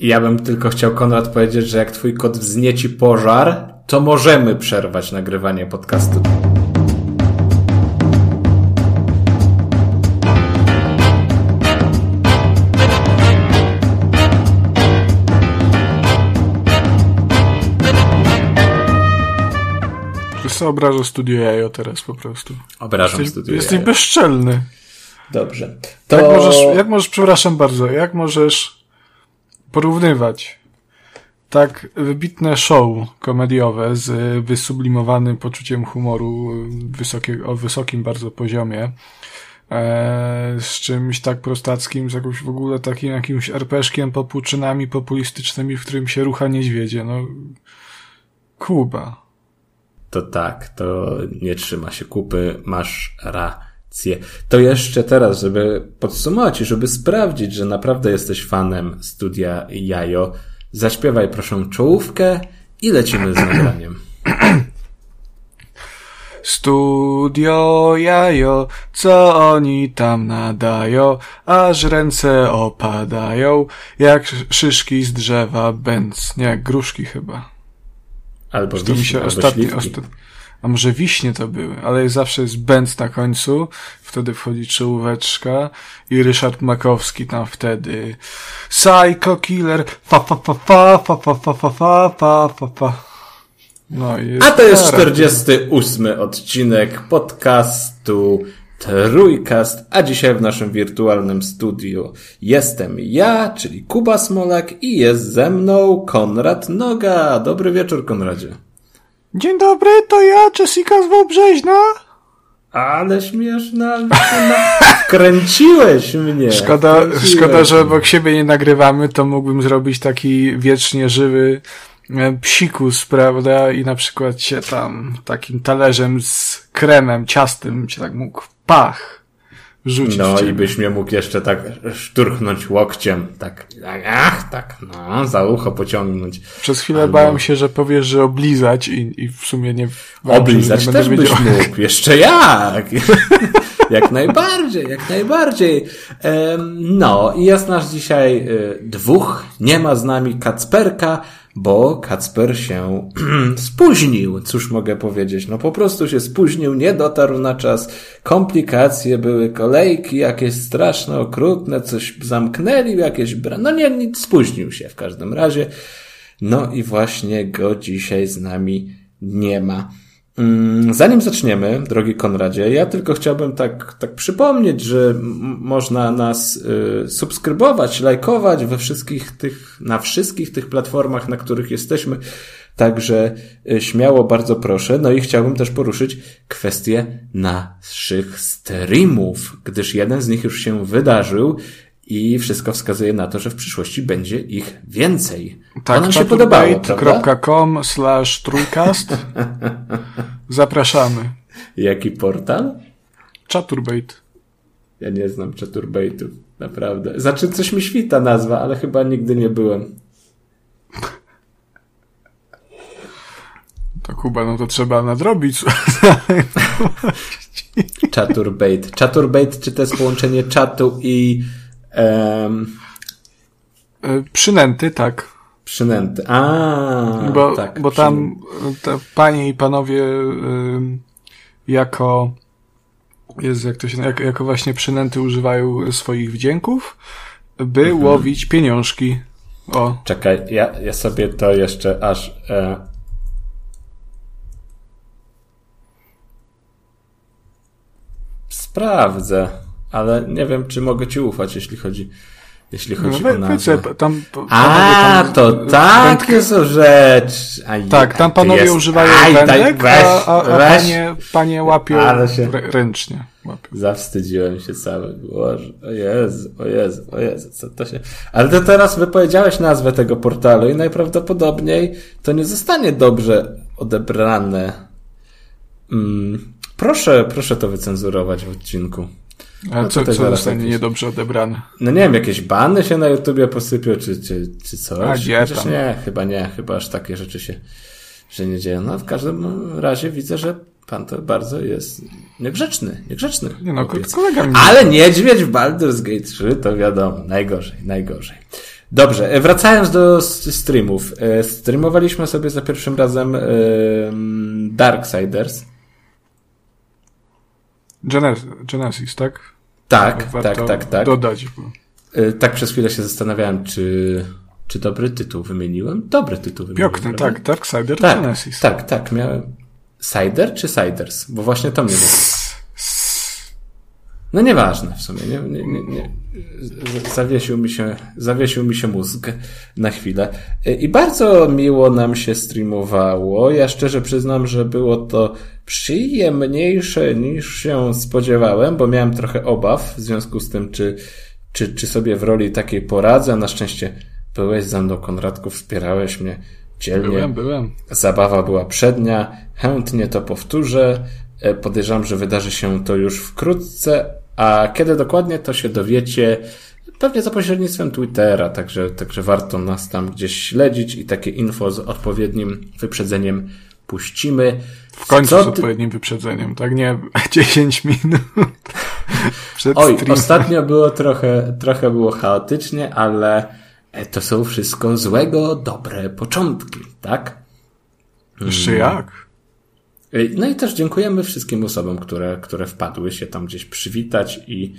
Ja bym tylko chciał, Konrad, powiedzieć, że jak twój kot wznieci pożar, to możemy przerwać nagrywanie podcastu. Co obraża Studio Jajo teraz po prostu. Obrażam jesteś, Studio Jesteś Jajo. bezczelny. Dobrze. To... Jak, możesz, jak możesz, przepraszam bardzo, jak możesz porównywać tak wybitne show komediowe z wysublimowanym poczuciem humoru wysokie, o wysokim bardzo poziomie e, z czymś tak prostackim, z jakimś w ogóle takim jakimś RPG-kiem popłuczynami populistycznymi, w którym się rucha niedźwiedzie. No, Kuba. To tak, to nie trzyma się kupy, masz rację. To jeszcze teraz, żeby podsumować i żeby sprawdzić, że naprawdę jesteś fanem studia Jajo, zaśpiewaj proszę czołówkę i lecimy z nagraniem. Studio jajo, co oni tam nadają, aż ręce opadają, jak szyszki z drzewa bęc, nie, jak gruszki chyba. Albo To mi się albo ostatnio, śliwki. osta a może wiśnie to były, ale zawsze jest bęc na końcu, wtedy wchodzi czołóweczka i Ryszard Makowski tam wtedy Psycho Killer, fa fa fa fa fa fa fa fa fa fa fa fa No i A to jest teraz. 48 odcinek podcastu Trójkast, a dzisiaj w naszym wirtualnym studiu jestem ja, czyli Kuba Smolak i jest ze mną Konrad Noga. Dobry wieczór, Konradzie. Dzień dobry, to ja, Jessica z Wałbrzeźna. Ale śmieszna, na... kręciłeś mnie. Szkoda, Kręciłeś szkoda, że obok siebie nie nagrywamy, to mógłbym zrobić taki wiecznie żywy e, psikus, prawda? I na przykład się tam takim talerzem z kremem, ciastem się tak mógł pach rzucić. No w i ciebie. byś mnie mógł jeszcze tak szturchnąć łokciem, tak, tak, ach, tak, no, za ucho pociągnąć. Przez chwilę Albo- bałem się, że powiesz, że oblizać i, i w sumie nie... Oblizać nie też byś mógł. Jeszcze jak! jak najbardziej, jak najbardziej. No i jest nas dzisiaj y, dwóch. Nie ma z nami Kacperka, bo Kacper się spóźnił. Cóż mogę powiedzieć? No po prostu się spóźnił, nie dotarł na czas. Komplikacje były, kolejki jakieś straszne, okrutne, coś zamknęli, jakieś bra... No nie, nic, spóźnił się w każdym razie. No i właśnie go dzisiaj z nami nie ma. Mm, Zanim zaczniemy, drogi Konradzie, ja tylko chciałbym tak, tak przypomnieć, że można nas y, subskrybować, lajkować we wszystkich tych, na wszystkich tych platformach, na których jesteśmy. Także y, śmiało bardzo proszę. No i chciałbym też poruszyć kwestię naszych streamów, gdyż jeden z nich już się wydarzył i wszystko wskazuje na to, że w przyszłości będzie ich więcej. Tak, to nam się podobało, prawda? chaturbate.com slash trójkast. Zapraszamy. Jaki portal? Chaturbate. Ja nie znam chaturbejtów, naprawdę. Znaczy, coś mi świta nazwa, ale chyba nigdy nie byłem. To Kuba, no to trzeba nadrobić. Chaturbate. Chaturbate, czy to jest połączenie czatu i E, Przynęty, tak. przynęty? A, bo, tak, bo tam te panie i panowie jako jest jak to się jak, jako właśnie przynęty używają swoich wdzięków, by Mhm. łowić pieniążki. O, Czekaj, ja, ja sobie to jeszcze aż. E... Sprawdzę, ale nie wiem, czy mogę ci ufać, jeśli chodzi, jeśli no, chodzi we, o nazwę. tam, po- A, tam- to tak jest rzecz. Aj, Tak, tam panowie jest- używają Aj, wędek, weź, a, a, a weź. panie, panie łapią się- rę- ręcznie. Łapią. Zawstydziłem się cały. Boże, o Jezu, o Jezu, o Jezu, co to się... Ale to teraz wypowiedziałeś nazwę tego portalu i najprawdopodobniej to nie zostanie dobrze odebrane. Mm, proszę, proszę to wycenzurować w odcinku. A No co, co zostanie jakieś- niedobrze odebrane? No nie wiem, jakieś bany się na YouTubie posypią, czy, czy, czy coś. A, gdzie Chociaż tam? nie, chyba nie, chyba aż takie rzeczy się, że nie dzieją. No w każdym razie widzę, że pan to bardzo jest niegrzeczny, niegrzeczny. Nie no, chłopiec. kolega mi... Ale niedźwiedź w Baldur's Gate 3 to wiadomo, najgorzej, najgorzej. Dobrze, e, wracając do streamów. E, streamowaliśmy sobie za pierwszym razem Darksiders. Genesis, tak? Tak, tak, tak, tak. Dodać. Bo... Tak przez chwilę się zastanawiałem, czy, czy dobry tytuł wymieniłem. Dobry tytuł wymieniłem. Piękny, tak, Darksider tak, Genesis. Tak, tak, miałem. Cider czy Ciders? Bo właśnie to mnie. No nieważne w sumie. Nie, nie, nie, nie. Zawiesił, mi się, zawiesił mi się mózg na chwilę. I bardzo miło nam się streamowało. Ja szczerze przyznam, że było to przyjemniejsze niż się spodziewałem, bo miałem trochę obaw w związku z tym, czy, czy, czy sobie w roli takiej poradzę. Na szczęście byłeś za mną, Konradku, wspierałeś mnie dzielnie. Byłem, byłem. Zabawa była przednia. Chętnie to powtórzę. E, podejrzewam, że wydarzy się to już wkrótce, a kiedy dokładnie to się dowiecie pewnie za pośrednictwem Twittera, także, także warto nas tam gdzieś śledzić i takie info z odpowiednim wyprzedzeniem puścimy. W końcu z odpowiednim wyprzedzeniem, tak? Nie 10 minut. Przed Oj, streamem. ostatnio było trochę, trochę było chaotycznie, ale to są wszystko złego, dobre początki, tak? Jeszcze jak? No i też dziękujemy wszystkim osobom, które, które wpadły się tam gdzieś przywitać i,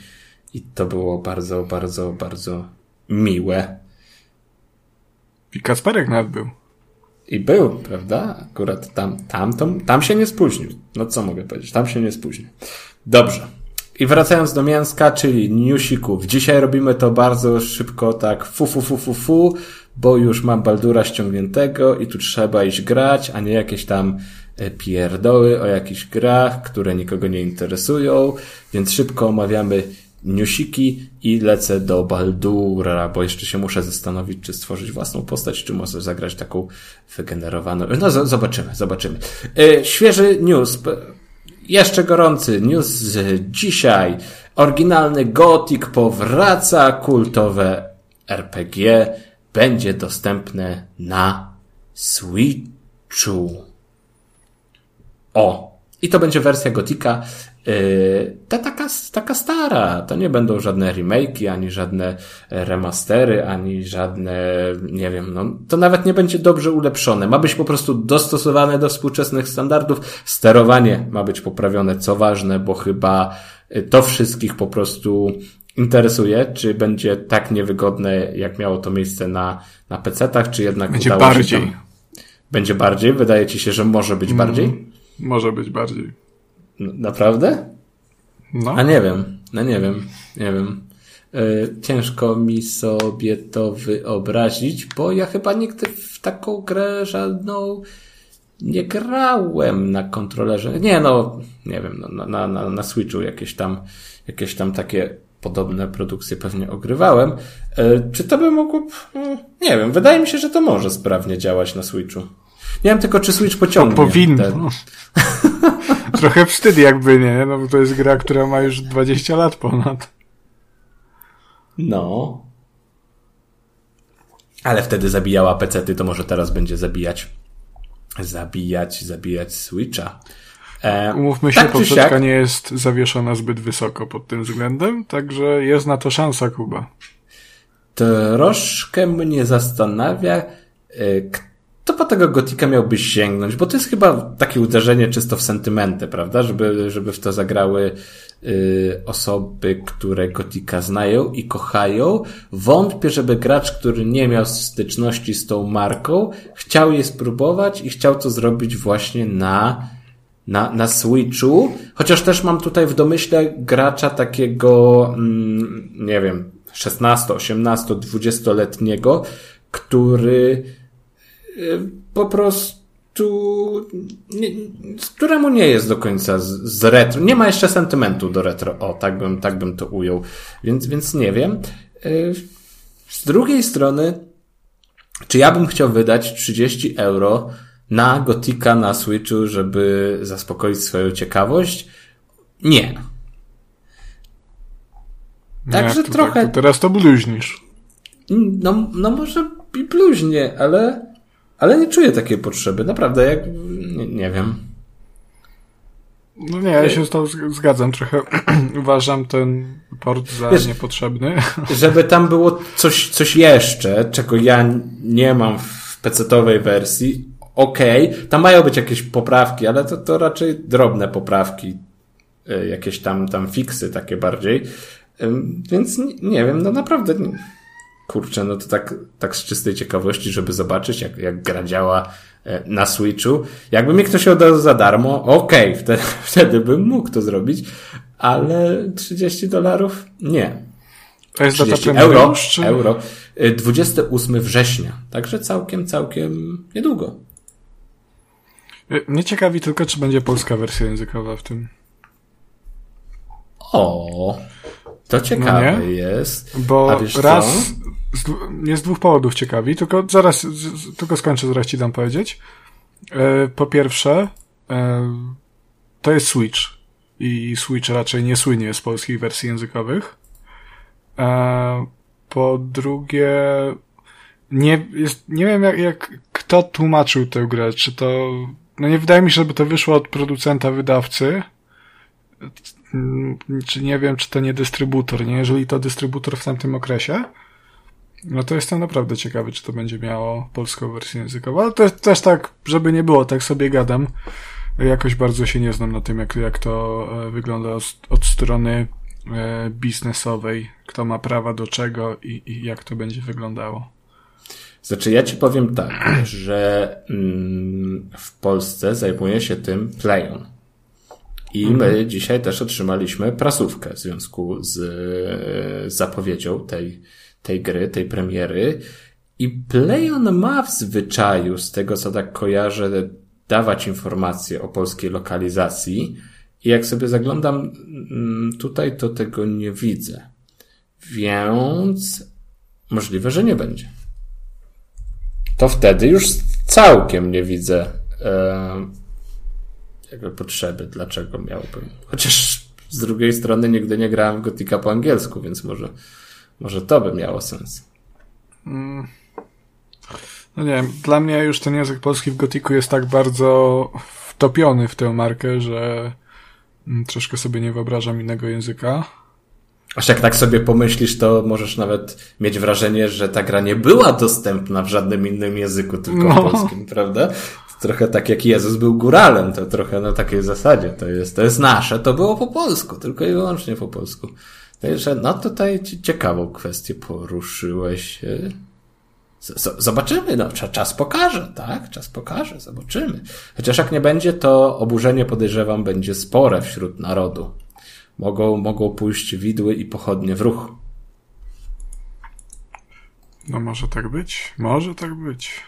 i to było bardzo, bardzo, bardzo miłe. I Kasperek nawet był. I był, prawda? Akurat tam, tam, tam, tam się nie spóźnił. No co mogę powiedzieć? Tam się nie spóźnił. Dobrze. I wracając do mięska, czyli newsików. Dzisiaj robimy to bardzo szybko, tak fu, fu, fu, fu, fu, bo już mam Baldura ściągniętego i tu trzeba iść grać, a nie jakieś tam pierdoły o jakichś grach, które nikogo nie interesują, więc szybko omawiamy newsiki i lecę do Baldura, bo jeszcze się muszę zastanowić, czy stworzyć własną postać, czy może zagrać taką wygenerowaną. No, zobaczymy, zobaczymy. E, świeży news. Jeszcze gorący news z dzisiaj. Oryginalny Gothic powraca, kultowe RPG będzie dostępne na Switchu. O! I to będzie wersja Gotika. Yy, ta taka, taka stara. To nie będą żadne remake'i, ani żadne remastery, ani żadne, nie wiem, no, to nawet nie będzie dobrze ulepszone. Ma być po prostu dostosowane do współczesnych standardów. Sterowanie ma być poprawione, co ważne, bo chyba to wszystkich po prostu interesuje, czy będzie tak niewygodne, jak miało to miejsce na, na PC-tach, czy jednak będzie bardziej. Będzie bardziej? Wydaje ci się, że może być mm. bardziej? Może być bardziej. Naprawdę? No. A nie wiem. No nie wiem. Nie wiem. Yy, ciężko mi sobie to wyobrazić, bo ja chyba nigdy w taką grę żadną nie grałem na kontrolerze. Nie, no, nie wiem, no, na, na, na Switchu jakieś tam, jakieś tam takie podobne produkcje pewnie ogrywałem. Yy, czy to by mogło, yy, nie wiem, wydaje mi się, że to może sprawnie działać na Switchu. Nie wiem tylko, czy Switch pociągnie. To powinno. Ten. Trochę wstyd jakby, nie? No bo to jest gra, która ma już 20 lat ponad. No. Ale wtedy zabijała pecety, to może teraz będzie zabijać. Zabijać, zabijać Switcha. E, Umówmy się, tak poprzeczka nie jest zawieszona zbyt wysoko pod tym względem, także jest na to szansa, Kuba. Troszkę mnie zastanawia, e, to po tego gotika miałbyś sięgnąć, bo to jest chyba takie uderzenie czysto w sentymenty, prawda? Żeby, żeby w to zagrały y, osoby, które gotika znają i kochają. Wątpię, żeby gracz, który nie miał styczności z tą marką, chciał je spróbować i chciał to zrobić właśnie na na, na Switchu, chociaż też mam tutaj w domyśle gracza takiego, mm, nie wiem, 16, 18, 20-letniego, który po prostu nie, któremu nie jest do końca z, z, retro. Nie ma jeszcze sentymentu do retro. O, tak bym, tak bym to ujął. Więc, więc nie wiem. Y, z drugiej strony, czy ja bym chciał wydać 30 euro na Gotika na Switchu, żeby zaspokoić swoją ciekawość? Nie. Także to trochę. Tak, to teraz to bluźnisz. No, no może i bluźnie, ale ale nie czuję takiej potrzeby, naprawdę, jak, nie, nie wiem. No nie, ja się z tą zgadzam. Trochę uważam ten port za Wiesz, niepotrzebny. Żeby tam było coś, coś jeszcze, czego ja nie mam w pecetowej wersji, okej, okay. tam mają być jakieś poprawki, ale to, to raczej drobne poprawki, e, jakieś tam, tam fiksy takie bardziej. Więc nie wiem, no naprawdę, kurczę, no to tak, tak z czystej ciekawości, żeby zobaczyć, jak, jak gra działa e, na Switchu. Jakby mi ktoś oddał za darmo, okej, okay, wtedy, wtedy bym mógł to zrobić, ale 30 dolarów? Nie. To jest data euro, już, czy... euro. 28 e, września. Także całkiem, całkiem niedługo. Mnie ciekawi tylko, czy będzie polska wersja językowa w tym. O, to ciekawe no jest. Bo raz, z, nie z dwóch powodów ciekawi, tylko zaraz, z, tylko skończę, zaraz ci dam powiedzieć. E, po pierwsze, e, to jest Switch i Switch raczej nie słynie z polskich wersji językowych. E, po drugie, nie, jest, nie wiem jak, jak kto tłumaczył tę grę, czy to no nie wydaje mi się, żeby to wyszło od producenta wydawcy. Czy nie wiem, czy to nie dystrybutor, nie? Jeżeli to dystrybutor w tamtym okresie, no to jestem naprawdę ciekawy, czy to będzie miało polską wersję językową. Ale to też tak, żeby nie było, tak sobie gadam. Jakoś bardzo się nie znam na tym, jak, jak to e, wygląda od, od strony e, biznesowej, kto ma prawa do czego i, i jak to będzie wyglądało. Znaczy, ja ci powiem tak, że mm, w Polsce zajmuje się tym Playon. I my mhm. dzisiaj też otrzymaliśmy prasówkę w związku z, z zapowiedzią tej, tej gry, tej premiery. I Playon ma w zwyczaju, z tego co tak kojarzę, dawać informacje o polskiej lokalizacji. I jak sobie zaglądam mm, tutaj, to tego nie widzę. Więc możliwe, że nie będzie to wtedy już całkiem nie widzę e, jakby potrzeby, dlaczego miałbym. Chociaż z drugiej strony nigdy nie grałem w Gotika po angielsku, więc może, może to by miało sens. Mm. No nie wiem, dla mnie już ten język polski w Gotiku jest tak bardzo wtopiony w tę markę, że mm, troszkę sobie nie wyobrażam innego języka. Aż jak tak sobie pomyślisz, to możesz nawet mieć wrażenie, że ta gra nie była dostępna w żadnym innym języku, tylko no. w polskim, prawda? Trochę tak jak Jezus był góralem, to trochę na takiej zasadzie. To jest, to jest nasze, to było po polsku, tylko i wyłącznie po polsku. Także, no tutaj ciekawą kwestię poruszyłeś. Zobaczymy, no, czas pokaże, tak? Czas pokaże, zobaczymy. Chociaż jak nie będzie, to oburzenie podejrzewam będzie spore wśród narodu mogą, mogą pójść widły i pochodnie w ruch. No może tak być, może tak być.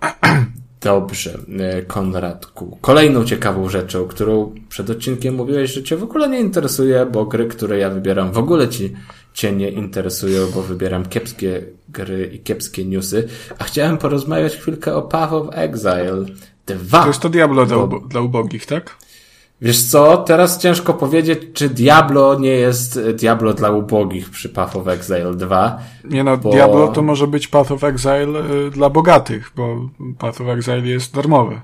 Dobrze, e, Konradku. Kolejną ciekawą rzeczą, którą przed odcinkiem mówiłeś, że cię w ogóle nie interesuje, bo gry, które ja wybieram, w ogóle ci, cię nie interesują, bo wybieram kiepskie gry i kiepskie newsy. A chciałem porozmawiać chwilkę o Path of Exile 2. To jest to Diablo bo... dla, dla ubogich, tak? Wiesz co, teraz ciężko powiedzieć, czy Diablo nie jest Diablo dla ubogich przy Path of Exile 2. Nie no, bo... Diablo to może być Path of Exile y, dla bogatych, bo Path of Exile jest darmowy.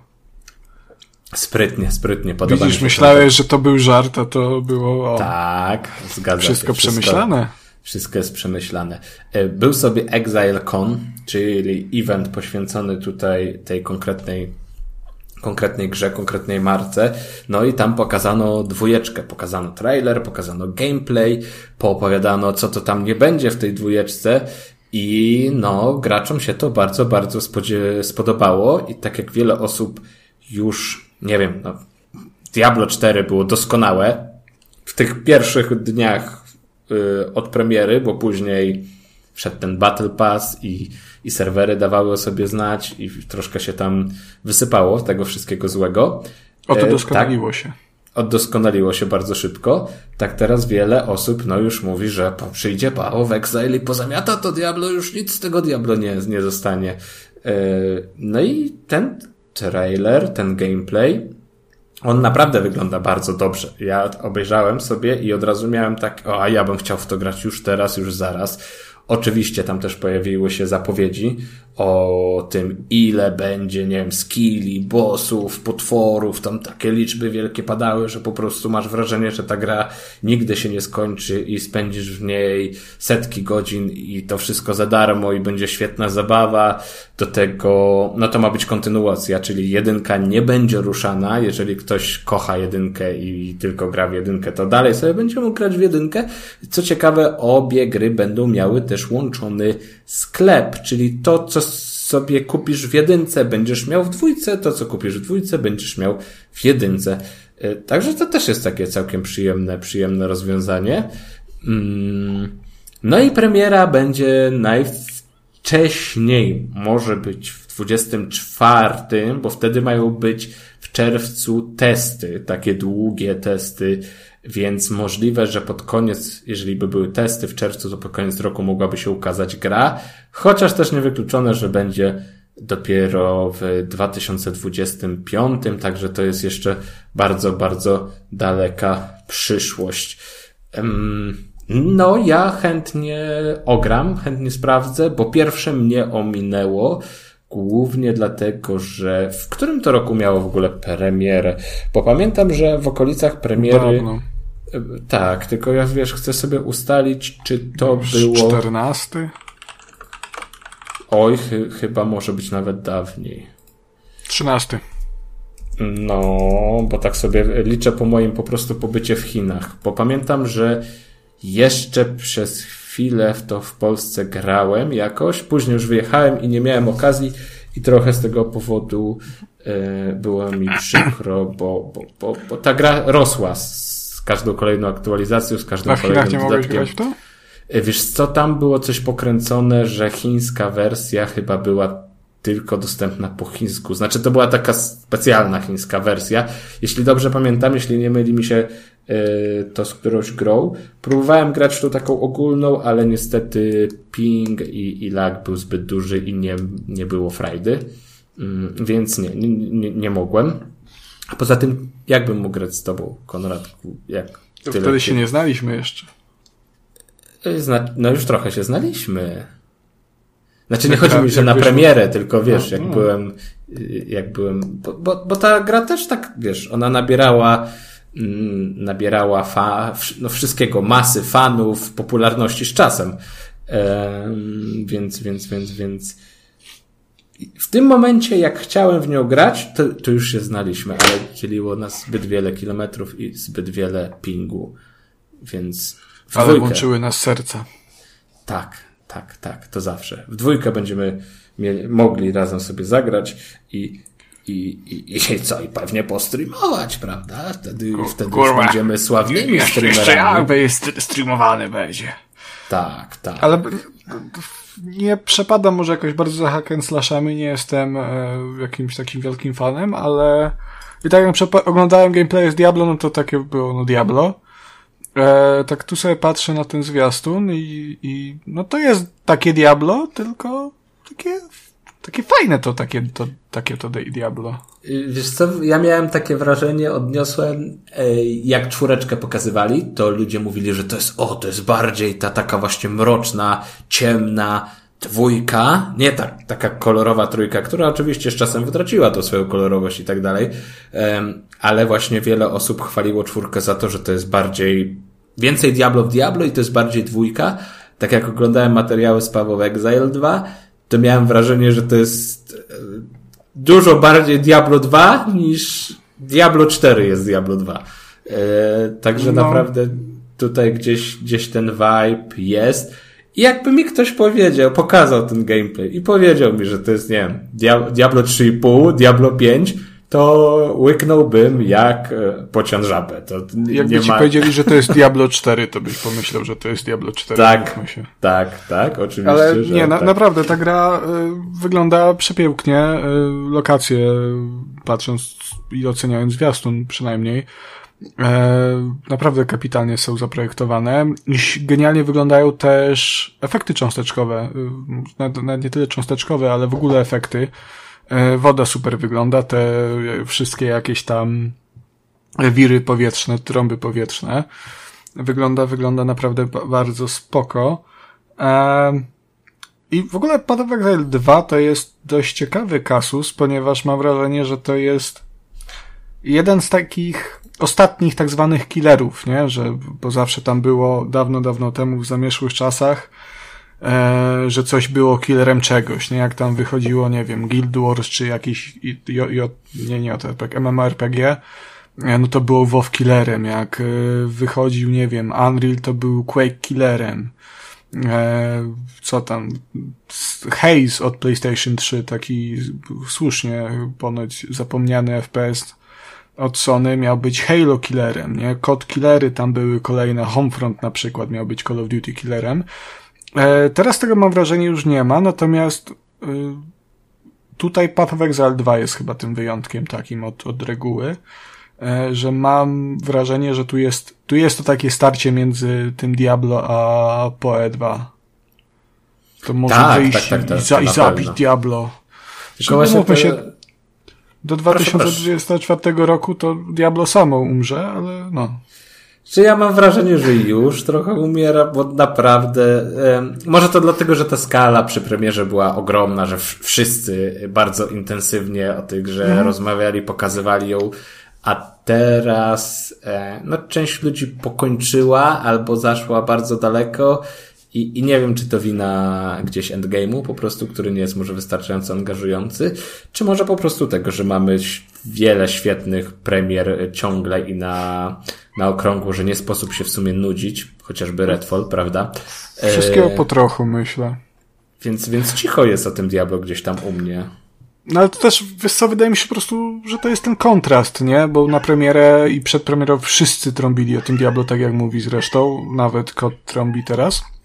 Sprytnie, sprytnie. Podoba Widzisz, myślałeś, że to był żart, a to było... O, tak, zgadza wszystko się. Wszystko przemyślane. Wszystko jest przemyślane. E, był sobie ExileCon, czyli event poświęcony tutaj tej konkretnej konkretnej grze, konkretnej marce. No i tam pokazano dwójeczkę, pokazano trailer, pokazano gameplay, poopowiadano, co to tam nie będzie w tej dwójeczce. I no, graczom się to bardzo, bardzo spodobało i tak jak wiele osób już, nie wiem, no, Diablo 4 było doskonałe w tych pierwszych dniach y, od premiery, bo później wszedł ten Battle Pass i i serwery dawały o sobie znać i troszkę się tam wysypało tego wszystkiego złego. Oto doskonaliło tak, się. Oddoskonaliło się bardzo szybko. Tak teraz wiele osób no już mówi, że przyjdzie Paweł w Exile i pozamiata to Diablo, już nic z tego Diablo nie, nie zostanie. E, no i ten trailer, ten gameplay, on naprawdę wygląda bardzo dobrze. Ja obejrzałem sobie i od razu miałem tak, o, a ja bym chciał w to grać już teraz, już zaraz Oczywiście tam też pojawiły się zapowiedzi o tym, ile będzie, nie wiem, skilli, bossów, potworów, tam takie liczby wielkie padały, że po prostu masz wrażenie, że ta gra nigdy się nie skończy i spędzisz w niej setki godzin i to wszystko za darmo i będzie świetna zabawa. Do tego, no to ma być kontynuacja, czyli jedynka nie będzie ruszana. Jeżeli ktoś kocha jedynkę i tylko gra w jedynkę, to dalej sobie będzie mógł grać w jedynkę. Co ciekawe, obie gry będą miały też łączony sklep, czyli to, co sobie kupisz w jedynce, będziesz miał w dwójce, to co kupisz w dwójce, będziesz miał w jedynce. E, także to też jest takie całkiem przyjemne, przyjemne rozwiązanie. Mm, no i premiera będzie najwcześniej, może być w 24, bo wtedy mają być w czerwcu testy, takie długie testy więc możliwe, że pod koniec, jeżeli by były testy w czerwcu, to pod koniec roku mogłaby się ukazać gra, chociaż też niewykluczone, że będzie dopiero w 2025, także to jest jeszcze bardzo, bardzo daleka przyszłość. No, ja chętnie ogram, chętnie sprawdzę, bo pierwsze mnie ominęło, głównie dlatego, że w którym to roku miało w ogóle premierę? Bo pamiętam, że w okolicach premiery. Tak, tylko ja wiesz, chcę sobie ustalić, czy to było. 14? Oj, chy chyba może być nawet dawniej. 13. No, bo tak sobie liczę po moim po prostu pobycie w Chinach. Bo pamiętam, że jeszcze przez chwilę w to w Polsce grałem jakoś, później już wyjechałem i nie miałem okazji i trochę z tego powodu e, było mi przykro, bo, bo, bo, bo ta gra rosła z każdą kolejną aktualizacją, z każdym A kolejnym nie grać w to? E, wiesz co, tam było coś pokręcone, że chińska wersja chyba była tylko dostępna po chińsku. Znaczy to była taka specjalna chińska wersja. Jeśli dobrze pamiętam, jeśli nie myli mi się yy, to z którąś grą. Próbowałem grać w tą taką ogólną, ale niestety ping i, i lag był zbyt duży i nie, nie było frajdy. Yy, więc nie, nie, nie mogłem. A poza tym, jakbym mógł grać z tobą, Konradku? Jak to tyle wtedy się nie znaliśmy jeszcze. E, zna, no już trochę się znaliśmy. Znaczy nie chodzi mi, że na premierę, tylko wiesz, no, jak no. byłem, jak byłem, bo, bo, bo, ta gra też tak, wiesz, ona nabierała, mm, nabierała fa, no wszystkiego, masy fanów, popularności z czasem. więc, więc, więc, więc w tym momencie, jak chciałem w nią grać, to, to już się znaliśmy, ale dzieliło nas zbyt wiele kilometrów i zbyt wiele pingu, więc w Ale dwójkę, łączyły nas serca. Tak, tak, tak, to zawsze. W dwójkę będziemy mieli, mogli razem sobie zagrać i, i, i, i co, i pewnie postreamować, prawda? Wtedy, wtedy już będziemy sławnymi jeszcze, streamerami. Jeszcze jest streamowany będzie. Tak, tak. Ale nie przepadam może jakoś bardzo za hack slashami, nie jestem e, jakimś takim wielkim fanem, ale i tak jak oglądałem gameplay z Diablo, no to takie było, no Diablo. E, tak tu sobie patrzę na ten zwiastun i, i no to jest takie Diablo, tylko takie, takie fajne to, takie to, takie to Diablo. Wiesz co, ja miałem takie wrażenie, odniosłem, e, jak czwóreczkę pokazywali, to ludzie mówili, że to jest, o, to jest bardziej ta taka właśnie mroczna, ciemna, dwójka, nie tak, taka kolorowa trójka, która oczywiście z czasem wytraciła to swoją kolorowość i tak dalej, ale właśnie wiele osób chwaliło czwórkę za to, że to jest bardziej więcej Diablo w Diablo i to jest bardziej dwójka. Tak jak oglądałem materiały z Paweł Exile 2, to miałem wrażenie, że to jest e, dużo bardziej Diablo 2 niż Diablo 4 jest Diablo 2. E, także no. naprawdę tutaj gdzieś, gdzieś ten vibe jest. I jakby mi ktoś powiedział, pokazał ten gameplay i powiedział mi, że to jest, nie wiem, Diablo 3,5, Diablo 5, to łyknąłbym jak e, pociąg żabę. To Jakby nie ci ma... powiedzieli, że to jest Diablo 4, to byś pomyślał, że to jest Diablo 4. Tak, tak, tak, oczywiście. Ale że nie, na, tak. naprawdę ta gra y, wygląda przepięknie. Y, lokacje, patrząc i oceniając zwiastun przynajmniej, E, naprawdę kapitalnie są zaprojektowane. Genialnie wyglądają też efekty cząsteczkowe. Nawet nie tyle cząsteczkowe, ale w ogóle efekty. E, woda super wygląda, te wszystkie jakieś tam wiry powietrzne, trąby powietrzne. Wygląda, wygląda naprawdę bardzo spoko. E, I w ogóle Path of Exile 2 to jest dość ciekawy kasus, ponieważ mam wrażenie, że to jest jeden z takich ostatnich tak zwanych killerów, nie? Że, bo zawsze tam było dawno, dawno temu w zamieszłych czasach, że coś było killerem czegoś, nie? Jak tam wychodziło, nie wiem, Guild Wars, czy jakiś, j, j, nie, nie, JRPG, MMORPG, e, no to było WoW killerem, jak e, wychodził, nie wiem, Unreal to był Quake killerem, e, co tam, Haze od PlayStation 3, taki słusznie ponoć zapomniany FPS od Sony miał być Halo killerem, nie? Kod killery tam były kolejne, Homefront na przykład miał być Call of Duty killerem. E, teraz tego mam wrażenie już nie ma, natomiast y, tutaj Path of Exile 2 jest chyba tym wyjątkiem takim od, od reguły, e, że mam wrażenie, że tu jest, tu jest to takie starcie między tym Diablo a Poe 2. To może Tak, wyjść tak, tak, tak, i, za, to i zabić. Diablo. Tylko właśnie te- się, do Proszę, 2024 roku to Diablo samo umrze, ale no. Czy ja mam wrażenie, że już trochę umiera, bo naprawdę. może to dlatego, że ta skala przy premierze była ogromna, że wszyscy bardzo intensywnie o tej grze rozmawiali, pokazywali ją, a teraz e, no, część ludzi pokończyła albo zaszła bardzo daleko. I, I nie wiem, czy to wina gdzieś endgame'u po prostu, który nie jest może wystarczająco angażujący, czy może po prostu tego, że mamy wiele świetnych premier ciągle i na, na okrągło, że nie sposób się w sumie nudzić, chociażby Redfall, prawda? E, Wszystkiego po trochu, myślę. więc, więc cicho jest o tym Diablo gdzieś tam u mnie. No ale to też, wiesz co, wydaje mi się po prostu, że to jest ten kontrast, nie? Bo na premierę i przed premierą wszyscy trąbili o tym Diablo, tak jak mówi zresztą, nawet kot trąbi teraz.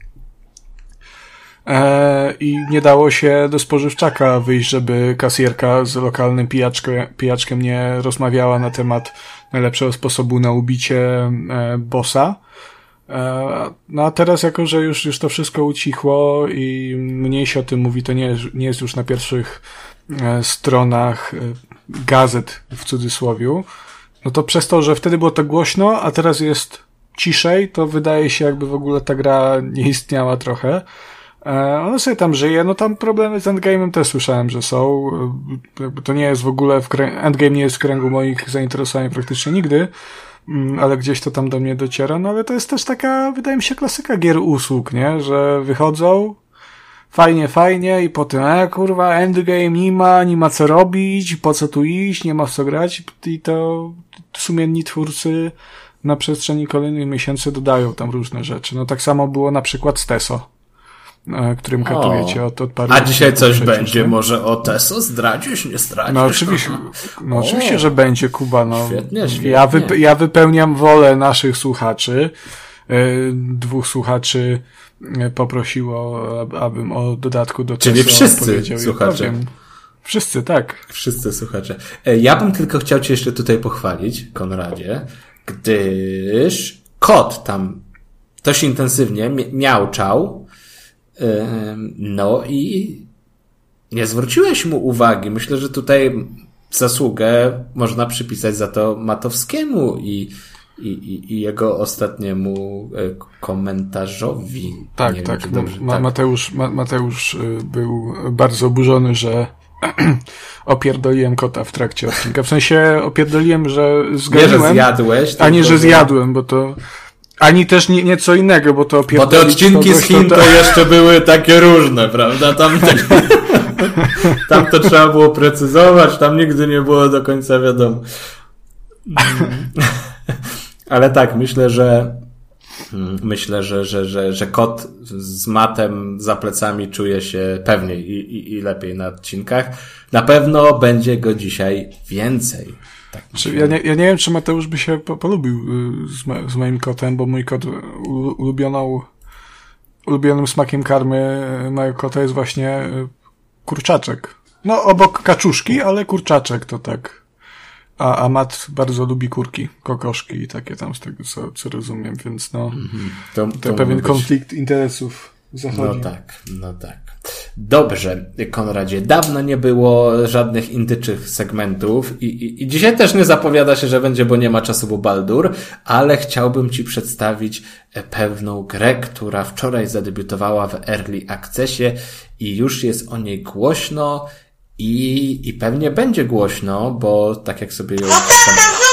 E, I nie dało się do spożywczaka wyjść, żeby kasjerka z lokalnym pijaczkę, pijaczkiem nie rozmawiała na temat najlepszego sposobu na ubicie e, bossa. E, No a teraz, jako że już, już to wszystko ucichło i mniej się o tym mówi, to nie, nie jest już na pierwszych stronach gazet w cudzysłowiu, no to przez to, że wtedy było to głośno, a teraz jest ciszej, to wydaje się jakby w ogóle ta gra nie istniała trochę. E, Ona sobie tam żyje, no tam problemy z endgame'em też słyszałem, że są. E, to nie jest w ogóle, w krę- endgame nie jest w kręgu moich zainteresowań praktycznie nigdy, Mm, ale gdzieś to tam do mnie dociera, no ale to jest też taka, wydaje mi się, klasyka gier usług, nie? Że wychodzą, fajnie, fajnie i potem, e kurwa, endgame nie ma, nie ma co robić, po co tu iść, nie ma w co grać i to sumienni twórcy na przestrzeni kolejnych miesięcy dodają tam różne rzeczy. No tak samo było na przykład z Teso, którym katujecie od, od paru A dzisiaj coś przecież, będzie nie? może o Teso? Zdradzisz, nie zdradzisz? No oczywiście, no O. oczywiście, że będzie Kuba. No. Świetnie, świetnie. Ja, wype- ja wypełniam wolę naszych słuchaczy. E, Dwóch słuchaczy e, poprosiło, ab- abym o dodatku do Czyli Teso wszyscy słuchacze. Wszyscy, tak. Wszyscy słuchacze. E, Ja bym tylko chciał Cię jeszcze tutaj pochwalić, Konradzie, gdyż kot tam dość intensywnie mi- miauczał, Ym, no i nie zwróciłeś mu uwagi. Myślę, że tutaj zasługę można przypisać za to Matowskiemu i, i, i, jego ostatniemu e, komentarzowi. Tak, wiem, tak. czy dobrze, Ma- tak. Mateusz, Ma- Mateusz y, był bardzo oburzony, że opierdoliłem kota w trakcie odcinka. W sensie opierdoliłem, że Nie, że zjadłeś. a nie, że zjadłem, bo to... Ani też nie, nie co innego, bo to Bo te odcinki z Chin to- to jeszcze były takie różne, prawda? Tam, tam to trzeba było precyzować, tam nigdy nie było do końca wiadomo. Ale tak, myślę, że myślę, że, że, że, że kot z matem za plecami czuje się pewniej i, i, i lepiej na odcinkach. Na pewno będzie go dzisiaj więcej. Tak Czy ja, nie, ja nie wiem, czy Mateusz by się po, polubił y, z, mo, z moim kotem, bo mój kot ulubioną, ulubionym smakiem karmy mojego kota jest właśnie y, kurczaczek. No, obok kaczuszki, ale kurczaczek to tak. A, a Mat bardzo lubi kurki, kokoszki i takie tam z tego, co, co rozumiem, więc no, To, to to pewien być- konflikt interesów. Zachodzi. No tak, no tak. Dobrze, Konradzie, dawno nie było żadnych indyczych segmentów i, i, i dzisiaj też nie zapowiada się, że będzie, bo nie ma czasu, bo Baldur, ale chciałbym Ci przedstawić pewną grę, która wczoraj zadebiutowała w Early Accessie i już jest o niej głośno i, i pewnie będzie głośno, bo tak jak sobie ją... No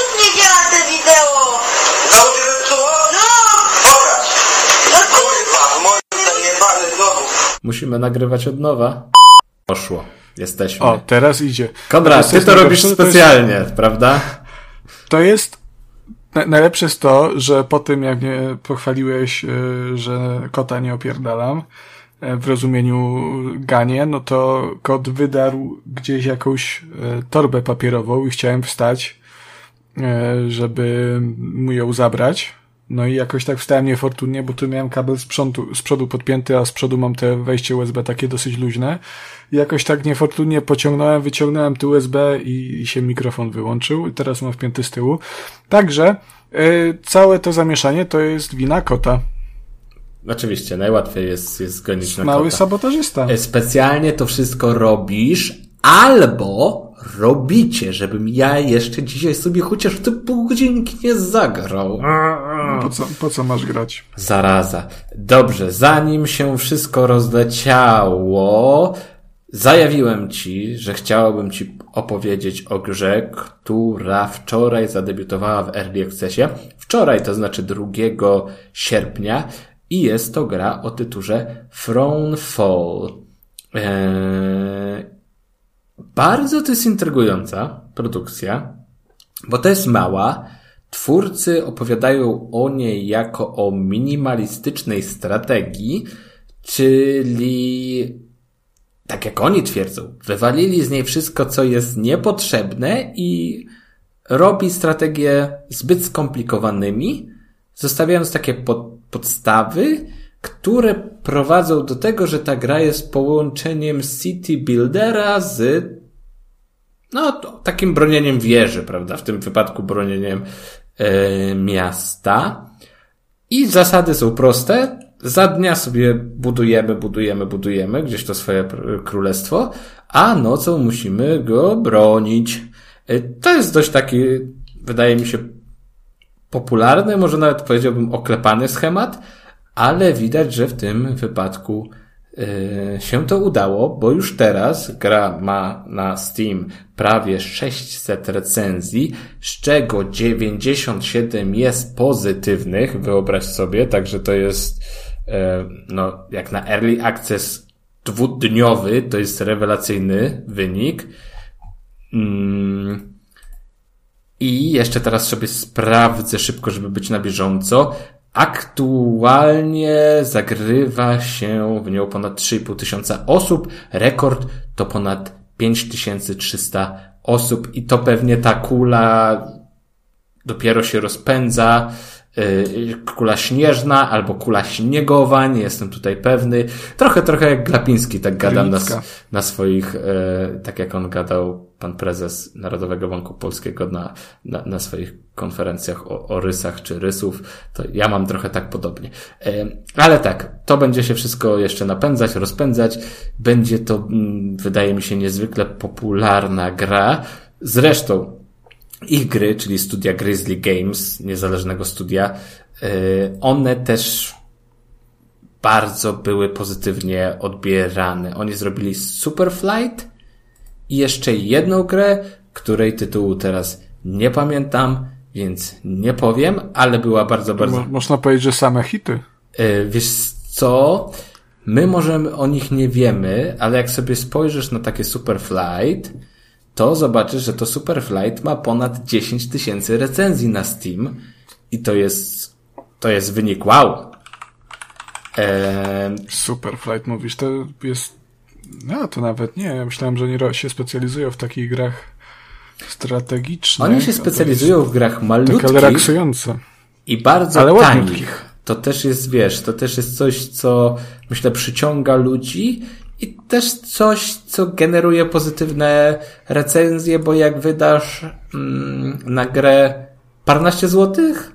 Musimy nagrywać od nowa. Poszło. Jesteśmy. O, teraz idzie. Konrad, ty to robisz najgorsze, to jest- specjalnie, prawda? To jest. na- Najlepsze jest to, że po tym, jak mnie pochwaliłeś, y, że kota nie opierdalam y, w rozumieniu ganie, no to kot wydarł gdzieś jakąś y, torbę papierową i chciałem wstać, żeby mu ją zabrać. No i jakoś tak wstałem niefortunnie, bo tu miałem kabel z przodu, z przodu podpięty, a z przodu mam te wejście USB takie dosyć luźne. I jakoś tak niefortunnie pociągnąłem, wyciągnąłem tu USB i, i się mikrofon wyłączył. I teraz mam wpięty z tyłu. Także y, całe to zamieszanie to jest wina kota. Oczywiście, najłatwiej jest, jest gonić na Mały kota. sabotażysta. E, Specjalnie to wszystko robisz, albo robicie, żebym ja jeszcze dzisiaj sobie chociaż te pół godzinki nie zagrał. Po co, po co masz grać? Zaraza. Dobrze, zanim się wszystko rozleciało, zajawiłem ci, że chciałbym ci opowiedzieć o grze, która wczoraj zadebiutowała w Early Accessie. Wczoraj, to znaczy 2 sierpnia i jest to gra o tyturze Thronefall. Eee, bardzo to jest intrygująca produkcja, bo to jest mała. Twórcy opowiadają o niej jako o minimalistycznej strategii, czyli tak jak oni twierdzą, wywalili z niej wszystko, co jest niepotrzebne i robi strategie zbyt skomplikowanymi, zostawiając takie pod, podstawy, które prowadzą do tego, że ta gra jest połączeniem City Buildera z no, takim bronieniem wieży, prawda? W tym wypadku bronieniem e, miasta. I zasady są proste. Za dnia sobie budujemy, budujemy, budujemy gdzieś to swoje królestwo, a nocą musimy go bronić. E, to jest dość taki, wydaje mi się, popularny, może nawet powiedziałbym oklepany schemat, ale widać, że w tym wypadku yy, się to udało, bo już teraz gra ma na Steam prawie 600 recenzji, z czego 97 jest pozytywnych, wyobraź sobie, także to jest yy, no, jak na Early Access dwudniowy, to jest rewelacyjny wynik. Mm. I jeszcze teraz sobie sprawdzę szybko, żeby być na bieżąco. Aktualnie zagrywa się w nią ponad 3,5 tysiąca osób. Rekord to ponad 5300 osób i to pewnie ta kula dopiero się rozpędza. Yy, Kula śnieżna albo kula śniegowa, nie jestem tutaj pewny. Trochę, trochę jak Glapiński tak gadam na, na swoich, e, tak jak on gadał, pan prezes Narodowego Banku Polskiego na, na, na swoich konferencjach o, o rysach czy rysów, to ja mam trochę tak podobnie. E, ale tak, to będzie się wszystko jeszcze napędzać, rozpędzać. Będzie to, mm, wydaje mi się, niezwykle popularna gra. Zresztą, ich gry, czyli studia Grizzly Games, niezależnego studia, e, one też bardzo były pozytywnie odbierane. Oni zrobili Superflight i jeszcze jedną grę, której tytułu teraz nie pamiętam, więc nie powiem, ale była bardzo, bardzo... Mo- można powiedzieć, że same hity. E, Wiesz co? My możemy o nich nie wiemy, ale jak sobie spojrzysz na takie Superflight, to zobaczysz, że to Superflight ma ponad 10 tysięcy recenzji na Steam i to jest, to jest wynik wow. Eee, Superflight mówisz, to jest. No to nawet nie. Ja myślałem, że oni ro- się specjalizują w takich grach strategicznych. oni się specjalizują w grach malutkich relaksujące. i bardzo Ale tanich. To też jest, wiesz, to też jest coś, co myślę przyciąga ludzi i też coś, co generuje pozytywne recenzje, bo jak wydasz mm, na grę parnaście złotych,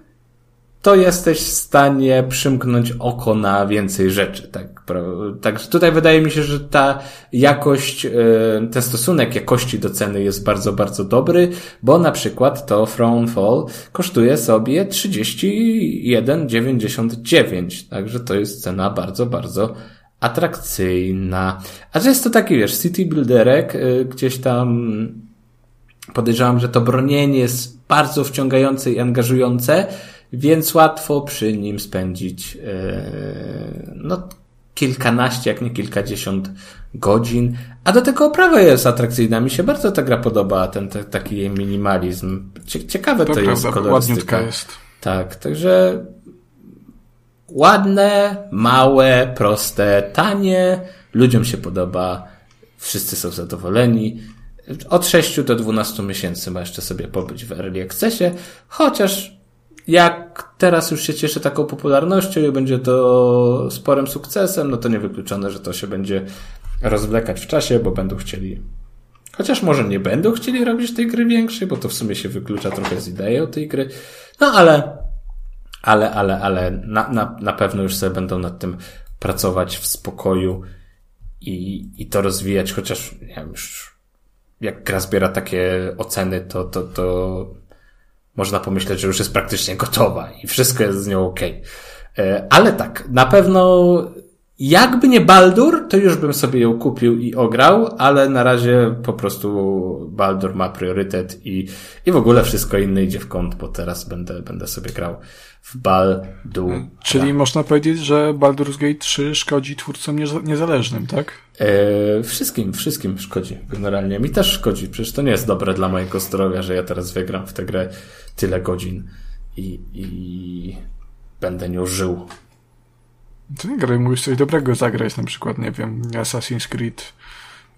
to jesteś w stanie przymknąć oko na więcej rzeczy. Tak, Także tutaj wydaje mi się, że ta jakość, e, ten stosunek jakości do ceny jest bardzo, bardzo dobry, bo na przykład to Thronefall kosztuje sobie 31,99. Także to jest cena bardzo, bardzo atrakcyjna. A że jest to taki, wiesz, city builderek, y, gdzieś tam podejrzewam, że to bronienie jest bardzo wciągające i angażujące, więc łatwo przy nim spędzić, y, no, kilkanaście, jak nie kilkadziesiąt godzin. A do tego oprawa jest atrakcyjna. Mi się bardzo ta gra podoba, ten te, taki jej minimalizm. Cie, ciekawe to, To jest prawda, kolorystyka. ładniutka jest. Tak, także ładne, małe, proste, tanie, ludziom się podoba, wszyscy są zadowoleni. Od 6 do 12 miesięcy ma jeszcze sobie pobyć w Early Accessie, chociaż jak teraz już się cieszy taką popularnością i będzie to sporym sukcesem, no to niewykluczone, że to się będzie rozwlekać w czasie, bo będą chcieli Chociaż może nie będą chcieli robić tej gry większej, bo to w sumie się wyklucza trochę z ideą tej gry. No ale, ale, ale, ale na, na, na pewno już sobie będą nad tym pracować w spokoju i, i to rozwijać, chociaż nie wiem, już jak gra zbiera takie oceny, to, to, to można pomyśleć, że już jest praktycznie gotowa i wszystko jest z nią ok. Ale tak, na pewno jakby nie Baldur, to już bym sobie ją kupił i ograł, ale na razie po prostu Baldur ma priorytet i, i w ogóle wszystko inne idzie w kąt, bo teraz będę, będę sobie grał w Baldur. Czyli można powiedzieć, że Baldur's Gate 3 szkodzi twórcom nieza- niezależnym, tak? E, wszystkim, wszystkim szkodzi generalnie. Mi też szkodzi. Przecież to nie jest dobre dla mojego zdrowia, że ja teraz wygram w tę grę tyle godzin i, i będę nią żył. To nie graj, mówisz coś dobrego zagrać, na przykład, nie wiem, Assassin's Creed,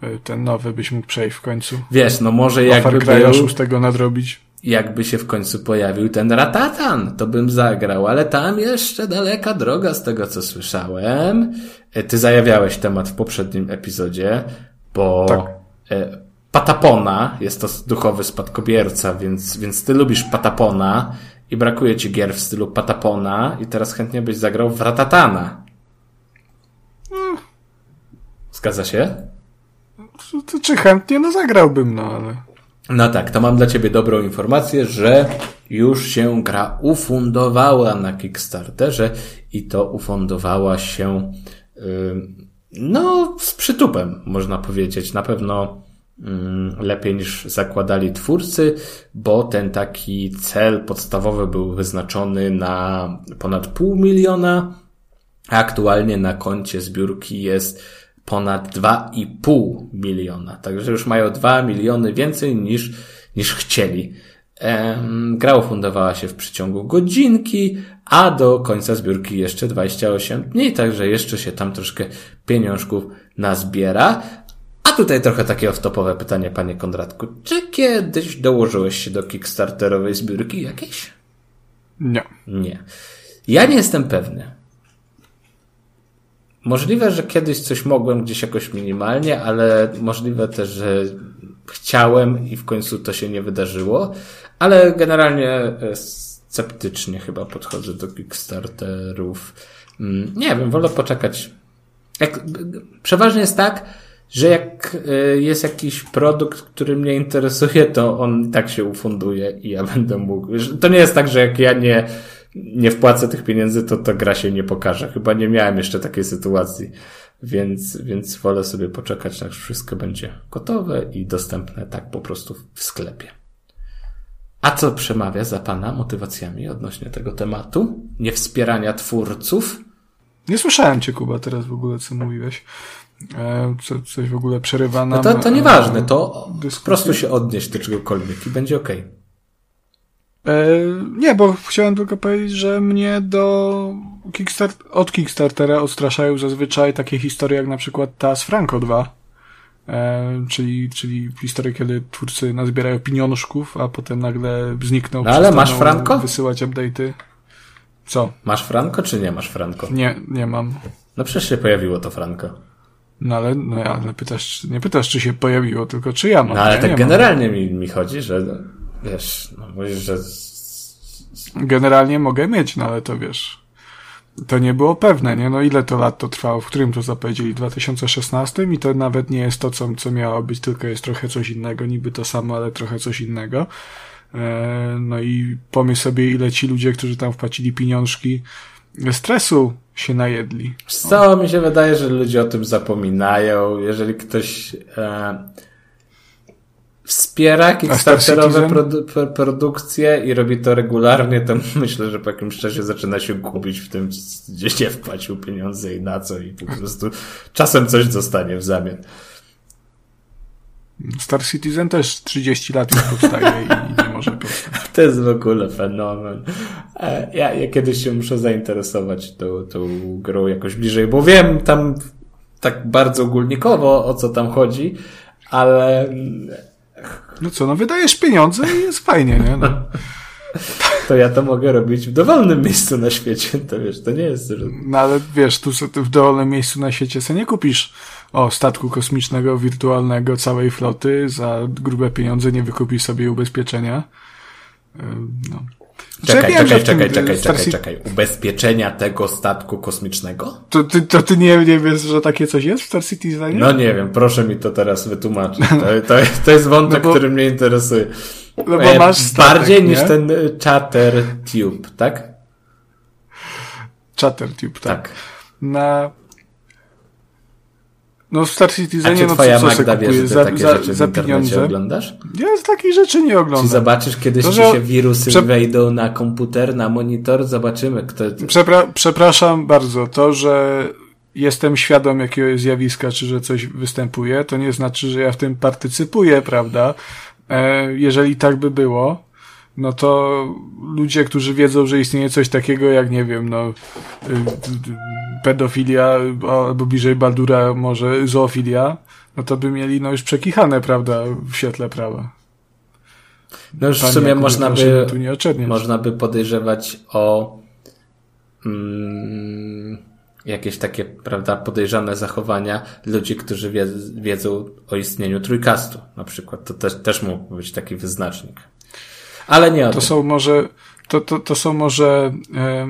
y, ten nowy byś mógł przejść w końcu. Wiesz, no może A Far jakby Cry'a był, 6 nadrobić. jakby się w końcu pojawił ten Ratatan, to bym zagrał, ale tam jeszcze daleka droga z tego, co słyszałem. E, Ty zajawiałeś temat w poprzednim epizodzie, bo Tak. e, Patapona jest to duchowy spadkobierca, więc, więc ty lubisz Patapona i brakuje ci gier w stylu Patapona i teraz chętnie byś zagrał w Ratatana. Zgadza się? To, czy chętnie? No zagrałbym, no ale... No tak, to mam dla Ciebie dobrą informację, że już się gra ufundowała na Kickstarterze i to ufundowała się ym, no z przytupem, można powiedzieć. Na pewno lepiej niż zakładali twórcy, bo ten taki cel podstawowy był wyznaczony na ponad pół miliona, a aktualnie na koncie zbiórki jest ponad 2,5 miliona. Także już mają 2 miliony więcej niż, niż chcieli. Gra ufundowała się w przeciągu godzinki, a do końca zbiórki jeszcze 28 dni, także jeszcze się tam troszkę pieniążków nazbiera. A tutaj trochę takie off-topowe pytanie, panie Kondratku. Czy kiedyś dołożyłeś się do kickstarterowej zbiórki jakiejś? Nie. Nie. Ja nie jestem pewny. Możliwe, że kiedyś coś mogłem gdzieś jakoś minimalnie, ale możliwe też, że chciałem i w końcu to się nie wydarzyło, ale generalnie e, sceptycznie chyba podchodzę do Kickstarterów. Mm, Nie wiem, wolę poczekać. Jak, przeważnie jest tak, że jak e, jest jakiś produkt, który mnie interesuje, to on tak się ufunduje i ja będę mógł. To nie jest tak, że jak ja nie, nie wpłacę tych pieniędzy, to ta gra się nie pokaże. Chyba nie miałem jeszcze takiej sytuacji. Więc, więc wolę sobie poczekać, aż wszystko będzie gotowe i dostępne tak po prostu w sklepie. A co przemawia za Pana motywacjami odnośnie tego tematu? Niewspierania twórców? Nie słyszałem cię, Kuba, teraz w ogóle, co mówiłeś. E, co, coś w ogóle przerywa nam... No to, to e, nieważne, to po dyskusję. prostu się odnieść do czegokolwiek i będzie okej. E, nie, bo chciałem tylko powiedzieć, że mnie do Kickstart od Kickstartera odstraszają zazwyczaj takie historie jak na przykład ta z Franco 2. E, czyli, czyli historie, kiedy twórcy nazbierają pieniążków, a potem nagle znikną. No ale masz Franco? Wysyłać update'y. Co? Masz Franko, czy nie masz Franko? Nie, nie mam. No przecież się pojawiło to Franko. No ale, no ja, ale pytasz, nie pytasz, czy się pojawiło, tylko czy ja mam. No ale ja tak mam. generalnie mi, mi chodzi, że wiesz, no mówisz, że generalnie mogę mieć, no ale to wiesz, to nie było pewne, nie? No ile to lat to trwało, w którym to zapowiedzieli? 2016 i to nawet nie jest to, co, co miało być, tylko jest trochę coś innego, niby to samo, ale trochę coś innego. E, no i pomyśl sobie, ile ci ludzie, którzy tam wpłacili pieniążki, stresu się najedli. Co mi się wydaje, że ludzie o tym zapominają. Jeżeli ktoś e, wspiera kickstarterowe produ pro produkcje i robi to regularnie, to myślę, że po jakimś czasie zaczyna się gubić w tym, gdzie się wpłacił pieniądze i na co i po prostu czasem coś dostanie w zamian. Star Citizen też 30 lat już powstaje i powstać. To jest w ogóle fenomen. E, ja, ja kiedyś się muszę zainteresować tą, tą grą jakoś bliżej, bo wiem tam tak bardzo ogólnikowo o co tam chodzi, ale no co, no wydajesz pieniądze i jest fajnie, nie? No. To ja to mogę robić w dowolnym miejscu na świecie, to wiesz, to nie jest... Że... No ale wiesz, tu w dowolnym miejscu na świecie sobie nie kupisz o statku kosmicznego, wirtualnego, całej floty, za grube pieniądze nie wykupisz sobie ubezpieczenia. No. Czekaj, wiem, czekaj, czekaj, czekaj, czekaj, czekaj. Ubezpieczenia tego statku kosmicznego? To ty, to ty nie, nie wiesz, że takie coś jest w Star Citizen? No nie wiem, proszę mi to teraz wytłumaczyć. To, to, to jest wątek, no bo, który mnie interesuje. No bo e, masz statek, Bardziej nie? niż ten e, Chatter Tube, tak? Chatter Tube, tak. tak. Na no w Star Citizenie, no twoja co, co Magda wie, że za, takie za, rzeczy za pieniądze oglądasz? Ja z takich rzeczy nie oglądam. Czy zobaczysz kiedyś, to, że... się wirusy Prze... wejdą na komputer, na monitor, zobaczymy kto... Przepra przepraszam bardzo, to, że jestem świadom jakiegoś zjawiska, czy że coś występuje, to nie znaczy, że ja w tym partycypuję, prawda? E, jeżeli tak by było, no to ludzie, którzy wiedzą, że istnieje coś takiego jak, nie wiem, no, y, pedofilia, albo bliżej Baldura może zoofilia, no to by mieli, no już przekichane, prawda, w świetle prawa. No już w sumie można by, można by podejrzewać o mm, jakieś takie, prawda, podejrzane zachowania ludzi, którzy wiedzą o istnieniu trójkastu, na przykład. To też, też mógł być taki wyznacznik. Ale nie o To tym. są może, to, to, to są może e,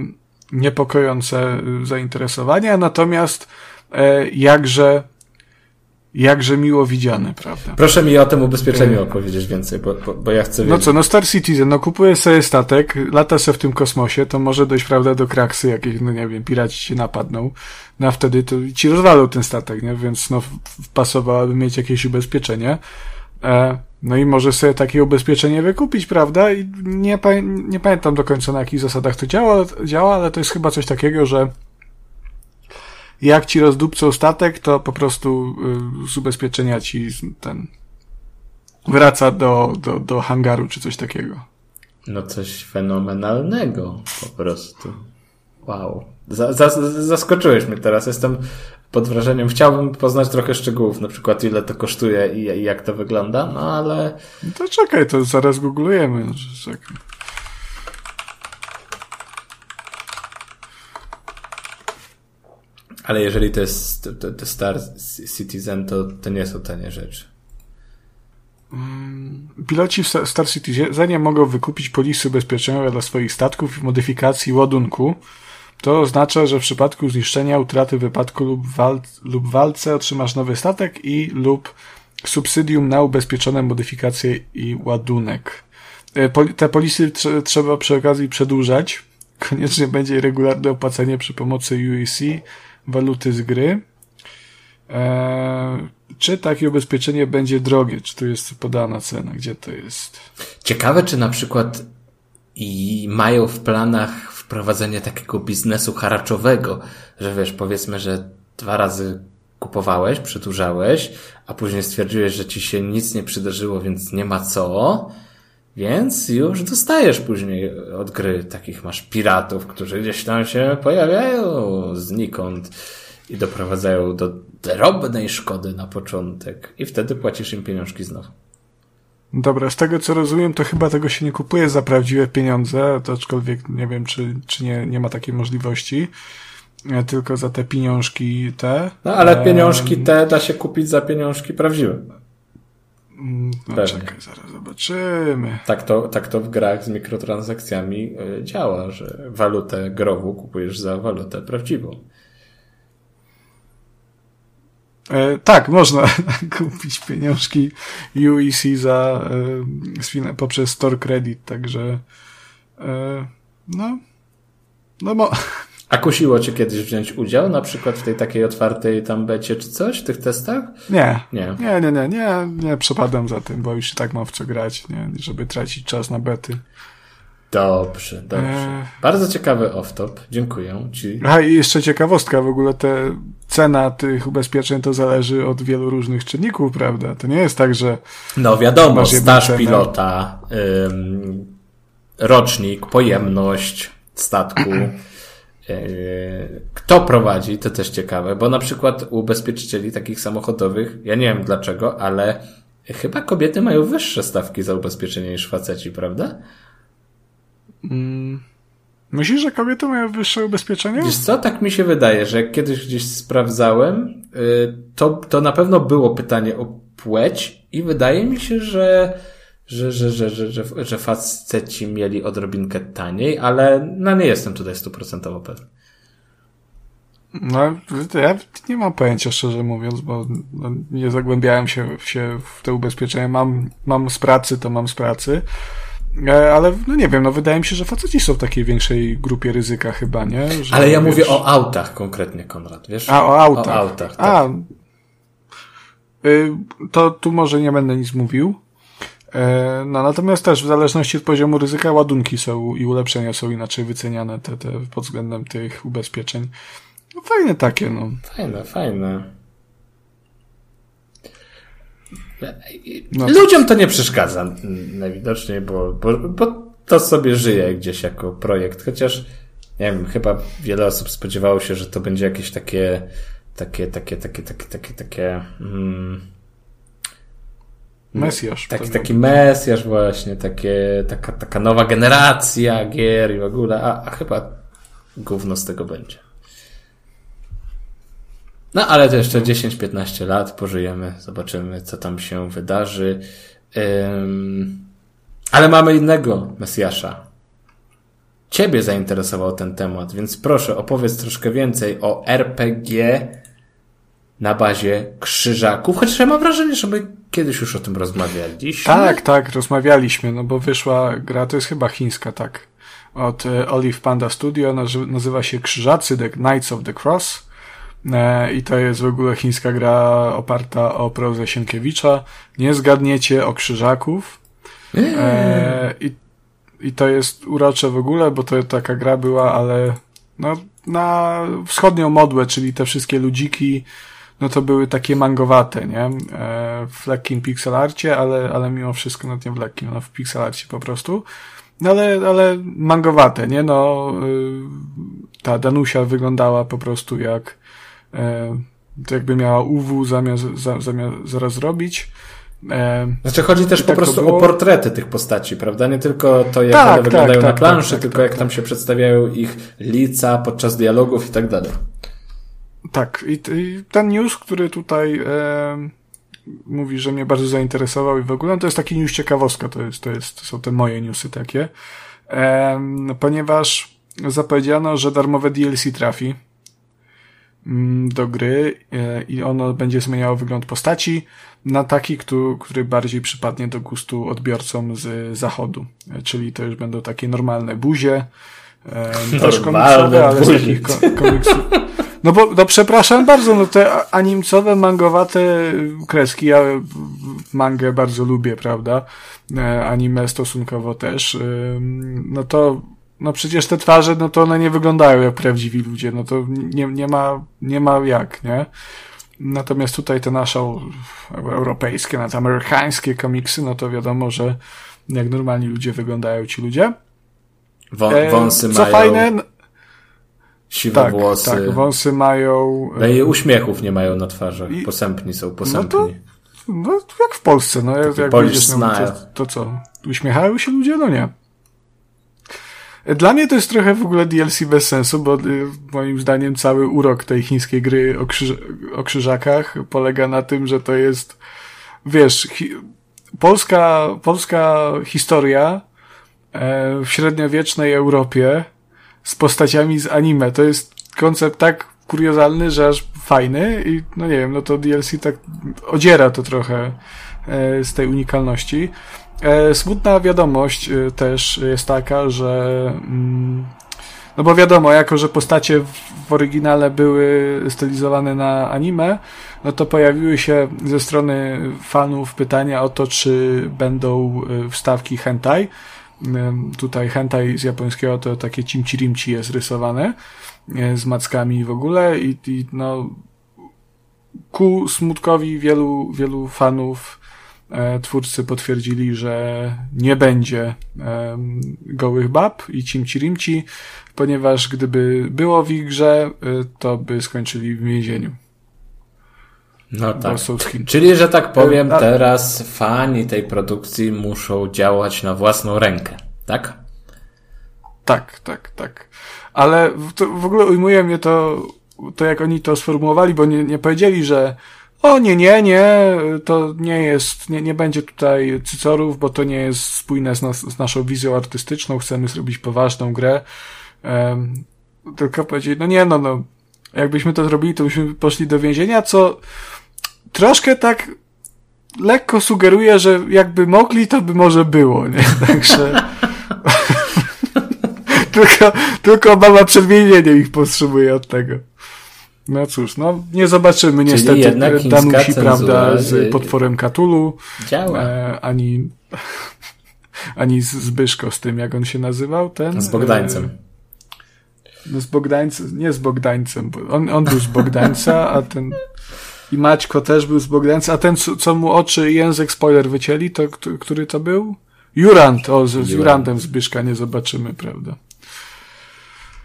niepokojące zainteresowania, natomiast e, jakże jakże miło widziane, prawda? Proszę mi o tym ubezpieczeniu e... opowiedzieć więcej, bo, bo, bo ja chcę No wiedzieć. co, no Star Citizen, no kupuję sobie statek, lata se w tym kosmosie, to może dojść, prawda, do kraksy jakich, no nie wiem, piraci się napadną, no a wtedy to ci rozwalą ten statek, nie? Więc no pasowałoby mieć jakieś ubezpieczenie. E, no i może sobie takie ubezpieczenie wykupić, prawda? I nie, nie pamiętam do końca na jakich zasadach to działa, działa, ale to jest chyba coś takiego, że jak ci rozdupcą statek, to po prostu y, z ubezpieczenia ci ten wraca do, do, do hangaru czy coś takiego. No coś fenomenalnego po prostu. Wow. zaskoczyłeś mnie teraz. Jestem pod wrażeniem. Chciałbym poznać trochę szczegółów, na przykład ile to kosztuje i, i jak to wygląda, no ale... No to czekaj, to zaraz googlujemy. Czekaj. Ale jeżeli to jest to, to Star Citizen, to, to nie są tanie rzeczy. Mm, piloci w Star Citizenie mogą wykupić polisy ubezpieczeniowe dla swoich statków i modyfikacji ładunku, to oznacza, że w przypadku zniszczenia, utraty, wypadku lub, wal lub walce otrzymasz nowy statek i lub subsydium na ubezpieczone modyfikacje i ładunek. E, te polisy tr trzeba przy okazji przedłużać. Koniecznie będzie regularne opłacenie przy pomocy UEC, waluty z gry. Eee, czy takie ubezpieczenie będzie drogie? Czy tu jest podana cena? Gdzie to jest? Ciekawe, czy na przykład i mają w planach wprowadzenie takiego biznesu haraczowego, że wiesz, powiedzmy, że dwa razy kupowałeś, przedłużałeś, a później stwierdziłeś, że ci się nic nie przydarzyło, więc nie ma co, więc już dostajesz później od gry takich masz piratów, którzy gdzieś tam się pojawiają znikąd i doprowadzają do drobnej szkody na początek i wtedy płacisz im pieniążki znowu. Dobra, z tego co rozumiem, to chyba tego się nie kupuje za prawdziwe pieniądze, to aczkolwiek nie wiem, czy, czy nie, nie ma takiej możliwości, e, tylko za te pieniążki te. No ale pieniążki te da się kupić za pieniążki prawdziwe. Mm, No Pewnie. czekaj, zaraz zobaczymy. Tak to, tak to w grach z mikrotransakcjami y, działa, że walutę grową kupujesz za walutę prawdziwą. E, tak, można kupić pieniążki UEC za, e, poprzez Store Credit, także e, no, no mo- A kusiło cię kiedyś wziąć udział, na przykład w tej takiej otwartej tam becie czy coś, w tych testach? nie, Nie. nie, nie, nie, nie, nie przepadam za tym, bo już i tak mam w co grać, nie, żeby tracić czas na bety. Dobrze, dobrze. Eee. Bardzo ciekawy off-top. Dziękuję ci. A i jeszcze ciekawostka, w ogóle te cena tych ubezpieczeń to zależy od wielu różnych czynników, prawda? To nie jest tak, że No wiadomo, staż cenę. pilota, ym, rocznik, pojemność statku. Yy, Kto prowadzi, to też ciekawe, bo na przykład u ubezpieczycieli takich samochodowych, ja nie wiem dlaczego, ale chyba kobiety mają wyższe stawki za ubezpieczenie niż faceci, prawda? Myślisz, że kobiety mają wyższe ubezpieczenie? Wiesz co, tak mi się wydaje, że jak kiedyś gdzieś sprawdzałem, y, to, to na pewno było pytanie o płeć i wydaje mi się, że, że, że, że, że, że, że faceci mieli odrobinkę taniej, ale no nie jestem tutaj stuprocentowo pewien. No, ja nie mam pojęcia, szczerze mówiąc, bo no, nie zagłębiałem się, się w te ubezpieczenia. Mam, mam z pracy, to mam z pracy. E, Ale no nie wiem, no wydaje mi się, że faceci są w takiej większej grupie ryzyka chyba, nie? Że, Ale ja wiesz, mówię o autach konkretnie, Konrad, wiesz? A, o autach. O autach, tak. A, y, to tu może nie będę nic mówił. E, No, natomiast też w zależności od poziomu ryzyka ładunki są i ulepszenia są inaczej wyceniane te, te pod względem tych ubezpieczeń. No, fajne takie, no. Fajne, fajne. No. Ludziom to nie przeszkadza najwidoczniej, bo, bo, bo to sobie żyje gdzieś jako projekt, chociaż nie wiem, chyba wiele osób spodziewało się, że to będzie jakieś takie takie, takie, takie, takie, takie, takie mm, Mesjasz. taki, pewnie. taki mesjasz właśnie, takie, taka, taka nowa generacja gier i w ogóle, a, a chyba gówno z tego będzie. No ale to jeszcze 10-15 lat pożyjemy, zobaczymy, co tam się wydarzy. Ym, ale mamy innego Mesjasza. Ciebie zainteresował ten temat, więc proszę opowiedz troszkę więcej o RPG na bazie krzyżaków, chociaż ja mam wrażenie, że my kiedyś już o tym rozmawialiśmy. Tak, tak, rozmawialiśmy, no bo wyszła gra, to jest chyba chińska, tak, od e, Olive Panda Studio, nazy- nazywa się Krzyżacy, The Knights of the Cross i to jest w ogóle chińska gra oparta o prozę Sienkiewicza. Nie zgadniecie o krzyżaków. E, i, I to jest urocze w ogóle, bo to taka gra była, ale no, na wschodnią modłę, czyli te wszystkie ludziki, no to były takie mangowate, nie? E, w lekkim pixelarcie, ale, ale mimo wszystko, no nie w lekkim, no w pixelarcie po prostu. No ale, ale mangowate, nie? No, y, ta Danusia wyglądała po prostu jak, e, to jakby miała UW zamiast, za, zamiast zaraz zrobić. E, Znaczy chodzi też I po tak prostu o portrety tych postaci, prawda? Nie tylko to, jak Tak, one tak, wyglądają tak, na planszy, tak, tak, tylko jak tam się przedstawiają ich lica podczas dialogów i tak dalej. Tak, i, i ten news, który tutaj e, mówi, że mnie bardzo zainteresował i w ogóle, no to jest taki news ciekawostka, to, jest, to, jest, to są te moje newsy takie, e, ponieważ zapowiedziano, że darmowe DLC trafi do gry e, i ono będzie zmieniało wygląd postaci na taki, który, który bardziej przypadnie do gustu odbiorcom z zachodu. E, Czyli to już będą takie normalne buzie, e, też komiksowe, ale z takich ko- komiksów. No bo, no przepraszam bardzo, no te animcowe, mangowate kreski, ja mangę bardzo lubię, prawda? Anime stosunkowo też. No to, no przecież te twarze, no to one nie wyglądają jak prawdziwi ludzie, no to nie, nie ma, nie ma jak, nie? Natomiast tutaj te nasze europejskie, nawet amerykańskie komiksy, no to wiadomo, że jak normalni ludzie wyglądają ci ludzie. Wą, E, wąsy Co mają, fajne, siwe tak, włosy. tak, wąsy mają, No i uśmiechów nie mają na twarzach. I- Posępni są, no posępni. to, no jak w Polsce, no jak, jak będziesz, no, to, to co, uśmiechają się ludzie? No nie. Dla mnie to jest trochę w ogóle DLC bez sensu, bo y, moim zdaniem cały urok tej chińskiej gry o, krzyż o krzyżakach polega na tym, że to jest, wiesz, chi polska, polska historia e, w średniowiecznej Europie z postaciami z anime. To jest koncept tak kuriozalny, że aż fajny i no nie wiem, no to DLC tak odziera to trochę e, z tej unikalności. E, smutna wiadomość e, też jest taka, że mm, no bo wiadomo, jako że postacie w, oryginale były stylizowane na anime, no to pojawiły się ze strony fanów pytania o to, czy będą e, wstawki hentai. Tutaj hentai z japońskiego to takie cimci-rimci jest rysowane z mackami w ogóle i, i no ku smutkowi wielu, wielu fanów twórcy potwierdzili, że nie będzie em, gołych bab i cimci-rimci, ponieważ gdyby było w ich grze, e, to by skończyli w więzieniu. No tak. Czyli, że tak powiem, E, teraz fani tej produkcji muszą działać na własną rękę, tak? Tak, tak, tak. Ale w, w ogóle ujmuje mnie to, to jak oni to sformułowali, bo nie, nie powiedzieli, że o nie, nie, nie, to nie jest, nie, nie będzie tutaj cycorów, bo to nie jest spójne z, nas, z naszą wizją artystyczną, chcemy zrobić poważną grę. Em, tylko powiedzieli, no nie, no, no, jakbyśmy to zrobili, to byśmy poszli do więzienia, co troszkę tak lekko sugeruje, że jakby mogli, to by może było, nie? Także... tylko, tylko mama przed ich powstrzymuje od tego. No cóż, no nie zobaczymy niestety jednak chińska Danusi, prawda, z potworem Katulu, Działa. e, ani, ani z Zbyszko z tym, jak on się nazywał, ten? Z Bogdańcem. E, no z Bogdańcem, nie z Bogdańcem, bo on, on był z Bogdańca, a ten i Maćko też był z Bogdańca, a ten, co co mu oczy i język spoiler wycięli, to który to był? Jurant, o, z, z Jurant. Jurantem Zbyszka nie zobaczymy, prawda?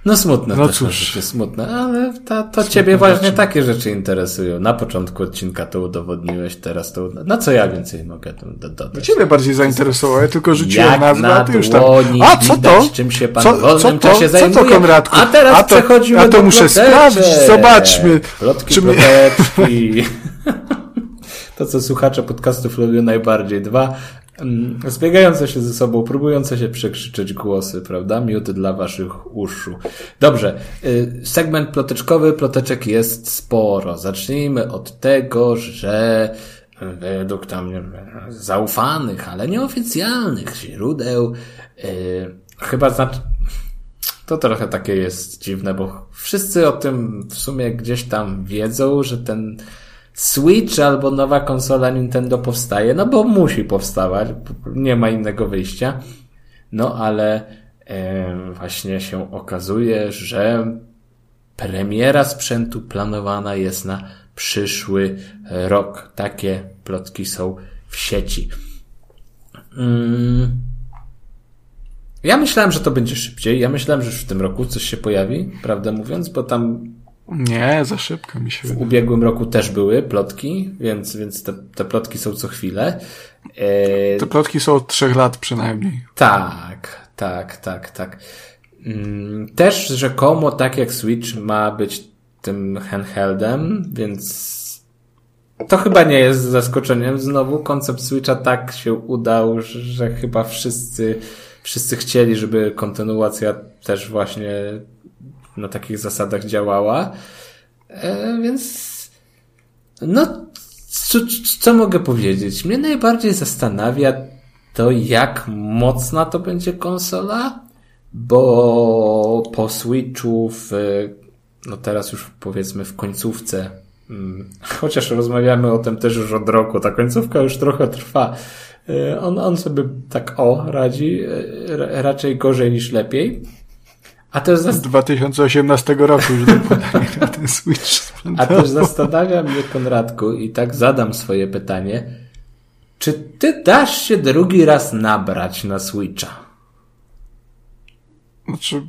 No smutne No to cóż. rzeczy, smutne, ale to, to ciebie właśnie takie rzeczy interesują. Na początku odcinka to udowodniłeś, teraz to... No co ja więcej mogę do- dodać? Ciebie bardziej zainteresowało, ja tylko rzuciłem Jak nazwę, na a ty już tam. A co to? czym się pan co, w wolnym co to? czasie Co to, zajmuje. Konradku? A teraz a to, przechodzimy a to do muszę ploteczek. sprawdzić, zobaczmy. Plotki, czy ploteczki. to, co słuchacze podcastów lubią najbardziej. Dwa zbiegające się ze sobą, próbujące się przekrzyczeć głosy, prawda? Miód dla waszych uszu. Dobrze. y, Segment ploteczkowy, ploteczek jest sporo. Zacznijmy od tego, że według tam zaufanych, ale nieoficjalnych źródeł, y, chyba znaczy, to trochę takie jest dziwne, bo wszyscy o tym w sumie gdzieś tam wiedzą, że ten Switch albo nowa konsola Nintendo powstaje, no bo musi powstawać, nie ma innego wyjścia. No ale e, właśnie się okazuje, że premiera sprzętu planowana jest na przyszły rok. Takie plotki są w sieci. Mm. Ja myślałem, że to będzie szybciej. Ja myślałem, że już w tym roku coś się pojawi, prawdę mówiąc, bo tam Nie, za szybko mi się w wydaje. ubiegłym roku też były plotki, więc, więc te, te plotki są co chwilę. E, Te plotki są od trzech lat przynajmniej. tak, tak, tak, tak. Mm, Też rzekomo, tak jak Switch ma być tym handheldem, więc to chyba nie jest zaskoczeniem. Znowu koncept Switcha tak się udał, że, że chyba wszyscy, wszyscy chcieli, żeby kontynuacja też właśnie na takich zasadach działała. E, więc no, co, co mogę powiedzieć? Mnie najbardziej zastanawia to, jak mocna to będzie konsola, bo po Switchu w, no teraz już powiedzmy w końcówce, mm, chociaż rozmawiamy o tym też już od roku, ta końcówka już trochę trwa. E, On, on sobie tak o radzi, e, ra- raczej gorzej niż lepiej. A też, Z zas- 2018 roku już do podania na ten Switch. a też zastanawia mnie, Konradku, i tak zadam swoje pytanie. Czy ty dasz się drugi raz nabrać na Switcha? Znaczy,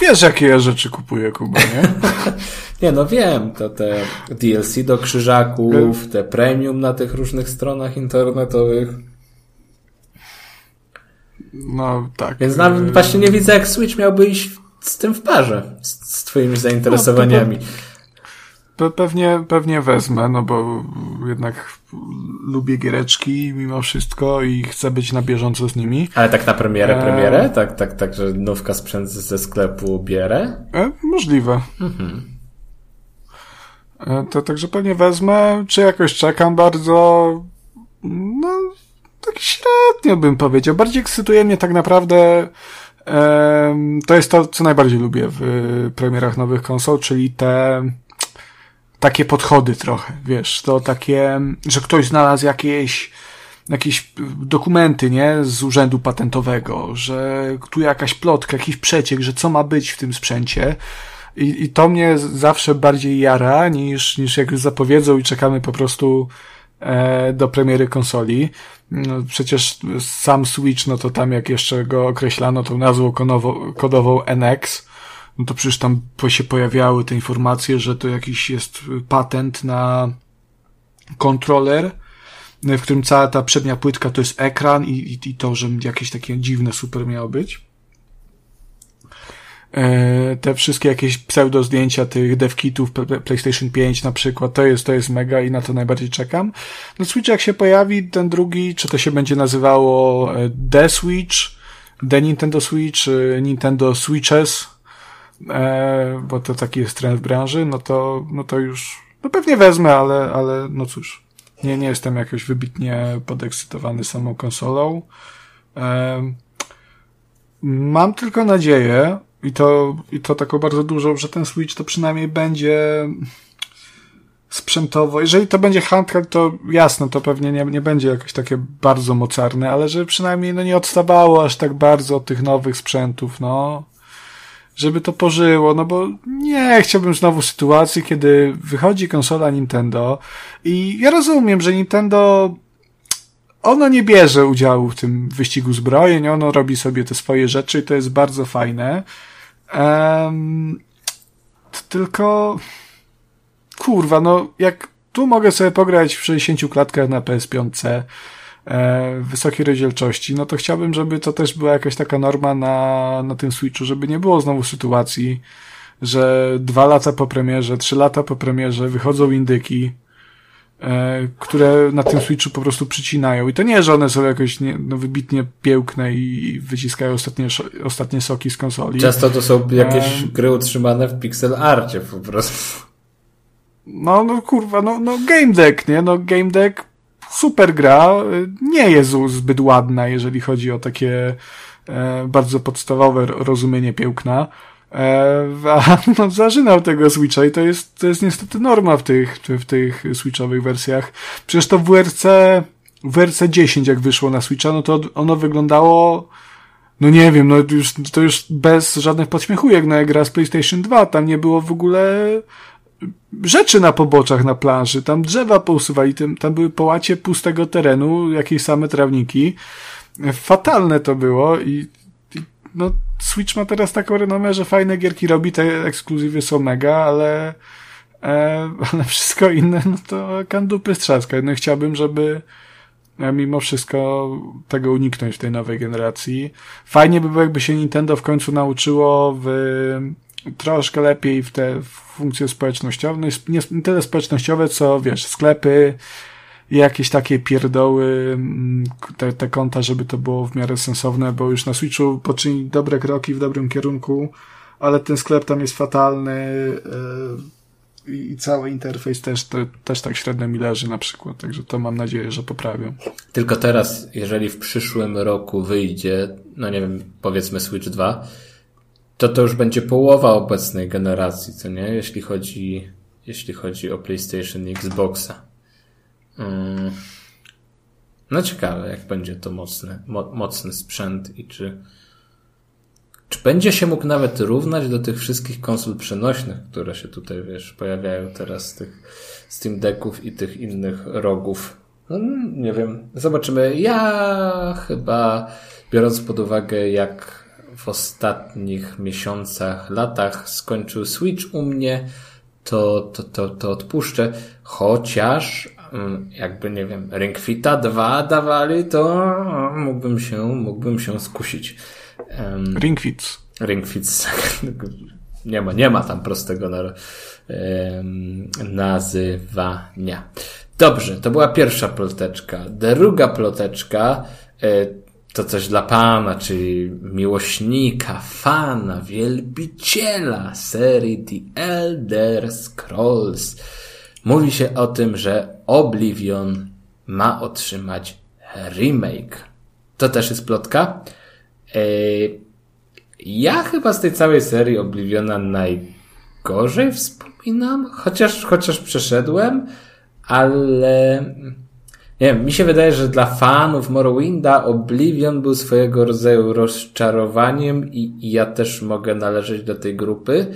wiesz jakie ja rzeczy kupuję, Kuba, nie? Nie, no wiem, to te DLC do krzyżaków, te premium na tych różnych stronach internetowych. No tak. Więc nawet właśnie nie widzę, jak Switch miałby iść z tym w parze, z, z twoimi zainteresowaniami. pe pewnie, pewnie wezmę, no bo jednak lubię giereczki mimo wszystko i chcę być na bieżąco z nimi. Ale tak na premierę, Eee. premierę? Tak, tak, tak, że nówka sprzęt ze sklepu bierę? E, możliwe. E, to także pewnie wezmę, czy jakoś czekam bardzo. No, tak średnio bym powiedział. Bardziej ekscytuje mnie tak naprawdę. to jest to, co najbardziej lubię w y, premierach nowych konsol, czyli te takie podchody trochę, wiesz, to takie, że ktoś znalazł jakieś jakieś dokumenty, nie, z urzędu patentowego, że tu jakaś plotka, jakiś przeciek, że co ma być w tym sprzęcie. I, I to mnie zawsze bardziej jara niż, niż jak już zapowiedzą i czekamy po prostu do premiery konsoli. No, przecież sam Switch, no to tam jak jeszcze go określano tą nazwą konowo, kodową NX, no to przecież tam się pojawiały te informacje, że to jakiś jest patent na kontroler, w którym cała ta przednia płytka to jest ekran i, i, i to, że jakieś takie dziwne super miało być. E, te wszystkie jakieś pseudo zdjęcia tych devkitów PlayStation 5 na przykład, to jest, to jest mega i na to najbardziej czekam. No Switch jak się pojawi, ten drugi, czy to się będzie nazywało e, The Switch, The Nintendo Switch, e, Nintendo Switches, bo to taki jest trend w branży, no to, no to już, no pewnie wezmę, ale, ale no cóż, nie, nie jestem jakoś wybitnie podekscytowany samą konsolą. Mam tylko nadzieję, i to, i to taką bardzo dużą, że ten Switch to przynajmniej będzie sprzętowo. Jeżeli to będzie handheld, to jasne, to pewnie nie, nie będzie jakoś takie bardzo mocarne, ale że przynajmniej no nie odstawało aż tak bardzo od tych nowych sprzętów, no. Żeby to pożyło, no bo nie chciałbym znowu sytuacji, kiedy wychodzi konsola Nintendo i ja rozumiem, że Nintendo ono nie bierze udziału w tym wyścigu zbrojeń, ono robi sobie te swoje rzeczy i to jest bardzo fajne. T- tylko kurwa, no jak tu mogę sobie pograć w 60 klatkach na PS5 e, wysokiej rozdzielczości, no to chciałbym, żeby to też była jakaś taka norma na, na tym Switchu, żeby nie było znowu sytuacji, że dwa lata po premierze, trzy lata po premierze wychodzą indyki, które na tym Switchu po prostu przycinają. I to nie, że one są jakoś nie, no, wybitnie piękne i wyciskają ostatnie, ostatnie soki z konsoli. Często to są jakieś Em. gry utrzymane w pixel arcie po prostu. No, no kurwa, no, no Game Deck, nie? No Game Deck, super gra, nie jest zbyt ładna, jeżeli chodzi o takie e, bardzo podstawowe ro- rozumienie piękna. E, a no, zażynał tego Switcha i to jest, to jest niestety norma w tych, w tych Switchowych wersjach. Przecież to w WRC, w WRC 10 jak wyszło na Switcha, no to ono wyglądało no nie wiem, no już, to już bez żadnych podśmiechujek, no jak gra z PlayStation 2, tam nie było w ogóle rzeczy na poboczach na planszy, tam drzewa pousuwali, tam, tam były połacie pustego terenu, jakieś same trawniki. Fatalne to było i, i no Switch ma teraz taką renomę, że fajne gierki robi, te ekskluzywy są mega, ale e, ale wszystko inne, no to kandupy strzaska. No chciałbym, żeby e, mimo wszystko tego uniknąć w tej nowej generacji. Fajnie by było, jakby się Nintendo w końcu nauczyło w troszkę lepiej w te funkcje społecznościowe, no nie tyle społecznościowe, co wiesz, sklepy i jakieś takie pierdoły, mm, te, te konta, żeby to było w miarę sensowne, bo już na Switchu poczyni dobre kroki w dobrym kierunku, ale ten sklep tam jest fatalny yy, i cały interfejs też, te, też tak średnio mi leży na przykład, także to mam nadzieję, że poprawią. Tylko teraz, jeżeli w przyszłym roku wyjdzie, no nie wiem, powiedzmy Switch 2, to to już będzie połowa obecnej generacji, co nie? Jeśli chodzi, jeśli chodzi o PlayStation i Xboxa. Mm. No ciekawe, jak będzie to mocny, mo, mocny sprzęt i czy, czy będzie się mógł nawet równać do tych wszystkich konsol przenośnych, które się tutaj, wiesz, pojawiają teraz z tych Steam Decków i tych innych rogów. No, nie wiem. Zobaczymy. Ja chyba, biorąc pod uwagę, jak w ostatnich miesiącach, latach skończył Switch u mnie, to, to, to, to odpuszczę. Chociaż, jakby, nie wiem, Ring Fita 2 dawali, to mógłbym się, mógłbym się skusić. Em, Ring Fits. Ring Fit. Nie ma, nie ma tam prostego na, nazywania. Dobrze, to była pierwsza ploteczka. Druga ploteczka e, to coś dla pana, czyli miłośnika, fana, wielbiciela serii The Elder Scrolls. Mówi się o tym, że Oblivion ma otrzymać remake. To też jest plotka. E, ja chyba z tej całej serii Obliviona najgorzej wspominam, chociaż, chociaż przeszedłem, ale nie wiem, mi się wydaje, że dla fanów Morrowinda Oblivion był swojego rodzaju rozczarowaniem i, i ja też mogę należeć do tej grupy.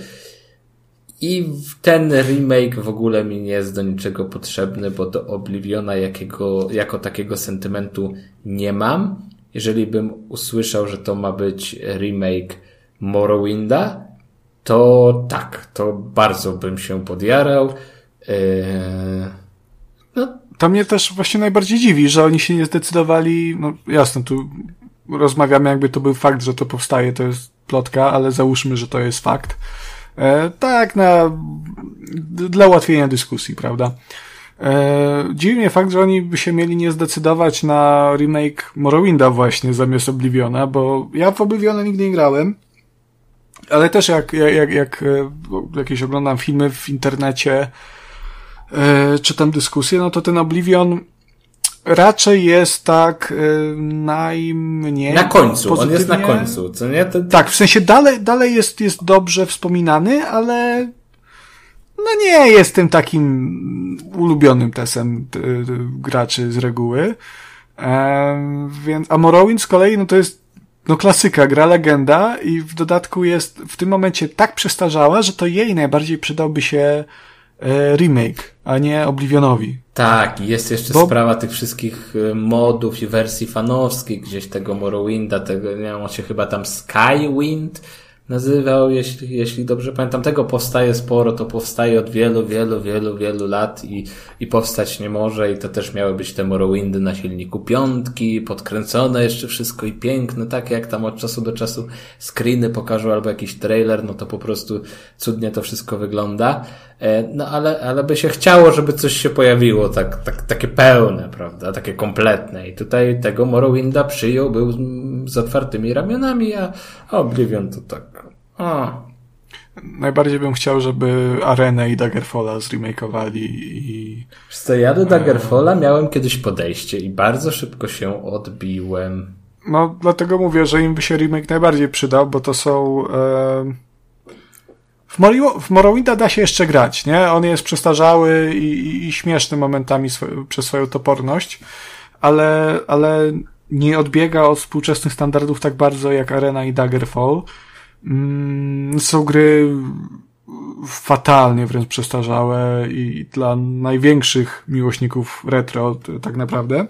I ten remake w ogóle mi nie jest do niczego potrzebny, bo do Obliviona jakiego, jako takiego sentymentu nie mam. Jeżeli bym usłyszał, że to ma być remake Morrowinda, to tak, to bardzo bym się podjarał. Eee, no, To mnie też właśnie najbardziej dziwi, że oni się nie zdecydowali, no jasne, tu rozmawiamy jakby to był fakt, że to powstaje, to jest plotka, ale załóżmy, że to jest fakt. E, tak, na, dla ułatwienia dyskusji, prawda? E, dziwi mnie fakt, że oni by się mieli nie zdecydować na remake Morrowinda właśnie zamiast Obliviona, bo ja w Obliviona nigdy nie grałem, ale też jak, jak, jak, jak e, jakieś oglądam filmy w internecie, e, czytam dyskusje, no to ten Oblivion raczej jest tak e, najmniej... na końcu, on jest na pozytywnie- końcu, co nie? To, Tak, w sensie dalej, dalej jest, jest dobrze wspominany, ale no nie jest tym takim ulubionym tesem t- t- graczy z reguły. Więc, a Morrowind z kolei, no to jest no klasyka, gra legenda i w dodatku jest w tym momencie tak przestarzała, że to jej najbardziej przydałby się remake, a nie Oblivionowi. Tak, i jest jeszcze Bo- sprawa tych wszystkich y, modów i wersji fanowskich gdzieś tego Morrowinda, tego, nie wiem, on się chyba tam Skywind nazywał, jeśli, jeśli dobrze pamiętam. Tego powstaje sporo, to powstaje od wielu, wielu, wielu, wielu lat i, i powstać nie może i to też miały być te Morrowindy na silniku piątki, podkręcone jeszcze wszystko i piękne, tak jak tam od czasu do czasu screeny pokażą albo jakiś trailer, no to po prostu cudnie to wszystko wygląda. E, No ale, ale by się chciało, żeby coś się pojawiło, tak, tak, takie pełne, prawda, takie kompletne. I tutaj tego Morrowinda przyjął, był z, otwartymi ramionami, a a Oblivion to tak. O, Najbardziej bym chciał, żeby Arenę i Daggerfalla zremakeowali i Wiesz co, ja do Daggerfalla miałem kiedyś podejście i bardzo szybko się odbiłem. No, dlatego mówię, że im by się remake najbardziej przydał, bo to są. E... W, Mori- w Morrowinda da się jeszcze grać, nie? On jest przestarzały i, i, śmieszny momentami swo- przez swoją toporność, ale, ale nie odbiega od współczesnych standardów tak bardzo jak Arena i Daggerfall. Mm, są gry fatalnie wręcz przestarzałe i dla największych miłośników retro tak naprawdę.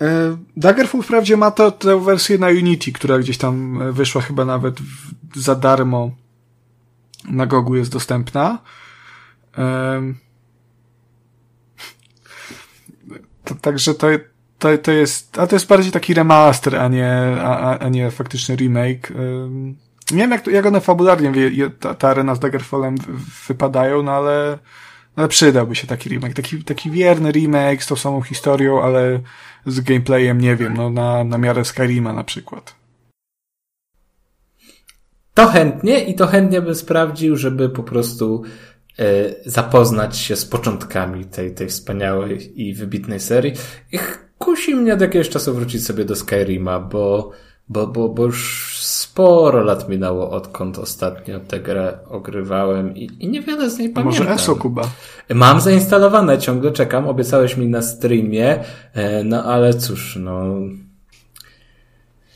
E, Daggerfall wprawdzie ma to, tę wersję na Unity, która gdzieś tam e, wyszła chyba nawet za darmo na Gogu jest dostępna. Także to, to, to jest, a to jest bardziej taki remaster, a nie, a, a- nie faktyczny remake. Em, Nie wiem, jak, jak one fabularnie, ta, ta arena z Daggerfallem wypadają, no ale, ale przydałby się taki remake. Taki, taki wierny remake z tą samą historią, ale z gameplayem, nie wiem, no na, na miarę Skyrima na przykład. To chętnie i to chętnie bym sprawdził, żeby po prostu e, zapoznać się z początkami tej, tej wspaniałej i wybitnej serii. I kusi mnie od jakiegoś czasu wrócić sobie do Skyrima, bo, bo, bo, bo już sporo lat minęło, odkąd ostatnio tę grę ogrywałem i, i niewiele z niej pamiętam. może ESO, Kuba? Mam zainstalowane, ciągle czekam, obiecałeś mi na streamie, e, no ale cóż, no...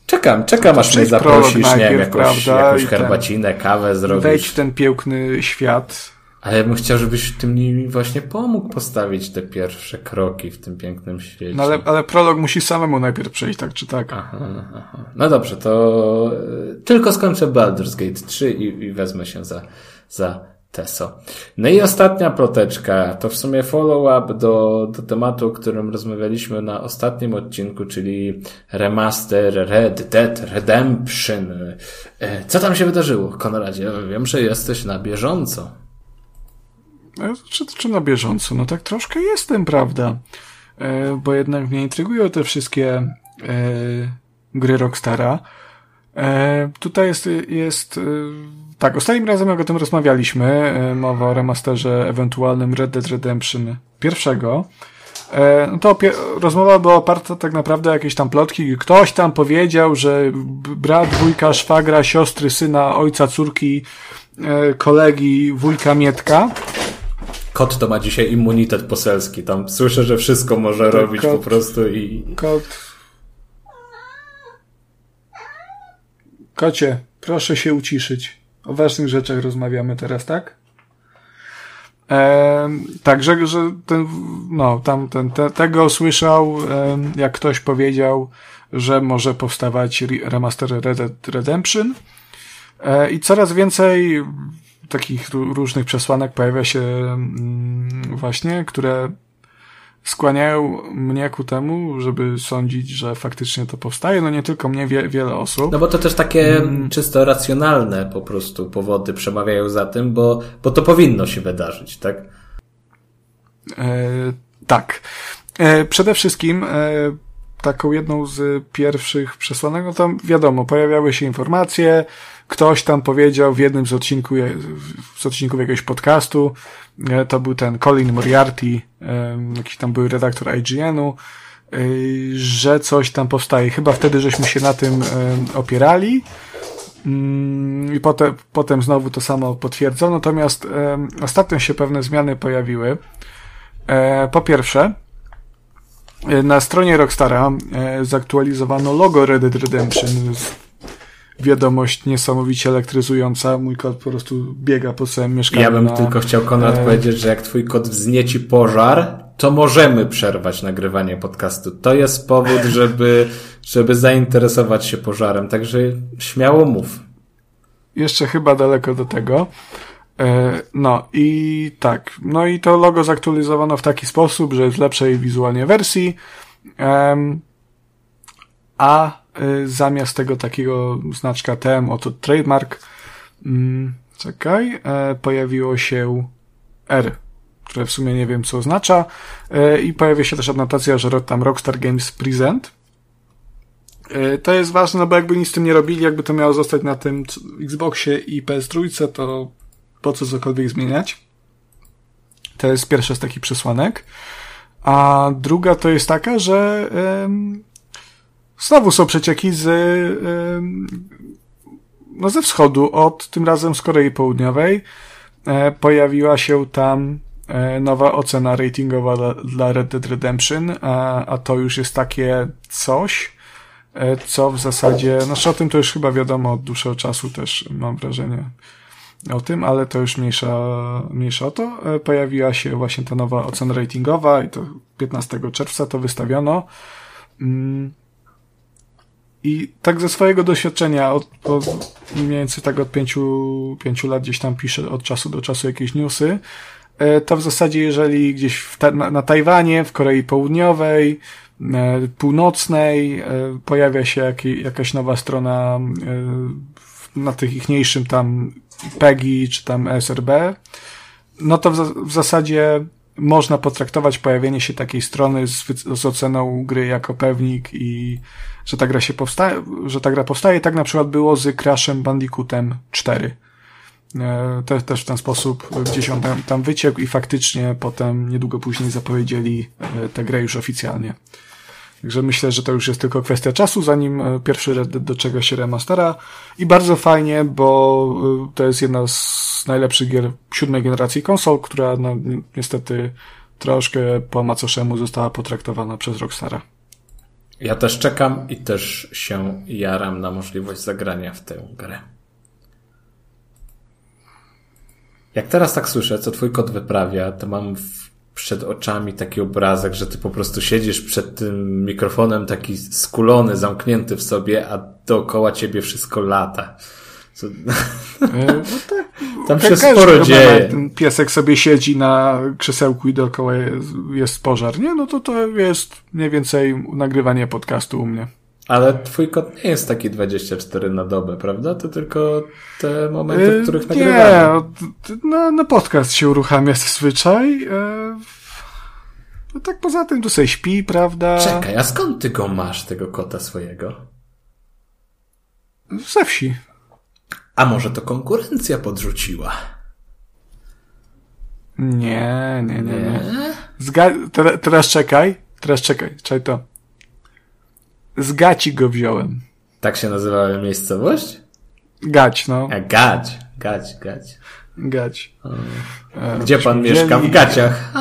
Czekam, czekam aż mnie zaprosisz, prolog nie wiem, najpierw, jakąś, prawda, jakąś i ten- herbacinę, kawę Wejdź zrobisz. w ten piękny świat. Ale ja bym chciał, żebyś ty mi właśnie pomógł postawić te pierwsze kroki w tym pięknym świecie. No ale, ale prolog musi samemu najpierw przejść, tak czy tak. Aha, aha. No dobrze, to e, tylko skończę Baldur's Gate 3 i, i wezmę się za, za Teso. No i ostatnia ploteczka, to w sumie follow-up do, do tematu, o którym rozmawialiśmy na ostatnim odcinku, czyli remaster Red Dead Redemption. E, Co tam się wydarzyło, Konradzie? Wiem, że jesteś na bieżąco. Czy, czy na bieżąco? No tak troszkę jestem, prawda? E, bo jednak mnie intrygują te wszystkie e, gry Rockstara. E, tutaj jest, jest e, tak, ostatnim razem jak o tym rozmawialiśmy, e, mowa o remasterze ewentualnym Red Dead Redemption pierwszego, e, no to rozmowa była oparta tak naprawdę o jakieś tam plotki. Ktoś tam powiedział, że brat, wujka, szwagra, siostry, syna, ojca, córki, kolegi, wujka Mietka Kot to ma dzisiaj immunitet poselski. Tam słyszę, że wszystko może robić kot- po prostu i Kot. Kocie, proszę się uciszyć. O ważnych rzeczach rozmawiamy teraz, tak? Ehm, tak, że, ten, no, tam, ten, te, tego słyszał, em, jak ktoś powiedział, że może powstawać re- remaster Red Dead Redemption. E, I coraz więcej takich ró- różnych przesłanek pojawia się mm, właśnie, które skłaniają mnie ku temu, żeby sądzić, że faktycznie to powstaje. No nie tylko mnie, wie, wiele osób. No bo to też takie czysto racjonalne po prostu powody przemawiają za tym, bo, bo to powinno się wydarzyć, tak? E, tak. E, przede wszystkim e, taką jedną z pierwszych przesłanek, no tam wiadomo, pojawiały się informacje, ktoś tam powiedział w jednym z, odcinku, z odcinków jakiegoś podcastu, e, to był ten Colin Moriarty, jakiś tam był redaktor IGN-u, e, że coś tam powstaje. Chyba wtedy żeśmy się na tym opierali. Mm, I potem, potem znowu to samo potwierdzono, natomiast ostatnio się pewne zmiany pojawiły. E, po pierwsze, na stronie Rockstara zaktualizowano logo Red Dead Redemption. Wiadomość niesamowicie elektryzująca. Mój kot po prostu biega po całym mieszkaniu. Ja bym na, tylko chciał, Konrad, e, powiedzieć, że jak twój kot wznieci pożar, to możemy przerwać nagrywanie podcastu. To jest powód, żeby, żeby zainteresować się pożarem, także śmiało mów. Jeszcze chyba daleko do tego. E, No i tak. No i to logo zaktualizowano w taki sposób, że jest lepszej wizualnie wersji. A zamiast tego takiego znaczka TM, oto trademark, mm, czekaj, e, pojawiło się R, które w sumie nie wiem co oznacza. E, I pojawia się też adnotacja, że tam Rockstar Games Present. E, To jest ważne, no bo jakby nic z tym nie robili, jakby to miało zostać na tym Xboxie i PS3, to po co cokolwiek zmieniać? To jest pierwsza z takich przesłanek. A druga to jest taka, że znowu są przecieki z no ze wschodu, od tym razem z Korei Południowej. E, pojawiła się tam e, nowa ocena ratingowa dla, Red Dead Redemption, a, a to już jest takie coś, e, co w zasadzie, znaczy o tym to już chyba wiadomo od dłuższego czasu też mam wrażenie o tym, ale to już mniejsza, mniejsza o to. Pojawiła się właśnie ta nowa ocena ratingowa i to 15 czerwca to wystawiono. Mm. I tak ze swojego doświadczenia, od, od mniej więcej tak od pięciu, pięciu lat gdzieś tam piszę od czasu do czasu jakieś newsy, e, to w zasadzie jeżeli gdzieś w na, na Tajwanie, w Korei Południowej, e, Północnej e, pojawia się jakiej, jakaś nowa strona na tych ichniejszym tam PEGI czy tam SRB, no to w, w zasadzie można potraktować pojawienie się takiej strony z, z oceną gry jako pewnik i że ta gra się powstaje, że ta gra powstaje. Tak na przykład było z Crashem Bandicootem 4. E, Też, też w ten sposób gdzieś on tam, tam wyciekł i faktycznie potem niedługo później zapowiedzieli e, tę grę już oficjalnie. Także myślę, że to już jest tylko kwestia czasu, zanim e, pierwszy Red Dead doczega się remastera. I bardzo fajnie, bo e, to jest jedna z najlepszych gier siódmej generacji konsol, która no, ni- niestety troszkę po macoszemu została potraktowana przez Rockstara. Ja też czekam i też się jaram na możliwość zagrania w tę grę. Jak teraz tak słyszę, co twój kot wyprawia, to mam przed oczami taki obrazek, że ty po prostu siedzisz przed tym mikrofonem taki skulony, zamknięty w sobie, a dookoła ciebie wszystko lata. Co... E, No tak, Tam się sporo dzieje. Ten piesek sobie siedzi na krzesełku i dookoła jest, jest pożar, nie? No to to jest mniej więcej nagrywanie podcastu u mnie. Ale twój kot nie jest taki 24 na dobę, prawda? To tylko te momenty, w E, których nie, nagrywamy. od- na, na podcast się uruchamia zazwyczaj. E, no tak poza tym tu sobie śpi, prawda? Czekaj, a skąd ty go masz, tego kota swojego? Ze wsi. A może to konkurencja podrzuciła? Nie, nie, nie, nie. Nie? Zga- te, teraz czekaj, teraz czekaj, czekaj to. Z gaci go wziąłem. Tak się nazywała miejscowość? Gać, no. A gać, gać, gać. Gać. E, Gdzie pan wzięli- mieszka? W gaciach.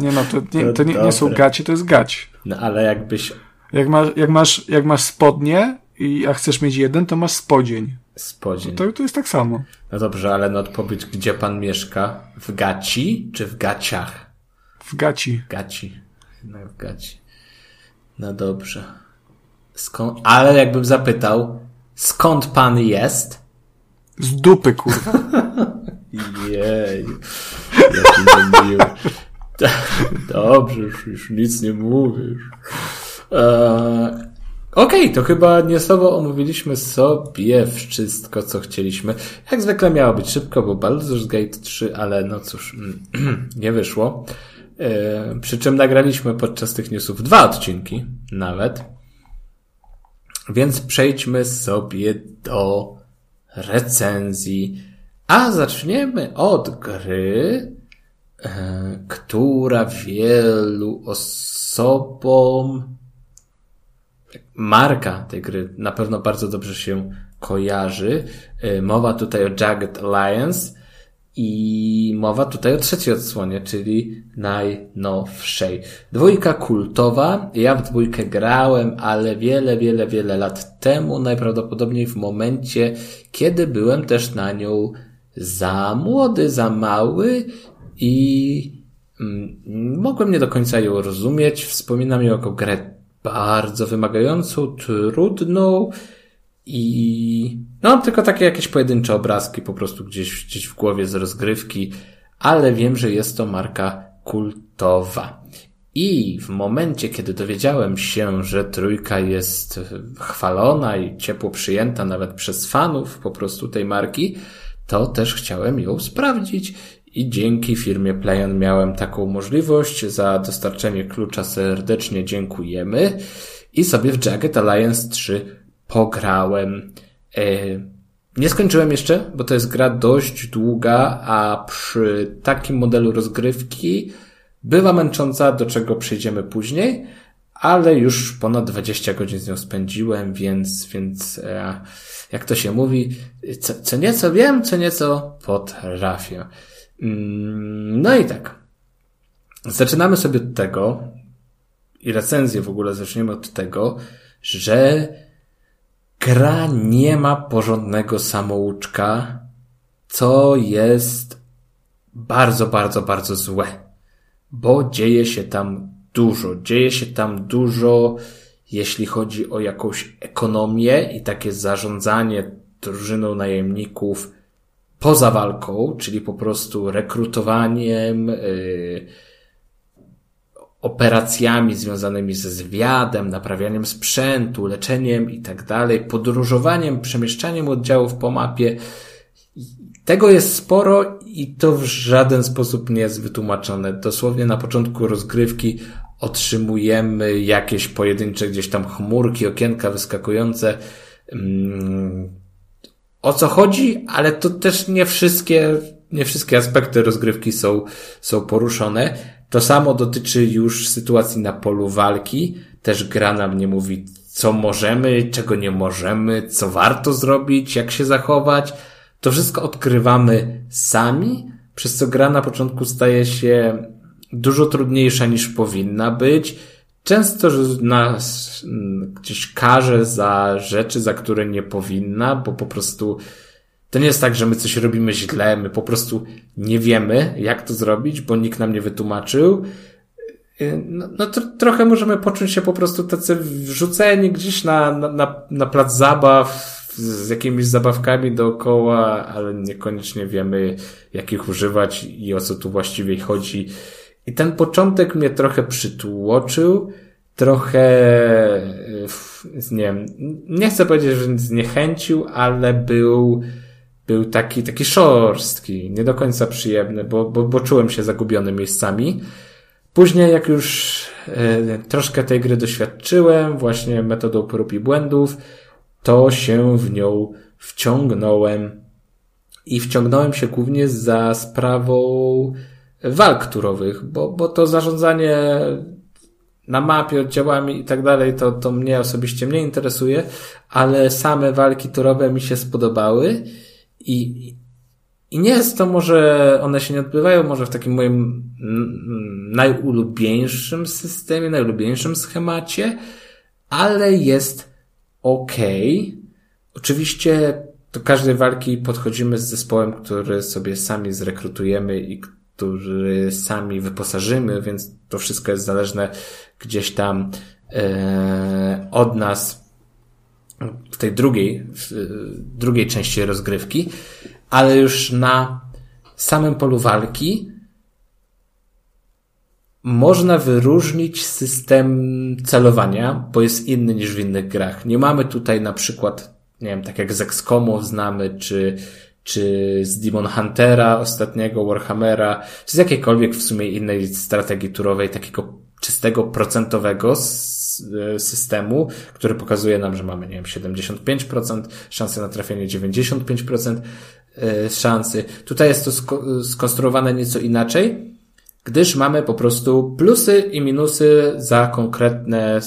Nie no, to nie, to nie, nie są gacie, to jest gać. No ale jakbyś Jak masz, jak masz, jak masz spodnie i a chcesz mieć jeden, to masz spodzień. spodzień. To, to jest tak samo. No dobrze, ale no odpowiedź, gdzie pan mieszka? W gaci czy w gaciach? W gaci. Gaci. No w gaci. No dobrze. Skąd? Ale jakbym zapytał, skąd pan jest? Z dupy, kurwa. Jej. Jaki. Dobrze, już, nic nie mówisz. Eee, Okej, to chyba niesłowo omówiliśmy sobie wszystko, co chcieliśmy. Jak zwykle miało być szybko, bo Baldur's Gate 3, ale no cóż, nie wyszło. Eee, przy czym nagraliśmy podczas tych newsów dwa odcinki, nawet. Więc przejdźmy sobie do recenzji. A zaczniemy od gry, e, która wielu osobom, marka tej gry na pewno bardzo dobrze się kojarzy. E, Mowa tutaj o Jagged Alliance i mowa tutaj o trzeciej odsłonie, czyli najnowszej. Dwójka kultowa. Ja w dwójkę grałem, ale wiele, wiele, wiele lat temu, najprawdopodobniej w momencie, kiedy byłem też na nią za młody, za mały i mm, mogłem nie do końca ją rozumieć. Wspominam ją jako grę bardzo wymagającą, trudną i no tylko takie jakieś pojedyncze obrazki po prostu gdzieś, gdzieś w głowie z rozgrywki, ale wiem, że jest to marka kultowa. I w momencie, kiedy dowiedziałem się, że trójka jest chwalona i ciepło przyjęta nawet przez fanów po prostu tej marki, to też chciałem ją sprawdzić i dzięki firmie Playon miałem taką możliwość. Za dostarczenie klucza serdecznie dziękujemy i sobie w Jagged Alliance 3 pograłem. E, Nie skończyłem jeszcze, bo to jest gra dość długa, a przy takim modelu rozgrywki bywa męcząca, do czego przejdziemy później, ale już ponad 20 godzin z nią spędziłem, więc, więc e, jak to się mówi, co, co nieco wiem, co nieco potrafię. Mm, No i tak. Zaczynamy sobie od tego, i recenzję w ogóle zaczniemy od tego, że gra nie ma porządnego samouczka, co jest bardzo, bardzo, bardzo złe. Bo dzieje się tam dużo. Dzieje się tam dużo, jeśli chodzi o jakąś ekonomię i takie zarządzanie drużyną najemników poza walką, czyli po prostu rekrutowaniem, yy, operacjami związanymi ze zwiadem, naprawianiem sprzętu, leczeniem i tak podróżowaniem, przemieszczaniem oddziałów po mapie. Tego jest sporo i to w żaden sposób nie jest wytłumaczone. Dosłownie na początku rozgrywki otrzymujemy jakieś pojedyncze gdzieś tam chmurki, okienka wyskakujące. Mm, o co chodzi, ale to też nie wszystkie, nie wszystkie aspekty rozgrywki są, są poruszone. To samo dotyczy już sytuacji na polu walki. Też gra nam nie mówi, co możemy, czego nie możemy, co warto zrobić, jak się zachować. To wszystko odkrywamy sami, przez co gra na początku staje się dużo trudniejsza niż powinna być. Często nas mm, gdzieś karze za rzeczy, za które nie powinna, bo po prostu to nie jest tak, że my coś robimy źle, my po prostu nie wiemy, jak to zrobić, bo nikt nam nie wytłumaczył. Yy, No, no to trochę możemy poczuć się po prostu tacy wrzuceni gdzieś na, na, na, plac zabaw, z jakimiś zabawkami dookoła, ale niekoniecznie wiemy, jak ich używać i o co tu właściwie chodzi. I ten początek mnie trochę przytłoczył, trochę, nie wiem, nie chcę powiedzieć, że zniechęcił, ale był, był taki, taki szorstki, nie do końca przyjemny, bo, bo, bo czułem się zagubiony miejscami. Później, jak już e, troszkę tej gry doświadczyłem, właśnie metodą prób i błędów, to się w nią wciągnąłem. I wciągnąłem się głównie za sprawą walk turowych, bo, bo to zarządzanie na mapie, oddziałami i tak dalej, to, to mnie osobiście mnie interesuje, ale same walki turowe mi się spodobały i, i nie jest to może, one się nie odbywają może w takim moim najulubieńszym systemie, najulubieńszym schemacie, ale jest ok. Oczywiście do każdej walki podchodzimy z zespołem, który sobie sami zrekrutujemy i który sami wyposażymy, więc to wszystko jest zależne gdzieś tam e, od nas w tej drugiej, w drugiej części rozgrywki, ale już na samym polu walki można wyróżnić system celowania, bo jest inny niż w innych grach. Nie mamy tutaj na przykład, nie wiem, tak jak z XCOMu znamy, czy, czy z Demon Huntera ostatniego, Warhammera, czy z jakiejkolwiek w sumie innej strategii turowej, takiego czystego procentowego systemu, który pokazuje nam, że mamy, nie wiem, 75% szansy na trafienie, 95% e, szansy. Tutaj jest to skonstruowane nieco inaczej, gdyż mamy po prostu plusy i minusy za konkretne e,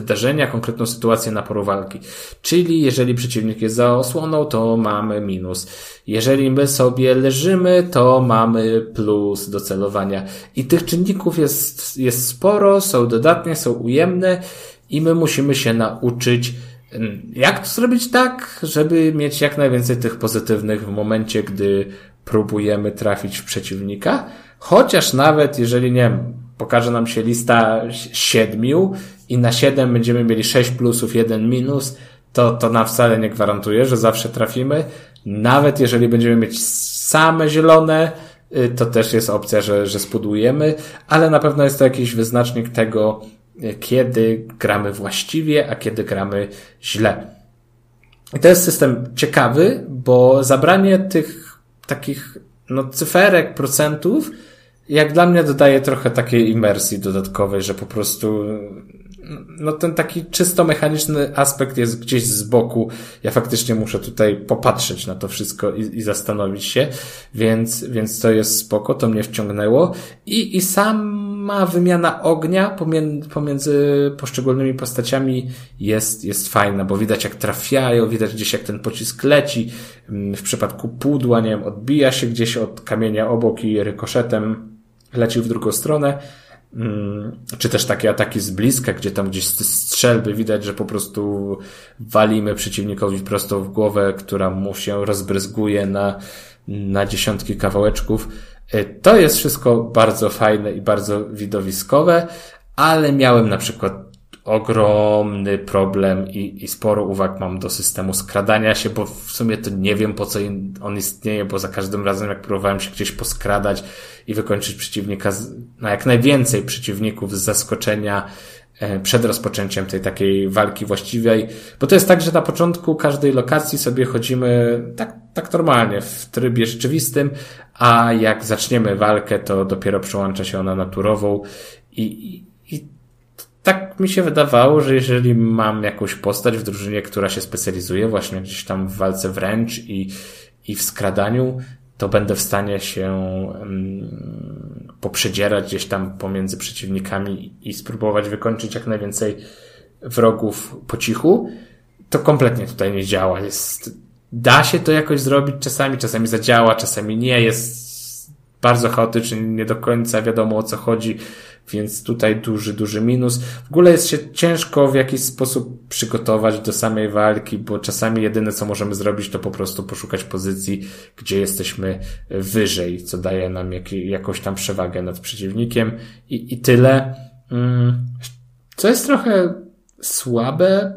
wydarzenia, konkretną sytuację na polu walki. Czyli jeżeli przeciwnik jest za osłoną, to mamy minus. Jeżeli my sobie leżymy, to mamy plus do celowania. I tych czynników jest, jest sporo, są dodatnie, są ujemne i my musimy się nauczyć, mm, jak to zrobić tak, żeby mieć jak najwięcej tych pozytywnych w momencie, gdy próbujemy trafić w przeciwnika. Chociaż nawet jeżeli, nie wiem, pokaże nam się lista siedmiu i na siedem będziemy mieli sześć plusów, jeden minus, to, to nam wcale nie gwarantuje, że zawsze trafimy. Nawet jeżeli będziemy mieć same zielone, y, to też jest opcja, że, że spudujemy, ale na pewno jest to jakiś wyznacznik tego, y, kiedy gramy właściwie, a kiedy gramy źle. I to jest system ciekawy, bo zabranie tych takich no, cyferek, procentów, jak dla mnie dodaje trochę takiej imersji dodatkowej, że po prostu no ten taki czysto mechaniczny aspekt jest gdzieś z boku. Ja faktycznie muszę tutaj popatrzeć na to wszystko i, i zastanowić się, więc, więc to jest spoko, to mnie wciągnęło. I, i sama wymiana ognia pomiędzy, pomiędzy poszczególnymi postaciami jest, jest fajna, bo widać jak trafiają, widać gdzieś jak ten pocisk leci. W przypadku pudła, nie wiem, odbija się gdzieś od kamienia obok i rykoszetem leci w drugą stronę. Mm, czy też takie ataki z bliska, gdzie tam gdzieś strzelby widać, że po prostu walimy przeciwnikowi prosto w głowę, która mu się rozbryzguje na, na dziesiątki kawałeczków. Y, to jest wszystko bardzo fajne i bardzo widowiskowe, ale miałem na przykład ogromny problem i, i sporo uwag mam do systemu skradania się, bo w sumie to nie wiem po co on istnieje, bo za każdym razem jak próbowałem się gdzieś poskradać i wykończyć przeciwnika na jak najwięcej przeciwników z zaskoczenia e, przed rozpoczęciem tej takiej walki właściwej, bo to jest tak, że na początku każdej lokacji sobie chodzimy tak, tak normalnie w trybie rzeczywistym, a jak zaczniemy walkę, to dopiero przełącza się ona na turową i, i tak mi się wydawało, że jeżeli mam jakąś postać w drużynie, która się specjalizuje właśnie gdzieś tam w walce wręcz i, i w skradaniu, to będę w stanie się um, poprzedzierać gdzieś tam pomiędzy przeciwnikami i spróbować wykończyć jak najwięcej wrogów po cichu. To kompletnie tutaj nie działa. Jest, da się to jakoś zrobić czasami, czasami zadziała, czasami nie. Jest bardzo chaotycznie, nie do końca wiadomo o co chodzi więc tutaj duży, duży minus. W ogóle jest się ciężko w jakiś sposób przygotować do samej walki, bo czasami jedyne co możemy zrobić to po prostu poszukać pozycji, gdzie jesteśmy wyżej, co daje nam jak, jakąś tam przewagę nad przeciwnikiem i, i tyle. Mm, co jest trochę słabe,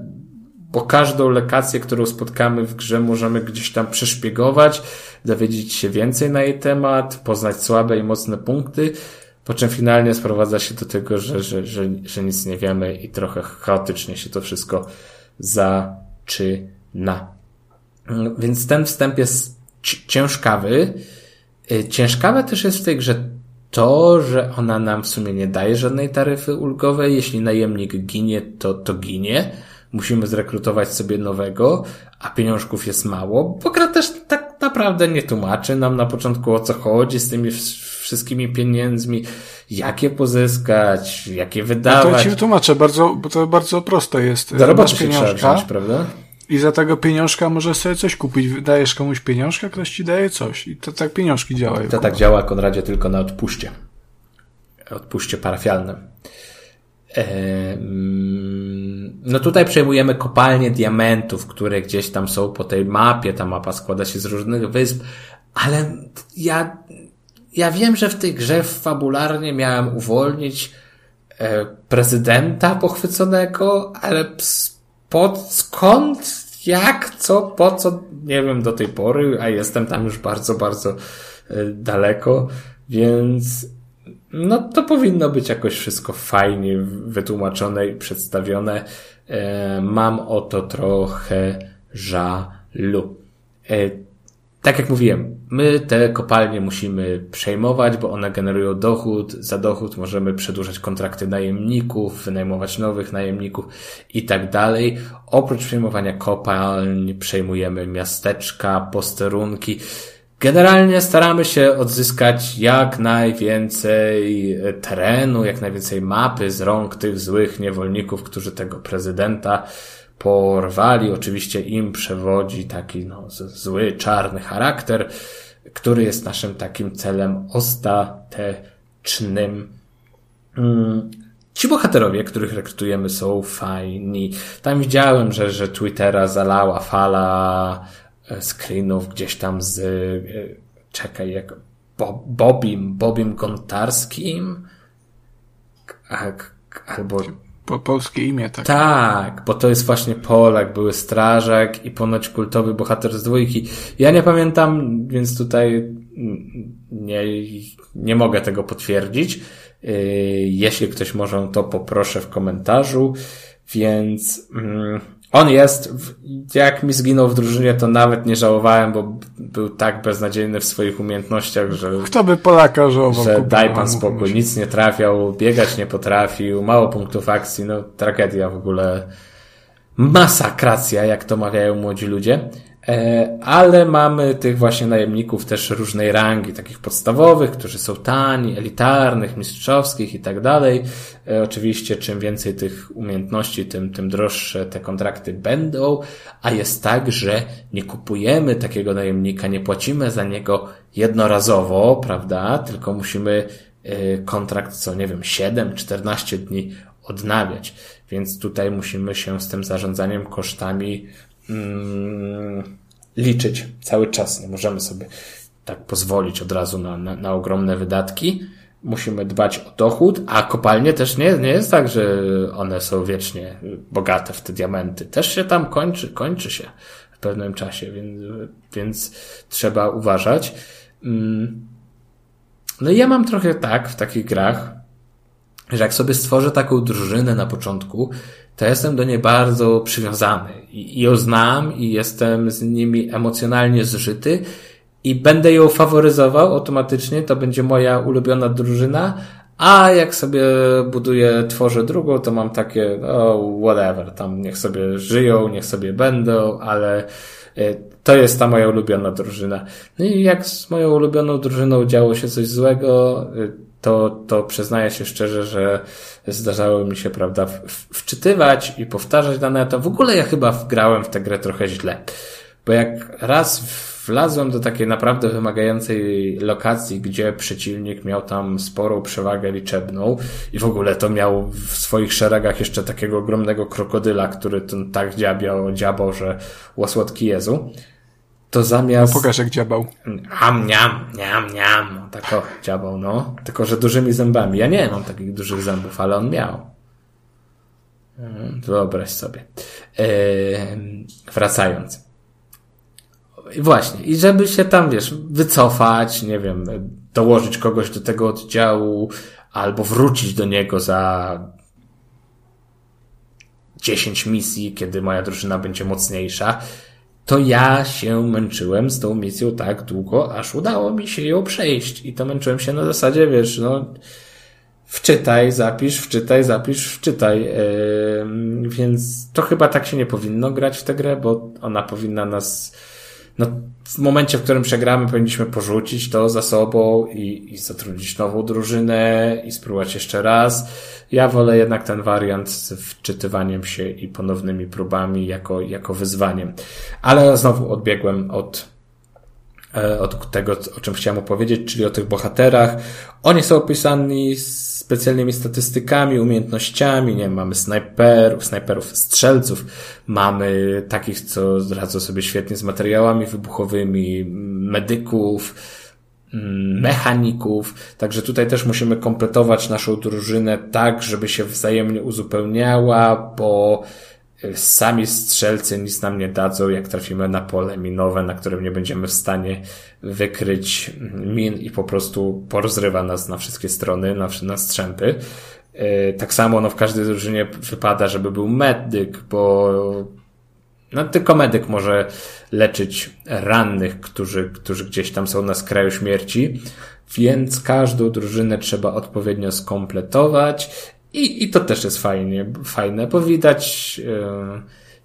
bo każdą lokację, którą spotkamy w grze, możemy gdzieś tam przeszpiegować, dowiedzieć się więcej na jej temat, poznać słabe i mocne punkty, po czym finalnie sprowadza się do tego, że, że, że, że nic nie wiemy i trochę chaotycznie się to wszystko zaczyna. Więc ten wstęp jest ciężkawy. Y, ciężkawe też jest w tej grze to, że ona nam w sumie nie daje żadnej taryfy ulgowej. Jeśli najemnik ginie, to, to ginie. Musimy zrekrutować sobie nowego, a pieniążków jest mało, bo gra też tak naprawdę nie tłumaczy nam na początku o co chodzi z tymi wszystkimi pieniędzmi, jakie pozyskać, jakie wydawać. No to ci tłumaczę, bardzo, bo to bardzo proste jest. Roboty się trzeba wziąć, prawda? I za tego pieniążka możesz sobie coś kupić. Dajesz komuś pieniążka, ktoś ci daje coś. I to tak pieniążki działają. To tak działa, Konradzie, tylko na odpuście. Odpuście parafialnym. No tutaj przejmujemy kopalnie diamentów, które gdzieś tam są po tej mapie. Ta mapa składa się z różnych wysp, ale ja, ja wiem, że w tej grze fabularnie miałem uwolnić e, prezydenta pochwyconego, ale pod skąd jak, co, po co, nie wiem do tej pory, a jestem tam już bardzo, bardzo e, daleko, więc no to powinno być jakoś wszystko fajnie wytłumaczone i przedstawione. E, mam o to trochę żalu. E, tak jak mówiłem, my te kopalnie musimy przejmować, bo one generują dochód. Za dochód możemy przedłużać kontrakty najemników, wynajmować nowych najemników i tak dalej. Oprócz przejmowania kopalń przejmujemy miasteczka, posterunki. Generalnie staramy się odzyskać jak najwięcej terenu, jak najwięcej mapy z rąk tych złych niewolników, którzy tego prezydenta porwali. Oczywiście im przewodzi taki no, zły, czarny charakter, który jest naszym takim celem ostatecznym. Mm, ci bohaterowie, których rekrutujemy, są fajni. Tam widziałem, że, że Twittera zalała fala screenów gdzieś tam z, e, czekaj, jak Bobim, Bobim Gontarskim, albo po polskie imię, tak? Tak, bo to jest właśnie Polak, były strażak i ponoć kultowy bohater z dwójki. Ja nie pamiętam, więc tutaj nie, nie mogę tego potwierdzić. Yy, jeśli ktoś może, to poproszę w komentarzu. Więc mm, on jest, jak mi zginął w drużynie, to nawet nie żałowałem, bo był tak beznadziejny w swoich umiejętnościach, że. Kto by Polaka żałował? Że daj pan spokój, nic nie trafiał, biegać nie potrafił, mało punktów akcji, no tragedia w ogóle. Masakracja, jak to mawiają młodzi ludzie. E, ale mamy tych właśnie najemników też różnej rangi, takich podstawowych, którzy są tani, elitarnych, mistrzowskich i tak dalej. E, oczywiście czym więcej tych umiejętności, tym, tym droższe te kontrakty będą, a jest tak, że nie kupujemy takiego najemnika, nie płacimy za niego jednorazowo, prawda, tylko musimy e, kontrakt co, nie wiem, 7-14 dni odnawiać. Więc tutaj musimy się z tym zarządzaniem kosztami mm, liczyć cały czas. Nie możemy sobie tak pozwolić od razu na, na, na ogromne wydatki. Musimy dbać o dochód, a kopalnie też nie, nie jest tak, że one są wiecznie bogate w te diamenty. Też się tam kończy, kończy się w pewnym czasie, więc, więc trzeba uważać. Mm. No i ja mam trochę tak w takich grach, że jak sobie stworzę taką drużynę na początku, to jestem do niej bardzo przywiązany i ją znam i jestem z nimi emocjonalnie zżyty i będę ją faworyzował automatycznie, to będzie moja ulubiona drużyna, a jak sobie buduję, tworzę drugą, to mam takie, oh, whatever, tam niech sobie żyją, niech sobie będą, ale e, to jest ta moja ulubiona drużyna. No i jak z moją ulubioną drużyną działo się coś złego, e, to, to przyznaję się szczerze, że zdarzało mi się, prawda, wczytywać i powtarzać dane, to w ogóle ja chyba wgrałem w tę grę trochę źle. Bo jak raz wlazłem do takiej naprawdę wymagającej lokacji, gdzie przeciwnik miał tam sporą przewagę liczebną i w ogóle to miał w swoich szeregach jeszcze takiego ogromnego krokodyla, który ten tak dziabiał, dziabał, że łosłodki Jezu, to zamiast... No pokaż jak dziabał. Am, niam, niam, niam. No, tak o, dziabał, no. Tylko, że dużymi zębami. Ja nie mam takich dużych zębów, ale on miał. Mm, Wyobraź sobie. E, wracając. I Właśnie, i żeby się tam, wiesz, wycofać, nie wiem, dołożyć kogoś do tego oddziału, albo wrócić do niego za 10 misji, kiedy moja drużyna będzie mocniejsza, to ja się męczyłem z tą misją tak długo, aż udało mi się ją przejść. I to męczyłem się na zasadzie, wiesz, no, wczytaj, zapisz, wczytaj, zapisz, wczytaj. Yy, więc to chyba tak się nie powinno grać w tę grę, bo ona powinna nas, no, w momencie, w którym przegramy, powinniśmy porzucić to za sobą i, i zatrudnić nową drużynę i spróbować jeszcze raz. Ja wolę jednak ten wariant z wczytywaniem się i ponownymi próbami jako, jako wyzwaniem. Ale znowu odbiegłem od od tego, o czym chciałem opowiedzieć, czyli o tych bohaterach. Oni są opisani specjalnymi statystykami, umiejętnościami, nie mamy snajperów, snajperów, strzelców, mamy takich, co radzą sobie świetnie z materiałami wybuchowymi, medyków, mm, mechaników, także tutaj też musimy kompletować naszą drużynę tak, żeby się wzajemnie uzupełniała, bo sami strzelcy nic nam nie dadzą, jak trafimy na pole minowe, na którym nie będziemy w stanie wykryć min i po prostu porozrywa nas na wszystkie strony, na, na strzępy. Yy, Tak samo no, w każdej drużynie wypada, żeby był medyk, bo no, tylko medyk może leczyć rannych, którzy, którzy gdzieś tam są na skraju śmierci, więc każdą drużynę trzeba odpowiednio skompletować i, i to też jest fajnie, fajne, bo widać, e,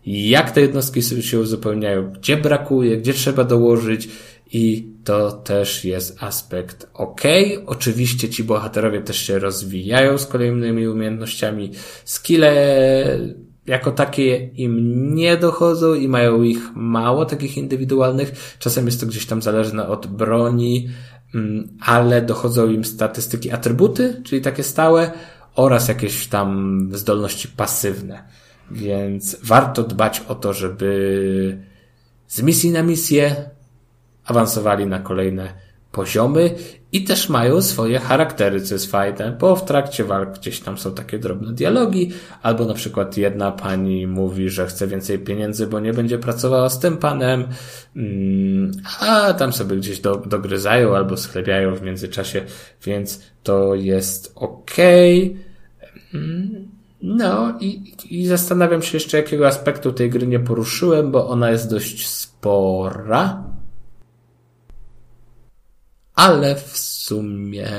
jak te jednostki się uzupełniają, gdzie brakuje, gdzie trzeba dołożyć i to też jest aspekt ok. Oczywiście ci bohaterowie też się rozwijają z kolejnymi umiejętnościami. Skille jako takie im nie dochodzą i mają ich mało, takich indywidualnych. Czasem jest to gdzieś tam zależne od broni, mm, ale dochodzą im statystyki atrybuty, czyli takie stałe, oraz jakieś tam zdolności pasywne. Więc warto dbać o to, żeby z misji na misję awansowali na kolejne poziomy i też mają swoje charaktery, co jest fajne, bo w trakcie walk gdzieś tam są takie drobne dialogi, albo na przykład jedna pani mówi, że chce więcej pieniędzy, bo nie będzie pracowała z tym panem, mm, a tam sobie gdzieś do, dogryzają albo schlebiają w międzyczasie, więc to jest okej. Mm, No i, i zastanawiam się jeszcze, jakiego aspektu tej gry nie poruszyłem, bo ona jest dość spora. Ale w sumie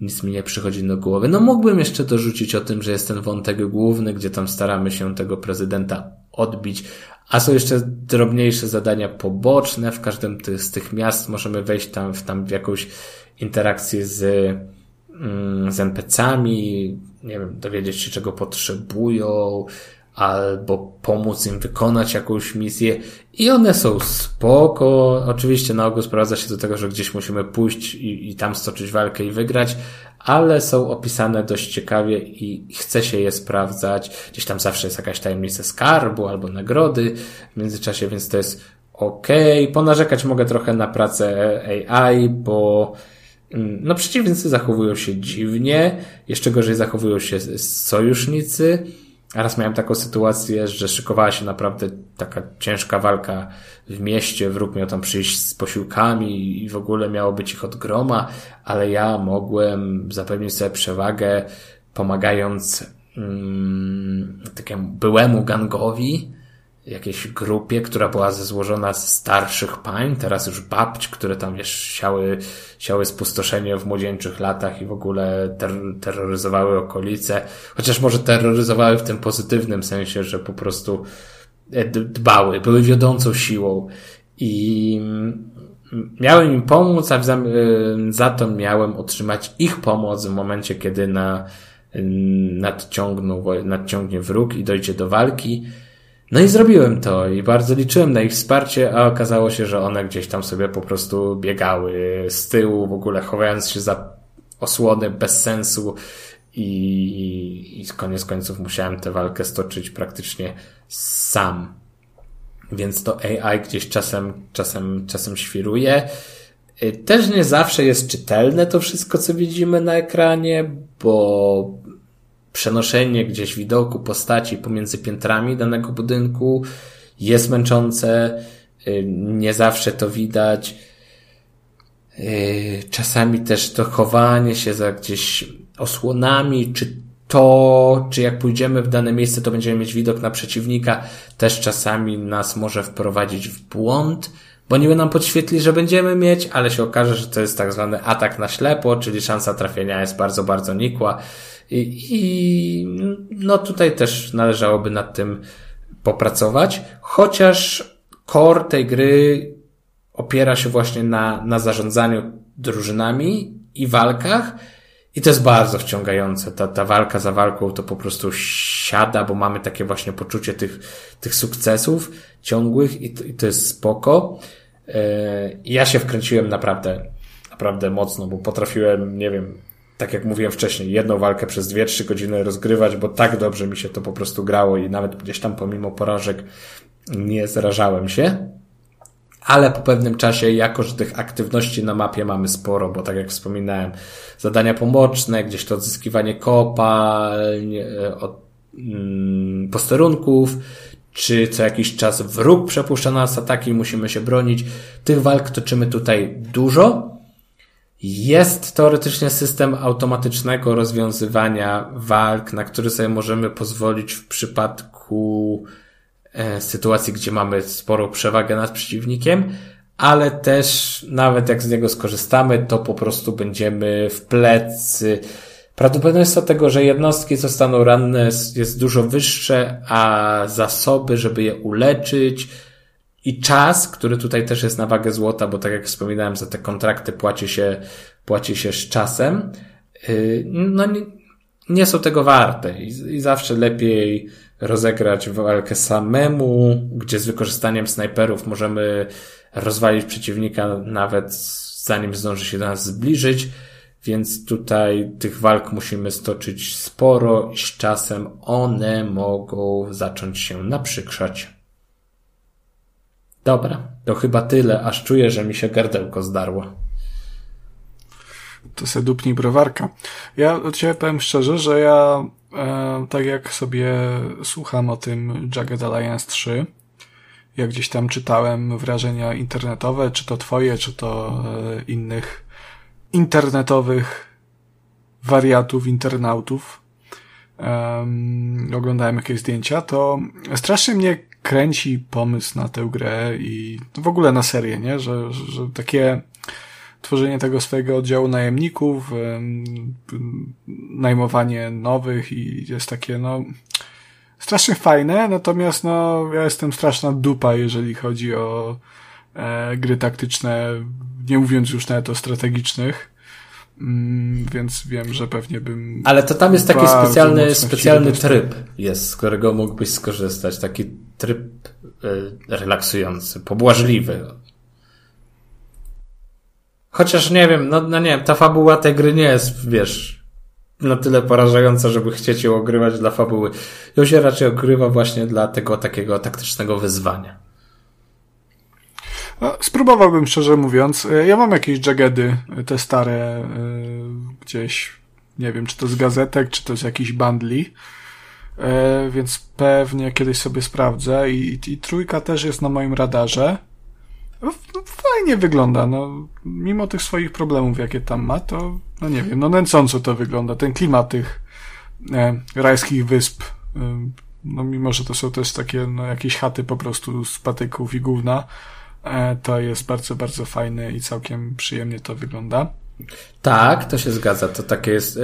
nic mi nie przychodzi do głowy. No mógłbym jeszcze dorzucić o tym, że jest ten wątek główny, gdzie tam staramy się tego prezydenta odbić, a są jeszcze drobniejsze zadania poboczne. W każdym z tych miast możemy wejść tam w, tam w jakąś interakcję z, mm, z NPC-ami, nie wiem, dowiedzieć się czego potrzebują, albo pomóc im wykonać jakąś misję i one są spoko. Oczywiście na ogół sprowadza się do tego, że gdzieś musimy pójść i, i tam stoczyć walkę i wygrać, ale są opisane dość ciekawie i chce się je sprawdzać. Gdzieś tam zawsze jest jakaś tajemnica skarbu albo nagrody w międzyczasie, więc to jest okej. Ponarzekać mogę trochę na pracę AI, bo mm, no przeciwnicy zachowują się dziwnie, jeszcze gorzej zachowują się sojusznicy. A raz miałem taką sytuację, że szykowała się naprawdę taka ciężka walka w mieście, wróg miał tam przyjść z posiłkami i w ogóle miało być ich od groma, ale ja mogłem zapewnić sobie przewagę, pomagając mm, takiemu byłemu gangowi, jakiejś grupie, która była złożona z starszych pań, teraz już babć, które tam wiesz, siały, siały spustoszenie w młodzieńczych latach i w ogóle ter terroryzowały okolice. Chociaż może terroryzowały w tym pozytywnym sensie, że po prostu e, dbały, były wiodącą siłą. I mm, miałem im pomóc, a y, za to miałem otrzymać ich pomoc w momencie, kiedy na, nadciągną, nadciągnie wróg i dojdzie do walki. No i zrobiłem to i bardzo liczyłem na ich wsparcie, a okazało się, że one gdzieś tam sobie po prostu biegały z tyłu, w ogóle chowając się za osłony bez sensu i, i koniec końców musiałem tę walkę stoczyć praktycznie sam. Więc to AI gdzieś czasem, czasem, czasem świruje. Y, Też nie zawsze jest czytelne to wszystko, co widzimy na ekranie, bo przenoszenie gdzieś widoku postaci pomiędzy piętrami danego budynku jest męczące, y, nie zawsze to widać. Y, czasami też to chowanie się za gdzieś osłonami, czy to, czy jak pójdziemy w dane miejsce, to będziemy mieć widok na przeciwnika, też czasami nas może wprowadzić w błąd, bo niby nam podświetli, że będziemy mieć, ale się okaże, że to jest tak zwany atak na ślepo, czyli szansa trafienia jest bardzo, bardzo nikła. I, i no tutaj też należałoby nad tym popracować, chociaż core tej gry opiera się właśnie na, na zarządzaniu drużynami i walkach, i to jest bardzo wciągające. Ta, ta walka za walką to po prostu siada, bo mamy takie właśnie poczucie tych, tych sukcesów ciągłych i to, i to jest spoko. Yy, ja się wkręciłem naprawdę, naprawdę mocno, bo potrafiłem, nie wiem, tak jak mówiłem wcześniej, jedną walkę przez 2-3 godziny rozgrywać, bo tak dobrze mi się to po prostu grało i nawet gdzieś tam pomimo porażek nie zrażałem się ale po pewnym czasie, jako że tych aktywności na mapie mamy sporo, bo tak jak wspominałem, zadania pomoczne, gdzieś to odzyskiwanie kopalń, e, od, mm, posterunków, czy co jakiś czas wróg przepuszcza nas ataki, musimy się bronić. Tych walk toczymy tutaj dużo. Jest teoretycznie system automatycznego rozwiązywania walk, na który sobie możemy pozwolić w przypadku E, sytuacji, gdzie mamy sporą przewagę nad przeciwnikiem, ale też nawet jak z niego skorzystamy, to po prostu będziemy w plecy. Prawdopodobieństwo tego, że jednostki zostaną ranne jest dużo wyższe, a zasoby, żeby je uleczyć i czas, który tutaj też jest na wagę złota, bo tak jak wspominałem, za te kontrakty płaci się, płaci się z czasem, y, no nie, nie są tego warte i, i zawsze lepiej rozegrać walkę samemu, gdzie z wykorzystaniem snajperów możemy rozwalić przeciwnika nawet zanim zdąży się do nas zbliżyć, więc tutaj tych walk musimy stoczyć sporo i z czasem one mogą zacząć się naprzykrzać. Dobra, to chyba tyle, aż czuję, że mi się gardełko zdarło. To se dupnij browarka. Ja od ciebie powiem szczerze, że ja e, tak jak sobie słucham o tym Jagged Alliance 3, jak gdzieś tam czytałem wrażenia internetowe, czy to twoje, czy to e, innych internetowych wariatów, internautów, um, oglądałem jakieś zdjęcia, to strasznie mnie kręci pomysł na tę grę i w ogóle na serię, nie? Że, że takie tworzenie tego swojego oddziału najemników, najmowanie nowych i jest takie, no, strasznie fajne, natomiast no, ja jestem straszna dupa, jeżeli chodzi o e, gry taktyczne, nie mówiąc już nawet o strategicznych. Mm, więc wiem, że pewnie bym. Ale to tam jest taki specjalny, specjalny tryb, jest, z którego mógłbyś skorzystać. Taki tryb y, relaksujący, pobłażliwy. Chociaż nie wiem, no, no nie wiem, ta fabuła tej gry nie jest, wiesz, na tyle porażająca, żeby chcieć ją ogrywać dla fabuły. Ją się raczej ogrywa właśnie dla tego takiego taktycznego wyzwania. No, spróbowałbym, szczerze mówiąc. Ja mam jakieś jagedy, te stare, yy, gdzieś, nie wiem, czy to z gazetek, czy to z jakichś bandli. Więc pewnie kiedyś sobie sprawdzę. I, I trójka też jest na moim radarze. No, fajnie wygląda, no. Mimo tych swoich problemów, jakie tam ma, to, no nie wiem, no nęcąco to wygląda. Ten klimat tych e, rajskich wysp, e, no mimo, że to są też takie, no jakieś chaty po prostu z patyków i gówna, e, to jest bardzo, bardzo fajny i całkiem przyjemnie to wygląda. Tak, to się zgadza. To takie jest, e,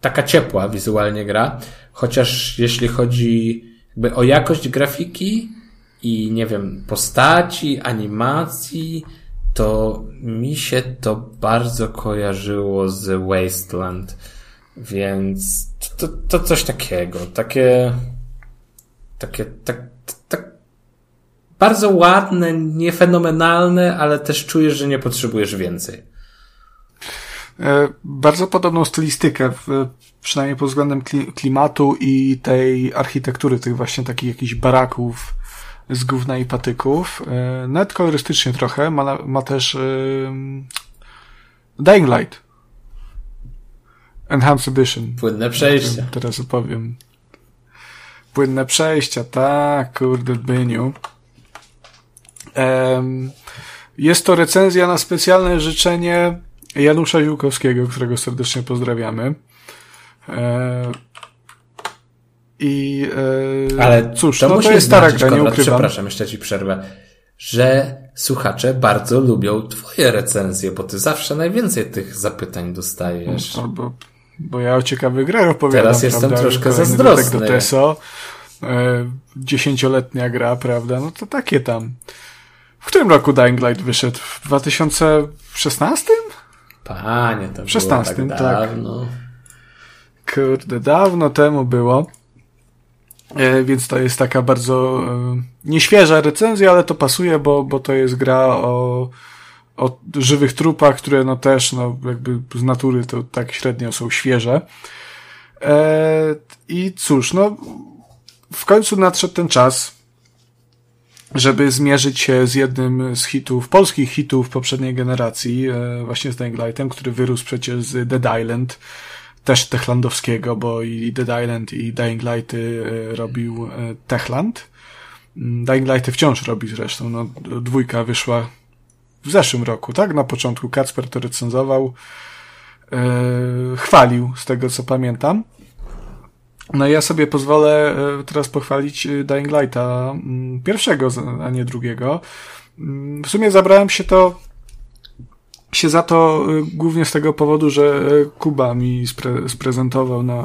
taka ciepła wizualnie gra, chociaż jeśli chodzi jakby o jakość grafiki, i nie wiem, postaci, animacji, to mi się to bardzo kojarzyło z Wasteland. Więc to, to coś takiego, takie, takie, tak, tak, bardzo ładne, niefenomenalne, ale też czujesz, że nie potrzebujesz więcej. E, bardzo podobną stylistykę, przynajmniej pod względem klimatu i tej architektury, tych właśnie takich jakichś baraków, z gówna i patyków. E, nawet kolorystycznie trochę. Ma, ma też yy, Dying Light. Enhanced Edition. Płynne przejście. Teraz opowiem. Płynne przejścia, tak, kurde, byniu. Jest to recenzja na specjalne życzenie Janusza Ziłkowskiego, którego serdecznie pozdrawiamy. E, I e, Ale cóż, to no to jest stara gra, nie ukrywam. Przepraszam, jeszcze ci przerwę. Że słuchacze bardzo lubią twoje recenzje, bo ty zawsze najwięcej tych zapytań dostajesz. No, bo, bo ja o ciekawych grach opowiadam. Teraz jestem prawda? troszkę zazdrosny. do TESO. E, dziesięcioletnia gra, prawda? No to takie tam. W którym roku Dying Light wyszedł? W 2016? Panie, to W 16, było tak, tak. dawno. Kurde, dawno temu było. E, więc to jest taka bardzo e, nieświeża recenzja, ale to pasuje, bo, bo to jest gra o, o żywych trupach, które no też no jakby z natury to tak średnio są świeże. E, I cóż, no w końcu nadszedł ten czas, żeby zmierzyć się z jednym z hitów, polskich hitów poprzedniej generacji, e, właśnie z Dying Lightem, który wyrósł przecież z Dead Island, też techlandowskiego, bo i Dead Island i Dying Lighty e, robił e, Techland. Mm, Dying Lighty wciąż robi zresztą, no dwójka wyszła w zeszłym roku, tak? Na początku Kacper to recenzował, chwalił z tego co pamiętam. No i ja sobie pozwolę e, teraz pochwalić e, Dying Lighta mm, pierwszego, a nie drugiego. Mm, W sumie zabrałem się to się za to e, głównie z tego powodu, że Kuba mi spre sprezentował na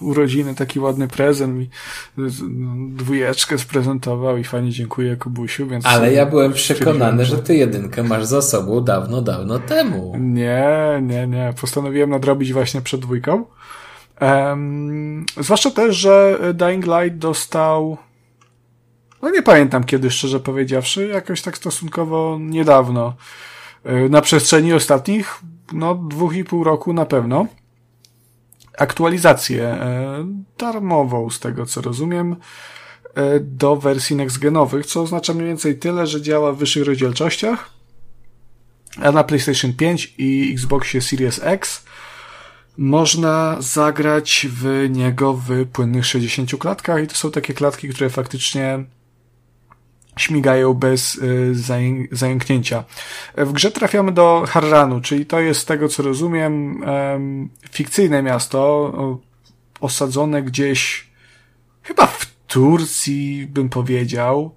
urodziny taki ładny prezent mi no, dwójeczkę sprezentował i fajnie dziękuję Kubusiu, więc Ale ja byłem przekonany, że ty jedynkę masz za sobą dawno, dawno temu. Nie, nie, nie. Postanowiłem nadrobić właśnie przed dwójką. Em, zwłaszcza też, że Dying Light dostał. No nie pamiętam kiedy, szczerze powiedziawszy, jakoś tak stosunkowo niedawno. E, Na przestrzeni ostatnich, no, dwóch i pół roku na pewno. Aktualizację e, darmową, z tego co rozumiem, e, do wersji next-genowych, co oznacza mniej więcej tyle, że działa w wyższych rozdzielczościach a na PlayStation 5 i Xboxie Series X można zagrać w niego w płynnych 60 klatkach i to są takie klatki, które faktycznie śmigają bez y, zaję- zająknięcia. W grze trafiamy do Harranu, czyli to jest z tego co rozumiem em, fikcyjne miasto osadzone gdzieś chyba w Turcji bym powiedział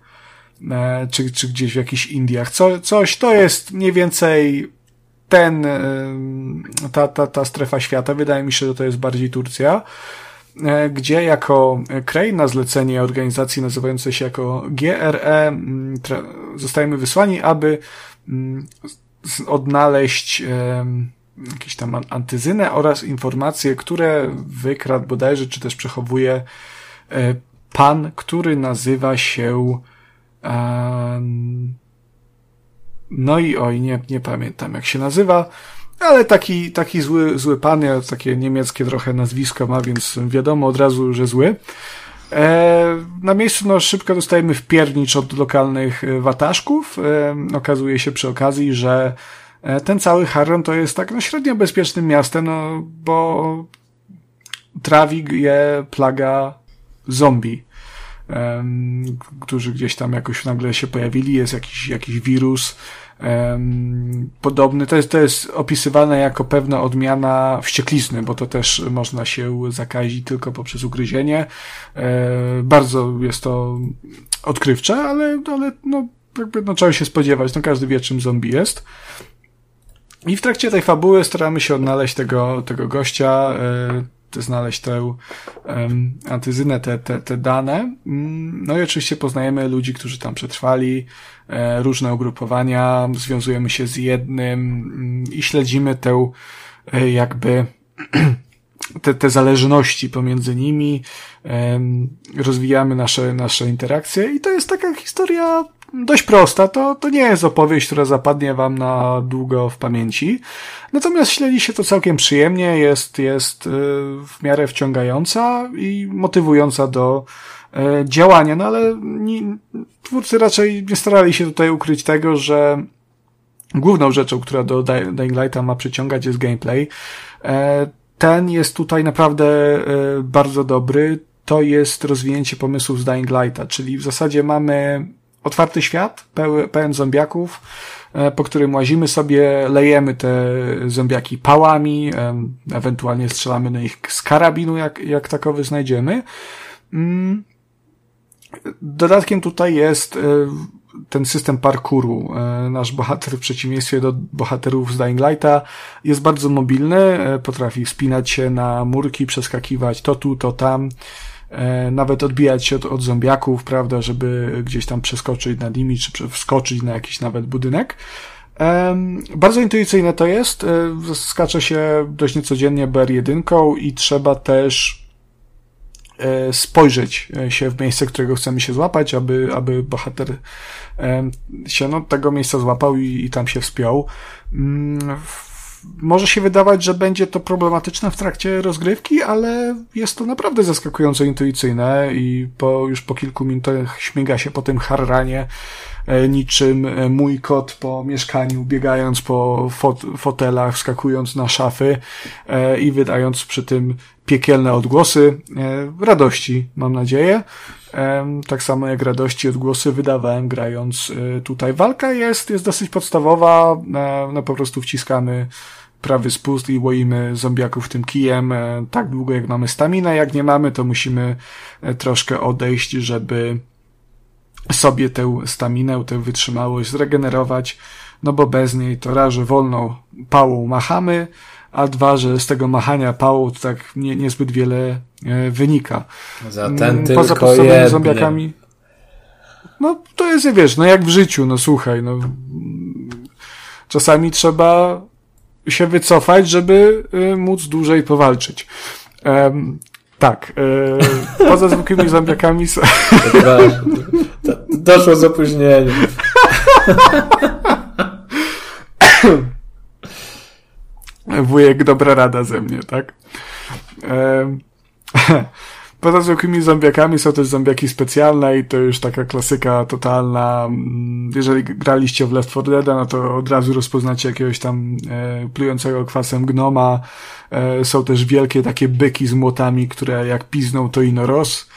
e, czy, czy gdzieś w jakichś Indiach. Co, coś to jest mniej więcej ten, ta, ta, ta strefa świata. Wydaje mi się, że to jest bardziej Turcja, e, gdzie jako kraj na zlecenie organizacji nazywającej się jako GRE zostajemy wysłani, aby odnaleźć jakieś tam an- antyzynę oraz informacje, które wykradł bodajże, czy też przechowuje e, pan, który nazywa się Em, No i oj, nie, nie pamiętam jak się nazywa, ale taki, taki zły, zły pan, ja takie niemieckie trochę nazwisko ma, więc wiadomo od razu, że zły. E, na miejscu no, szybko dostajemy wpiernicz od lokalnych e, wataszków. E, okazuje się przy okazji, że e, ten cały Harran to jest tak no, średnio bezpiecznym miastem, no, bo trawi je plaga zombie którzy gdzieś tam jakoś nagle się pojawili, jest jakiś, jakiś wirus podobny. To jest, to jest opisywane jako pewna odmiana wścieklizny, bo to też można się zakazić tylko poprzez ugryzienie. E, bardzo jest to odkrywcze, ale, ale no, jakby, no, trzeba się spodziewać, no każdy wie czym zombie jest. I w trakcie tej fabuły staramy się odnaleźć tego, tego gościa, e, znaleźć tę em, antyzynę, te, te, te dane. Mm, No i oczywiście poznajemy ludzi, którzy tam przetrwali, e, różne ugrupowania, związujemy się z jednym mm, i śledzimy tę e, jakby te, te zależności pomiędzy nimi, rozwijamy nasze, nasze interakcje i to jest taka historia dość prosta. To, to nie jest opowieść, która zapadnie wam na długo w pamięci. Natomiast śledzi się to całkiem przyjemnie, jest, jest y, w miarę wciągająca i motywująca do e, działania, no ale nie, twórcy raczej nie starali się tutaj ukryć tego, że główną rzeczą, która do Dy- Dying Lighta ma przyciągać jest gameplay. E, ten jest tutaj naprawdę e, bardzo dobry. To jest rozwinięcie pomysłów z Dying Lighta, czyli w zasadzie mamy otwarty świat, pełen zombiaków, e, po którym łazimy sobie, lejemy te zombiaki pałami, ewentualnie strzelamy na nich z karabinu, jak, jak takowy znajdziemy. Mm. Dodatkiem tutaj jest ten system parkouru. E, nasz bohater w przeciwieństwie do bohaterów z Dying Lighta jest bardzo mobilny, e, potrafi wspinać się na murki, przeskakiwać to tu, to tam, e, nawet odbijać się od, od zombiaków, prawda, żeby gdzieś tam przeskoczyć na nimi, czy wskoczyć na jakiś nawet budynek. Bardzo intuicyjne to jest. Skacze się dość niecodziennie BR1 i trzeba też E, spojrzeć e, się w miejsce, którego chcemy się złapać, aby, aby bohater e, się no, tego miejsca złapał i, i tam się wspiął. Może się wydawać, że będzie to problematyczne w trakcie rozgrywki, ale jest to naprawdę zaskakująco intuicyjne i po, już po kilku minutach śmiga się po tym harranie E, niczym e, mój kot po mieszkaniu, biegając po fot fotelach, wskakując na szafy e, i wydając przy tym piekielne odgłosy radości, mam nadzieję. Tak samo jak radości odgłosy wydawałem grając tutaj. Walka jest, jest dosyć podstawowa, no po prostu wciskamy prawy spust i łoimy zombiaków tym kijem tak długo jak mamy stamina, jak nie mamy to musimy troszkę odejść, żeby sobie tę staminę, tę wytrzymałość zregenerować, no bo bez niej to raz, że wolną pałą machamy, a dwa, że z tego machania pałą to tak nie, niezbyt wiele e, wynika. Za ten mm, Poza podstawowymi zombiakami. No to jest, wiesz, no jak w życiu, no słuchaj, no czasami trzeba się wycofać, żeby y, móc dłużej powalczyć. Um, tak. E, poza zwykłymi zombiakami są... Doszło z opóźnieniem. Wujek, dobra rada ze mnie, tak? E, Poza zwykłymi zombiakami są też zombiaki specjalne i to już taka klasyka totalna. Mm, jeżeli graliście w Left 4 Dead, no to od razu rozpoznacie jakiegoś tam e, plującego kwasem gnoma. E, są też wielkie takie byki z młotami, które jak pizną to ino roz.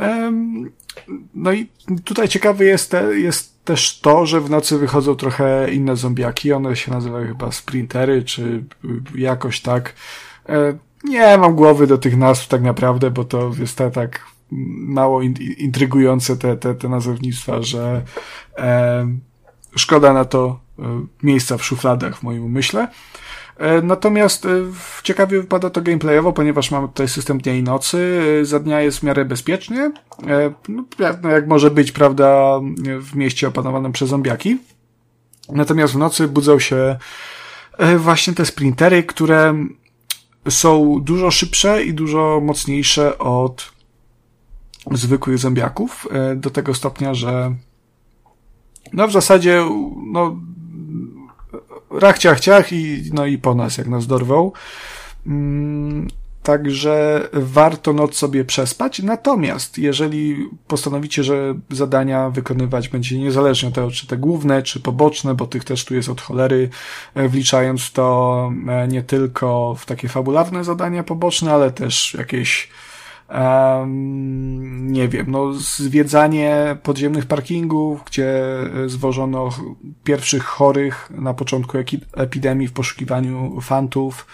E, no i tutaj ciekawe jest, te, jest też to, że w nocy wychodzą trochę inne zombiaki. One się nazywają chyba sprintery, czy jakoś tak. E, nie mam głowy do tych nazw tak naprawdę, bo to jest tak mało intrygujące te, te, te nazewnictwa, że e, szkoda na to e, miejsca w szufladach w moim umyśle. E, natomiast e, ciekawie wypada to gameplayowo, ponieważ mamy tutaj system dnia i nocy. E, za dnia jest w miarę bezpiecznie, no, no, jak może być, prawda, w mieście opanowanym przez zombiaki. Natomiast w nocy budzą się właśnie te sprintery, które są dużo szybsze i dużo mocniejsze od zwykłych zombiaków, do tego stopnia, że no w zasadzie no rach ciach, i, no i po nas, jak nas dorwał. Mm, Także warto noc sobie przespać. Natomiast jeżeli postanowicie, że zadania wykonywać będzie niezależnie od tego, czy te główne, czy poboczne, bo tych też tu jest od cholery, e, wliczając to e, nie tylko w takie fabularne zadania poboczne, ale też jakieś Nie wiem, no, zwiedzanie podziemnych parkingów, gdzie zwożono pierwszych chorych na początku epidemii w poszukiwaniu fantów,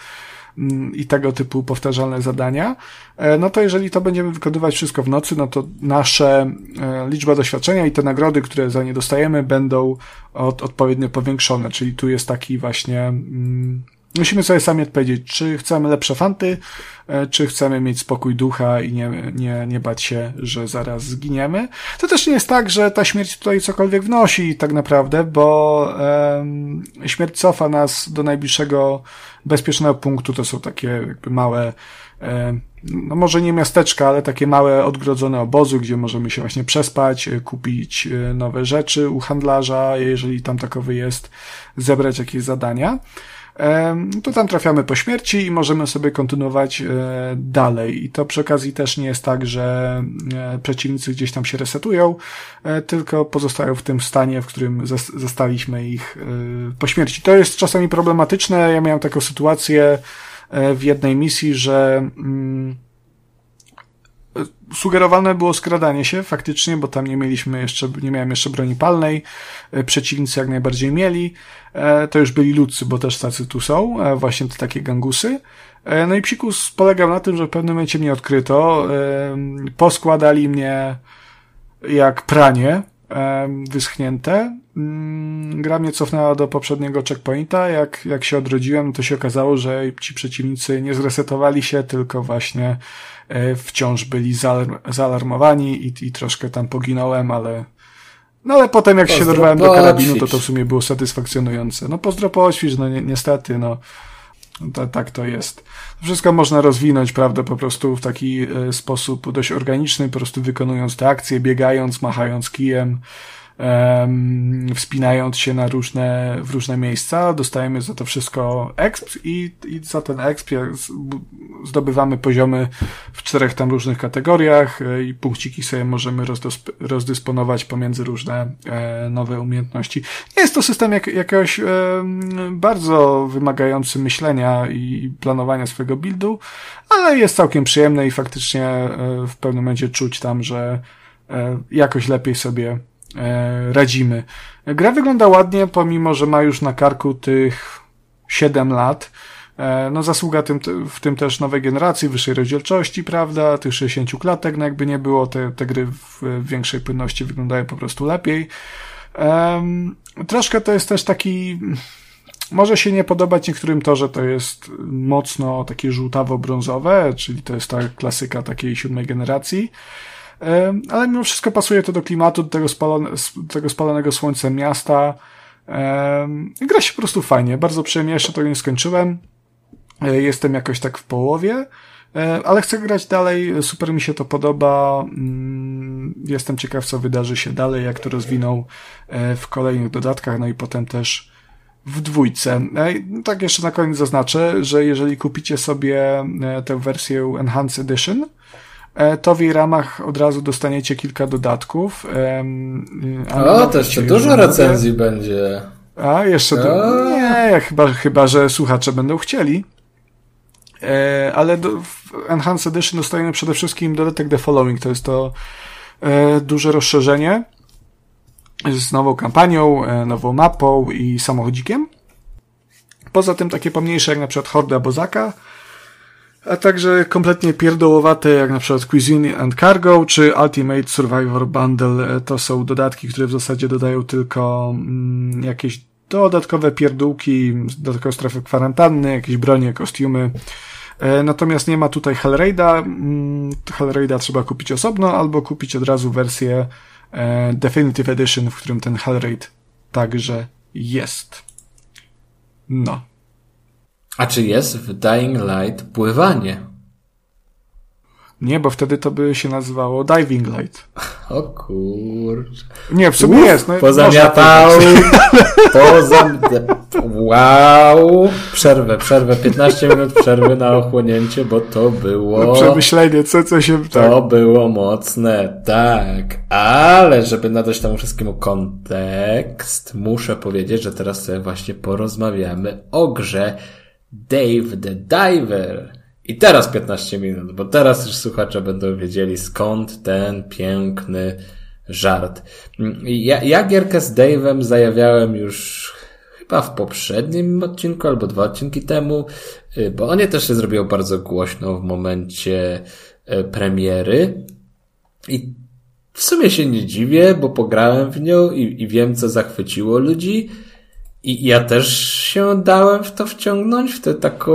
i tego typu powtarzalne zadania, e, no to jeżeli to będziemy wykonywać wszystko w nocy, no to nasze e, liczba doświadczenia i te nagrody, które za nie dostajemy, będą od, odpowiednio powiększone, czyli tu jest taki właśnie, mm, musimy sobie sami odpowiedzieć, czy chcemy lepsze fanty, e, czy chcemy mieć spokój ducha i nie, nie, nie bać się, że zaraz zginiemy. To też nie jest tak, że ta śmierć tutaj cokolwiek wnosi tak naprawdę, bo um, śmierć cofa nas do najbliższego bezpiecznego punktu. To są takie jakby małe e, no może nie miasteczka, ale takie małe odgrodzone obozy, gdzie możemy się właśnie przespać, e, kupić nowe rzeczy u handlarza, jeżeli tam takowy jest, zebrać jakieś zadania to tam trafiamy po śmierci i możemy sobie kontynuować e, dalej. I to przy okazji też nie jest tak, że e, przeciwnicy gdzieś tam się resetują, e, tylko pozostają w tym stanie, w którym zostaliśmy ich po śmierci. To jest czasami problematyczne. Ja miałem taką sytuację, w jednej misji, że mm, sugerowane było skradanie się faktycznie, bo tam nie mieliśmy jeszcze, nie miałem jeszcze broni palnej, e, przeciwnicy jak najbardziej mieli, e, to już byli ludcy, bo też tacy tu są, e, właśnie te takie gangusy. No i psikus polegał na tym, że w pewnym momencie mnie odkryto, poskładali mnie jak pranie, wyschnięte. Mm, gra mnie cofnęła do poprzedniego checkpointa. Jak, jak się odrodziłem, to się okazało, że ci przeciwnicy nie zresetowali się, tylko właśnie e, wciąż byli zaalarmowani i, i troszkę tam poginąłem, ale no ale potem jak się dorwałem do karabinu, to to w sumie było satysfakcjonujące. No pozdro poświć, no ni niestety, no. To, tak to jest. Wszystko można rozwinąć, prawda, po prostu w taki e, sposób dość organiczny, po prostu wykonując te akcje, biegając, machając kijem, wspinając się na różne, w różne miejsca, dostajemy za to wszystko exp i, i za ten exp zdobywamy poziomy w czterech tam różnych kategoriach e, i punkciki sobie możemy rozdysponować pomiędzy różne e, nowe umiejętności. Nie jest to system jak, jakoś e, bardzo wymagający myślenia i planowania swojego buildu, ale jest całkiem przyjemny i faktycznie e, w pewnym momencie czuć tam, że jakoś lepiej sobie radzimy. Gra wygląda ładnie, pomimo, że ma już na karku tych 7 lat. E, no zasługa tym, w tym też nowej generacji, wyższej rozdzielczości, prawda, tych 60 klatek, no jakby nie było, te, te gry w większej płynności wyglądają po prostu lepiej. Um, troszkę to jest też taki, może się nie podobać niektórym to, że to jest mocno takie żółtawo-brązowe, czyli to jest ta klasyka takiej siódmej generacji ale mimo wszystko pasuje to do klimatu, do tego, spalone, tego spalonego słońcem miasta. Gra się po prostu fajnie, bardzo przyjemnie, jeszcze to nie skończyłem. E, jestem jakoś tak w połowie, e, ale chcę grać dalej, super mi się to podoba. Mm, jestem ciekaw, co wydarzy się dalej, jak to rozwiną e, w kolejnych dodatkach, no i potem też w dwójce. Tak jeszcze na koniec zaznaczę, że jeżeli kupicie sobie tę wersję Enhanced Edition, to w jej ramach od razu dostaniecie kilka dodatków. O, to jeszcze dużo recenzji będzie. A, jeszcze do... Nie, chyba, chyba, że słuchacze będą chcieli. E, ale do, w Enhanced Edition dostajemy przede wszystkim dodatek The Following. To jest to e, duże rozszerzenie z nową kampanią, nową mapą i samochodzikiem. Poza tym takie pomniejsze jak na przykład Horda Bozaka, a także kompletnie pierdołowate, jak na przykład Cuisine and Cargo, czy Ultimate Survivor Bundle. To są dodatki, które w zasadzie dodają tylko mm, jakieś dodatkowe pierdółki, dodatkowe strefy kwarantanny, jakieś bronie, kostiumy. E, natomiast nie ma tutaj Hellraida. Mm, Hellraida trzeba kupić osobno, albo kupić od razu wersję e, Definitive Edition, w którym ten Hellraid także jest. No. A czy jest w Dying Light pływanie? Nie, bo wtedy to by się nazywało Diving Light. O kurcz. Nie, w sumie Uf, jest. No, pozamiatał. Pozam... Wow. Przerwę, przerwę. 15 minut przerwy na ochłonięcie, bo to było... No, przemyślenie, co, co się... To tak. było mocne, tak. Ale żeby nadać temu wszystkiemu kontekst, muszę powiedzieć, że teraz sobie właśnie porozmawiamy o grze Dave the Diver. I teraz 15 minut, bo teraz już słuchacze będą wiedzieli skąd ten piękny żart. Ja, ja gierkę z Dave'em zajawiałem już chyba w poprzednim odcinku albo dwa odcinki temu, y, bo on też się zrobiło bardzo głośno w momencie y, premiery. I w sumie się nie dziwię, bo pograłem w nią i, i wiem, co zachwyciło ludzi. I ja też się dałem w to wciągnąć, w tę taką,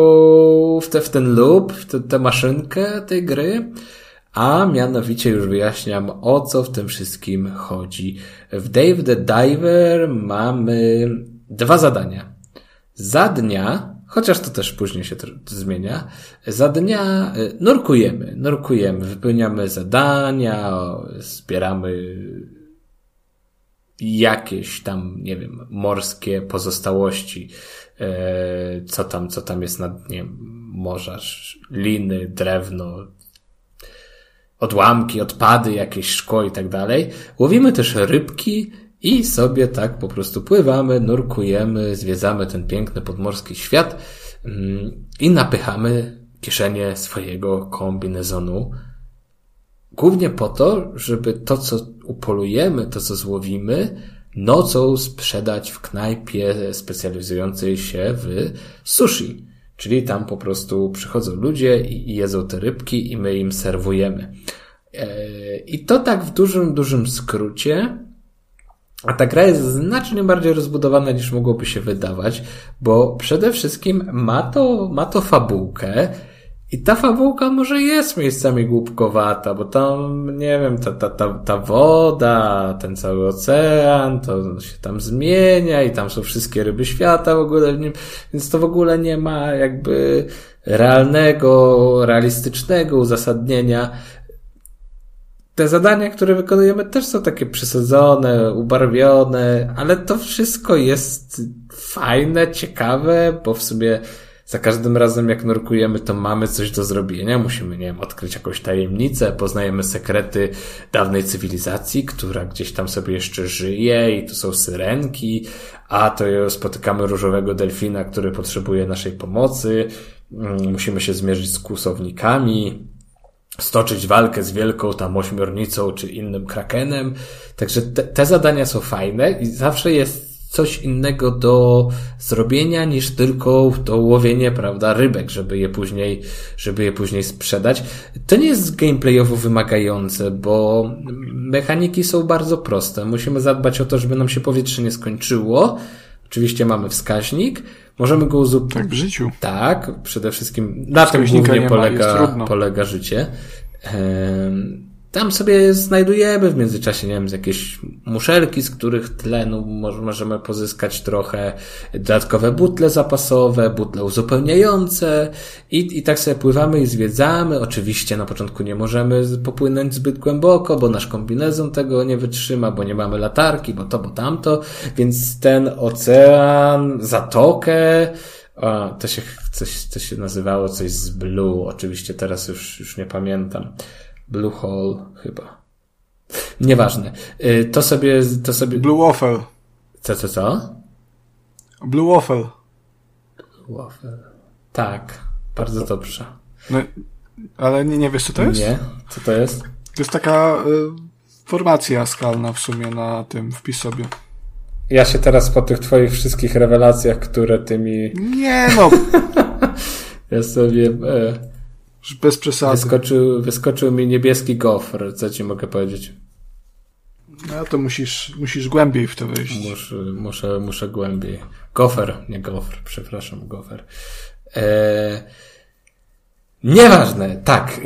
w, te, w ten loop, w tę maszynkę tej gry. A mianowicie już wyjaśniam, o co w tym wszystkim chodzi. W Dave the Diver mamy dwa zadania. Za dnia, chociaż to też później się zmienia, za dnia y, nurkujemy, nurkujemy, wypełniamy zadania, zbieramy jakieś tam, nie wiem, morskie pozostałości, e, co tam, co tam jest na dnie morza, liny, drewno, odłamki, odpady, jakieś szkło i tak dalej. Łowimy też rybki i sobie tak po prostu pływamy, nurkujemy, zwiedzamy ten piękny podmorski świat. Mm, I napychamy kieszenie swojego kombinezonu. Głównie po to, żeby to, co upolujemy, to, co złowimy, nocą sprzedać w knajpie specjalizującej się w sushi. Czyli tam po prostu przychodzą ludzie i jedzą te rybki i my im serwujemy. E, I to tak w dużym, dużym skrócie. A ta gra jest znacznie bardziej rozbudowana niż mogłoby się wydawać, bo przede wszystkim ma to, ma to fabułkę, i ta fabułka może jest miejscami głupkowata, bo tam, nie wiem, ta, ta, ta, ta woda, ten cały ocean, to się tam zmienia i tam są wszystkie ryby świata w ogóle w nim, więc to w ogóle nie ma jakby realnego, realistycznego uzasadnienia. Te zadania, które wykonujemy też są takie przesadzone, ubarwione, ale to wszystko jest fajne, ciekawe, bo w sumie za każdym razem jak nurkujemy, to mamy coś do zrobienia. Musimy, nie wiem, odkryć jakąś tajemnicę, poznajemy sekrety dawnej cywilizacji, która gdzieś tam sobie jeszcze żyje i tu są syrenki, a to spotykamy różowego delfina, który potrzebuje naszej pomocy. Mm, musimy się zmierzyć z kłusownikami, stoczyć walkę z wielką tam ośmiornicą czy innym krakenem. Także te, te zadania są fajne i zawsze jest coś innego do zrobienia niż tylko to łowienie, prawda, rybek, żeby je później, żeby je później sprzedać. To nie jest gameplayowo wymagające, bo mechaniki są bardzo proste. Musimy zadbać o to, żeby nam się powietrze nie skończyło. Oczywiście mamy wskaźnik, możemy go uzupełnić. Tak w życiu. Tak, przede wszystkim na tym głównie polega, polega życie. Tam sobie znajdujemy w międzyczasie, nie wiem, jakieś muszelki, z których tlenu możemy pozyskać trochę, dodatkowe butle zapasowe, butle uzupełniające i, i tak sobie pływamy i zwiedzamy. Oczywiście na początku nie możemy popłynąć zbyt głęboko, bo nasz kombinezon tego nie wytrzyma, bo nie mamy latarki, bo to, bo tamto, więc ten ocean, zatokę, o, to się, coś, to się nazywało coś z Blue, oczywiście teraz już, już nie pamiętam. Blue Hole chyba. Nieważne. Y, to sobie, to sobie... Blue Waffle. Co, co, co? Blue Waffle. Blue Waffle. Tak. Bardzo dobrze. No, ale nie, nie wiesz, co to jest? Nie. Co to jest? To jest taka y, formacja skalna w sumie na tym wpis sobie. Ja się teraz po tych twoich wszystkich rewelacjach, które ty mi... Nie no! ja sobie... E bez przesady. Wyskoczył, wyskoczył mi niebieski gofr, co ci mogę powiedzieć. No to musisz, musisz głębiej w to wejść. Muszę, muszę, muszę głębiej. Gofer, nie gofr, przepraszam, gofer. Eee, nieważne, tak.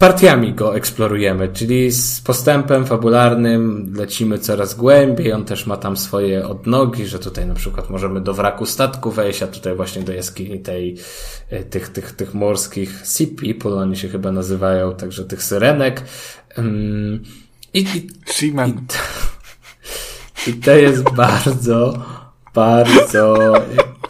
Partiami go eksplorujemy, czyli z postępem fabularnym lecimy coraz głębiej, on też ma tam swoje odnogi, że tutaj na przykład możemy do wraku statku wejść, a tutaj właśnie do jaskini tej, e, tych, tych, tych morskich sea people, oni się chyba nazywają, także tych syrenek. I, i. I, I to jest bardzo, bardzo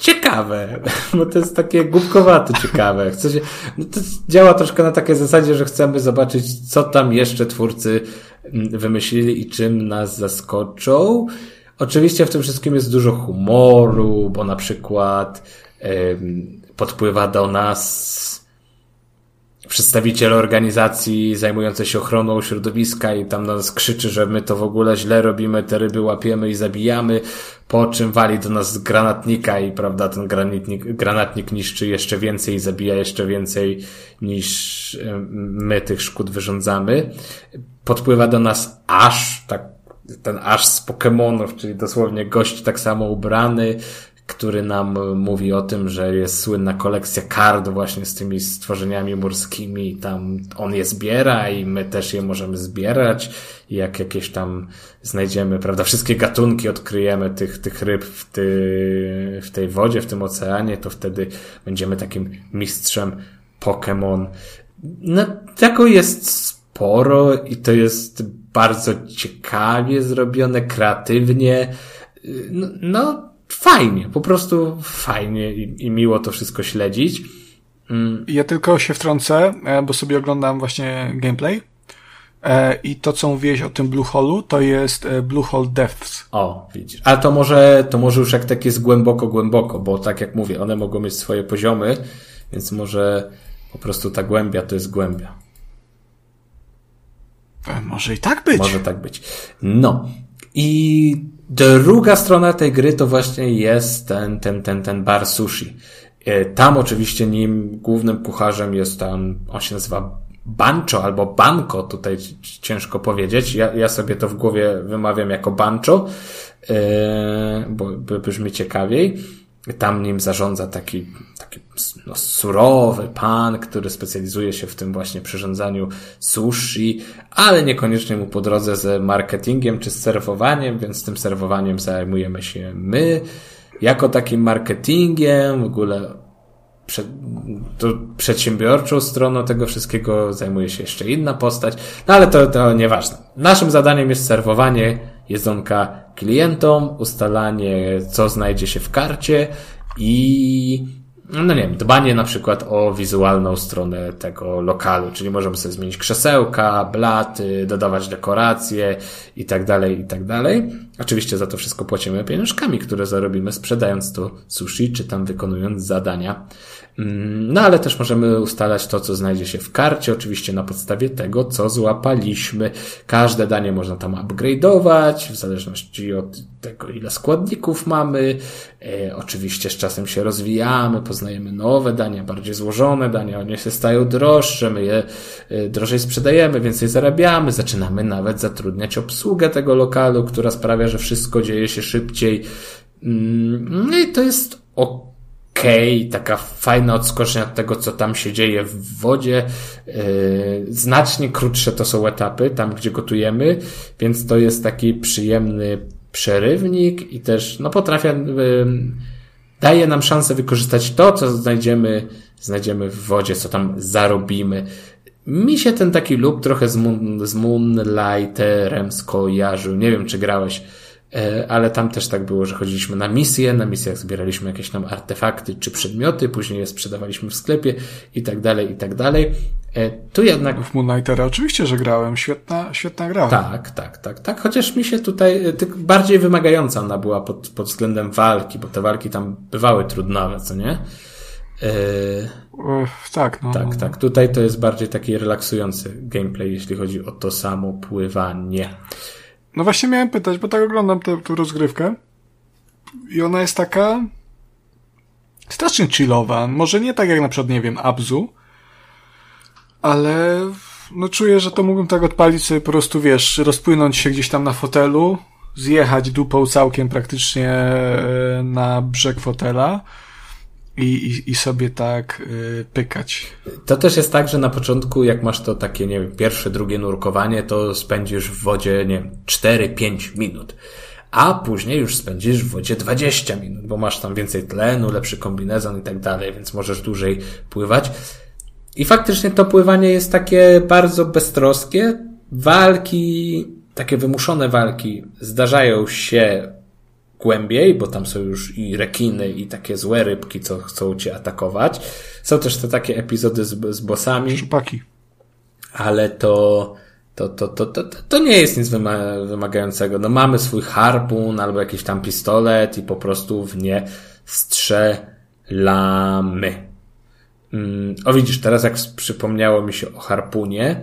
ciekawe, bo to jest takie głupkowate ciekawe. Chce się, no to działa troszkę na takiej zasadzie, że chcemy zobaczyć, co tam jeszcze twórcy mm, wymyślili i czym nas zaskoczą. Oczywiście w tym wszystkim jest dużo humoru, bo na przykład ym, podpływa do nas przedstawiciel organizacji zajmującej się ochroną środowiska i tam na nas krzyczy, że my to w ogóle źle robimy, te ryby łapiemy i zabijamy, po czym wali do nas granatnika i prawda, ten granatnik, granatnik niszczy jeszcze więcej i zabija jeszcze więcej niż my tych szkód wyrządzamy. Podpływa do nas aż, tak, ten aż z Pokémonów, czyli dosłownie gość tak samo ubrany, który nam mówi o tym, że jest słynna kolekcja kart właśnie z tymi stworzeniami morskimi. Tam on je zbiera i my też je możemy zbierać. I jak jakieś tam znajdziemy, prawda, wszystkie gatunki odkryjemy tych, tych ryb w, ty, w tej wodzie, w tym oceanie, to wtedy będziemy takim mistrzem Pokémon. No, tego jest sporo i to jest bardzo ciekawie zrobione, kreatywnie. No, no fajnie, po prostu fajnie i, i miło to wszystko śledzić. Mm. Ja tylko się wtrącę, e, bo sobie oglądam właśnie gameplay E, I to, co mówiłeś o tym Blue Hole'u, to jest e, Blue Hole Depths. O, widzisz. A to może, to może już jak tak jest głęboko, głęboko, bo tak jak mówię, one mogą mieć swoje poziomy, więc może po prostu ta głębia to jest głębia. Może i tak być. Może tak być. No. I druga strona tej gry to właśnie jest ten, ten, ten, ten bar sushi. E, Tam oczywiście nim głównym kucharzem jest tam, on się nazywa Bancho albo Banko, tutaj ciężko powiedzieć. Ja, ja sobie to w głowie wymawiam jako Bancho, e, bo brzmi ciekawiej. Tam nim zarządza taki, taki no, surowy pan, który specjalizuje się w tym właśnie przyrządzaniu sushi, ale niekoniecznie mu po drodze z marketingiem czy z serwowaniem, więc tym serwowaniem zajmujemy się my. Jako takim marketingiem, w ogóle to przedsiębiorczą stroną tego wszystkiego zajmuje się jeszcze inna postać, no ale to, to nieważne. Naszym zadaniem jest serwowanie jedzonka klientom, ustalanie co znajdzie się w karcie i no nie wiem, dbanie na przykład o wizualną stronę tego lokalu, czyli możemy sobie zmienić krzesełka, blaty, dodawać dekoracje i tak dalej, i tak dalej. Oczywiście za to wszystko płacimy pieniążkami, które zarobimy sprzedając to sushi, czy tam wykonując zadania. Mm, No ale też możemy ustalać to, co znajdzie się w karcie, oczywiście na podstawie tego, co złapaliśmy. Każde danie można tam upgrade'ować, w zależności od tego, ile składników mamy. E, oczywiście z czasem się rozwijamy, poznajemy nowe dania, bardziej złożone dania, one się stają droższe, my je e, drożej sprzedajemy, więcej zarabiamy, zaczynamy nawet zatrudniać obsługę tego lokalu, która sprawia, że wszystko dzieje się szybciej. Mm, No i to jest ok okej, taka fajna odskocznia od tego, co tam się dzieje w wodzie. Yy, znacznie krótsze to są etapy, tam gdzie gotujemy, więc to jest taki przyjemny przerywnik i też, no potrafia, yy, daje nam szansę wykorzystać to, co znajdziemy, znajdziemy w wodzie, co tam zarobimy. Mi się ten taki loop trochę z, moon, z Moonlighterem skojarzył. Nie wiem, czy grałeś E, ale tam też tak było, że chodziliśmy na misje, na misjach zbieraliśmy jakieś tam artefakty czy przedmioty, później je sprzedawaliśmy w sklepie i tak dalej, i tak dalej. E, Tu jednak W Moonlightera oczywiście, że grałem. Świetna, świetna gra. tak, tak, tak, tak. Chociaż mi się tutaj e, bardziej wymagająca ona była pod, pod względem walki, bo te walki tam bywały trudnowe, co nie? E, E, tak, no. tak, tak. Tutaj to jest bardziej taki relaksujący gameplay, jeśli chodzi o to samo pływanie. No właśnie miałem pytać, bo tak oglądam tę tę rozgrywkę i ona jest taka strasznie chillowa. Może nie tak jak na przykład, nie wiem, Abzu, ale no czuję, że to mógłbym tak odpalić sobie po prostu, wiesz, rozpłynąć się gdzieś tam na fotelu, zjechać dupą całkiem praktycznie e, na brzeg fotela i, i, i sobie tak e, pykać. To też jest tak, że na początku, jak masz to takie, nie wiem, pierwsze, drugie nurkowanie, to spędzisz w wodzie, nie wiem, 4-5 minut. A później już spędzisz w wodzie 20 minut, bo masz tam więcej tlenu, lepszy kombinezon i tak dalej, więc możesz dłużej pływać. I faktycznie to pływanie jest takie bardzo beztroskie. Walki, takie wymuszone walki zdarzają się głębiej, bo tam są już i rekiny, i takie złe rybki, co chcą cię atakować. Są też te takie epizody z, z bossami, Szczupaki. ale to, to, to, to, to, to, nie jest nic wyma- wymagającego. No mamy swój harpun albo jakiś tam pistolet i po prostu w nie strzelamy. Mm, o widzisz, teraz jak przypomniało mi się o harpunie,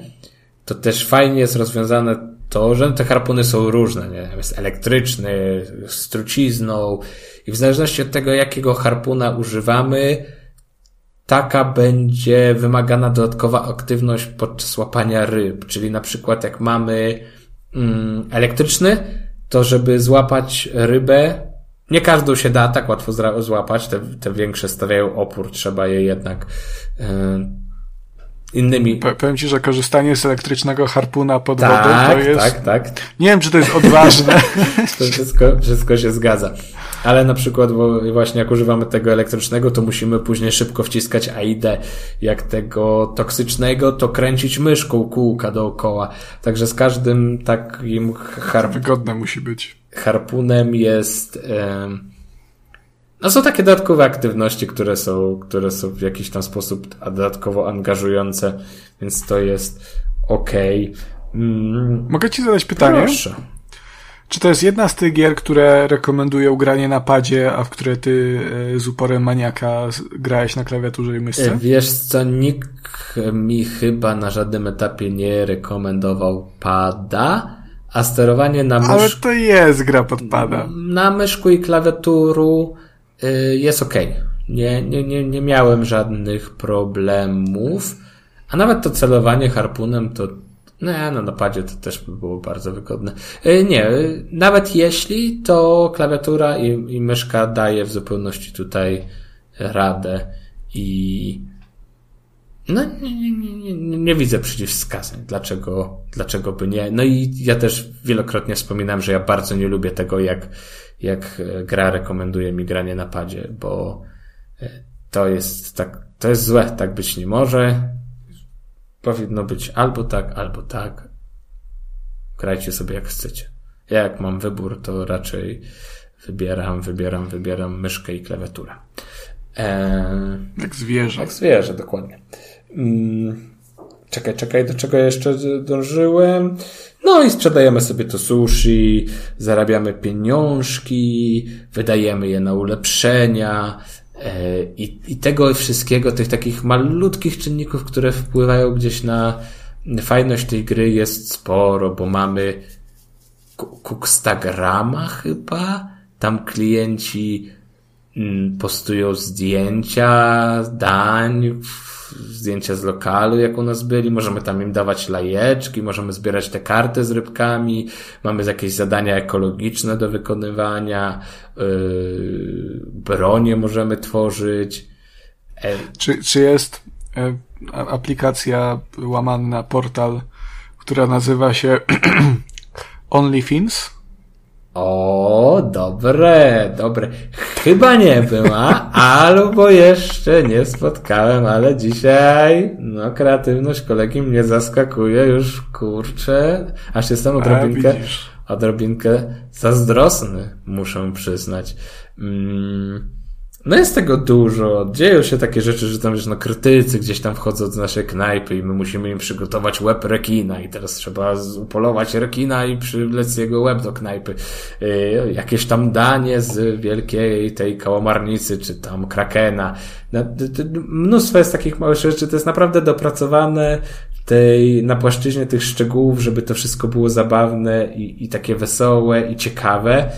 to też fajnie jest rozwiązane to, że te harpuny są różne, nie? Jest elektryczny, z trucizną i w zależności od tego, jakiego harpuna używamy, taka będzie wymagana dodatkowa aktywność podczas łapania ryb. Czyli na przykład jak mamy mm, elektryczny, to żeby złapać rybę, nie każdą się da tak łatwo złapać, te, te większe stawiają opór, trzeba je jednak yy, innymi... Pe- Powiem ci, że korzystanie z elektrycznego harpuna pod wodą Tak, to jest... tak, tak. Nie wiem, czy to jest odważne. To wszystko, wszystko się zgadza. Ale na przykład, bo właśnie jak używamy tego elektrycznego, to musimy później szybko wciskać AID. Jak tego toksycznego, to kręcić myszką kółka dookoła. Także z każdym takim har Wygodne musi być. harpunem jest. em, No są takie dodatkowe aktywności, które są, które są w jakiś tam sposób dodatkowo angażujące, więc to jest okej. Mm, Mogę ci zadać pytanie? proszę. Czy to jest jedna z tych gier, które rekomendują granie na padzie, a w które ty e, z uporem maniaka grałeś na klawiaturze i myszce? Wiesz co, nikt mi chyba na żadnym etapie nie rekomendował pada, a sterowanie na Ale myszku, to jest gra pod pada. na myszku i klawiaturu jest ok. Nie, nie, nie, nie miałem żadnych problemów, a nawet to celowanie harpunem to no, na padzie to też by było bardzo wygodne. Y, Nie, y, nawet jeśli, to klawiatura i, i myszka daje w zupełności tutaj radę i no nie, nie, nie, nie, nie widzę przeciwwskazań. Dlaczego, dlaczego by nie? No i ja też wielokrotnie wspominałem, że ja bardzo nie lubię tego, jak, jak e, gra rekomenduje mi granie na padzie, bo e, to jest tak, to jest złe, tak być nie może. Powinno być albo tak, albo tak. Grajcie sobie jak chcecie. Ja jak mam wybór, to raczej wybieram, wybieram, wybieram myszkę i klawiaturę. Eee, Jak zwierzę. jak zwierzę, dokładnie. Mm, czekaj, czekaj, do czego jeszcze dążyłem? No i sprzedajemy sobie to sushi, zarabiamy pieniążki, wydajemy je na ulepszenia e, i, i tego wszystkiego, tych takich malutkich czynników, które wpływają gdzieś na fajność tej gry jest sporo, bo mamy Ku- Cookstagrama chyba, tam klienci postują zdjęcia dań, zdjęcia z lokalu, jak u nas byli. Możemy tam im dawać lajeczki, możemy zbierać te karty z rybkami, mamy jakieś zadania ekologiczne do wykonywania, yy, bronie możemy tworzyć. E, Czy, czy jest e, aplikacja łamana na portal, która nazywa się OnlyFins? O, dobre, dobre. Chyba nie była, albo jeszcze nie spotkałem, ale dzisiaj, no, kreatywność kolegi mnie zaskakuje już, kurczę, aż jestem odrobinkę, odrobinkę zazdrosny, muszę przyznać. Mm. No jest tego dużo. Dzieją się takie rzeczy, że tam wiesz, no krytycy gdzieś tam wchodzą do naszej knajpy i my musimy im przygotować łeb rekina i teraz trzeba upolować rekina i przylec jego łeb do knajpy. Yy, jakieś tam danie z wielkiej tej kałamarnicy, czy tam krakena. No, mnóstwo jest takich małych rzeczy. To jest naprawdę dopracowane tej, na płaszczyźnie tych szczegółów, żeby to wszystko było zabawne i, i takie wesołe i ciekawe.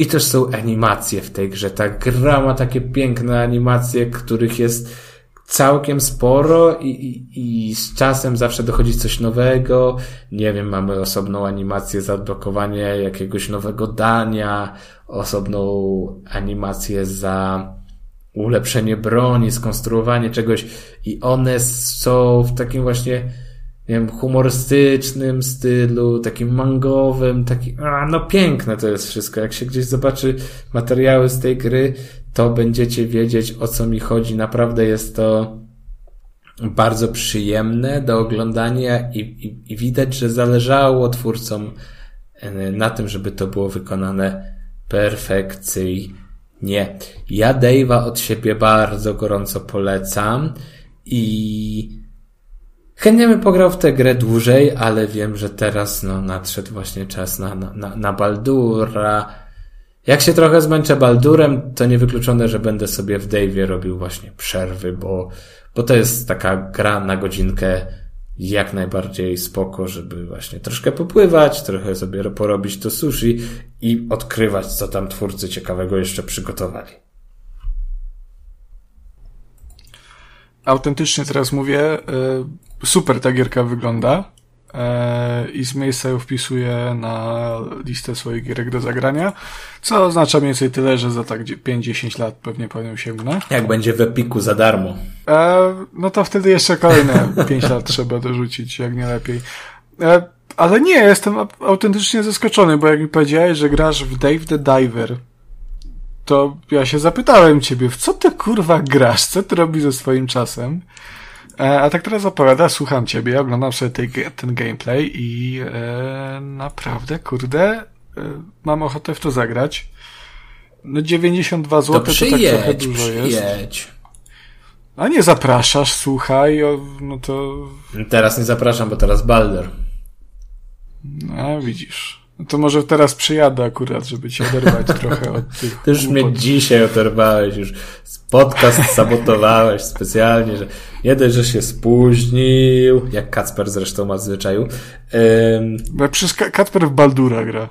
I też są animacje w tej grze. Ta gra ma takie piękne animacje, których jest całkiem sporo i, i, i z czasem zawsze dochodzi coś nowego. Nie wiem, mamy osobną animację za odblokowanie jakiegoś nowego dania, osobną animację za ulepszenie broni, skonstruowanie czegoś i one są w takim właśnie nie wiem, humorystycznym stylu, takim mangowym, taki, a, no piękne to jest wszystko. Jak się gdzieś zobaczy materiały z tej gry, to będziecie wiedzieć o co mi chodzi. Naprawdę jest to bardzo przyjemne do oglądania i, i, i widać, że zależało twórcom e, na tym, żeby to było wykonane perfekcyjnie. Ja Dave'a od siebie bardzo gorąco polecam i Chętnie bym pograł w tę grę dłużej, ale wiem, że teraz no, nadszedł właśnie czas na, na, na Baldura. Jak się trochę zmęczę Baldurem, to niewykluczone, że będę sobie w Dave'ie robił właśnie przerwy, bo, bo to jest taka gra na godzinkę jak najbardziej spoko, żeby właśnie troszkę popływać, trochę sobie porobić to sushi i odkrywać, co tam twórcy ciekawego jeszcze przygotowali. Autentycznie teraz mówię, e, super ta gierka wygląda e, i z miejsca ją wpisuję na listę swoich gierek do zagrania, co oznacza mniej więcej tyle, że za tak 5-10 lat pewnie po nią sięgnę. Jak będzie w Epiku za darmo. E, no to wtedy jeszcze kolejne 5 lat trzeba dorzucić, jak nie lepiej. E, ale nie, jestem autentycznie zaskoczony, bo jak mi powiedziałeś, że grasz w Dave the Diver, to ja się zapytałem ciebie, w co ty kurwa grasz? Co ty robisz ze swoim czasem? E, a tak teraz opowiada, słucham ciebie, oglądam sobie tej, ten gameplay i e, naprawdę, kurde, e, mam ochotę w to zagrać. No 92 To zł to, tak trochę przyjedź, dużo jest. przyjedź. A nie zapraszasz, słuchaj, o, no to... Teraz nie zapraszam, bo teraz Balder. No, widzisz. No to może teraz przyjadę akurat, żeby cię oderwać trochę od tych Ty już mnie dzisiaj oderwałeś, już podcast sabotowałeś specjalnie, że nie dość, że się spóźnił, jak Kacper zresztą ma w zwyczaju. Ym, Bo Przecież Ka- Kacper w Baldura gra.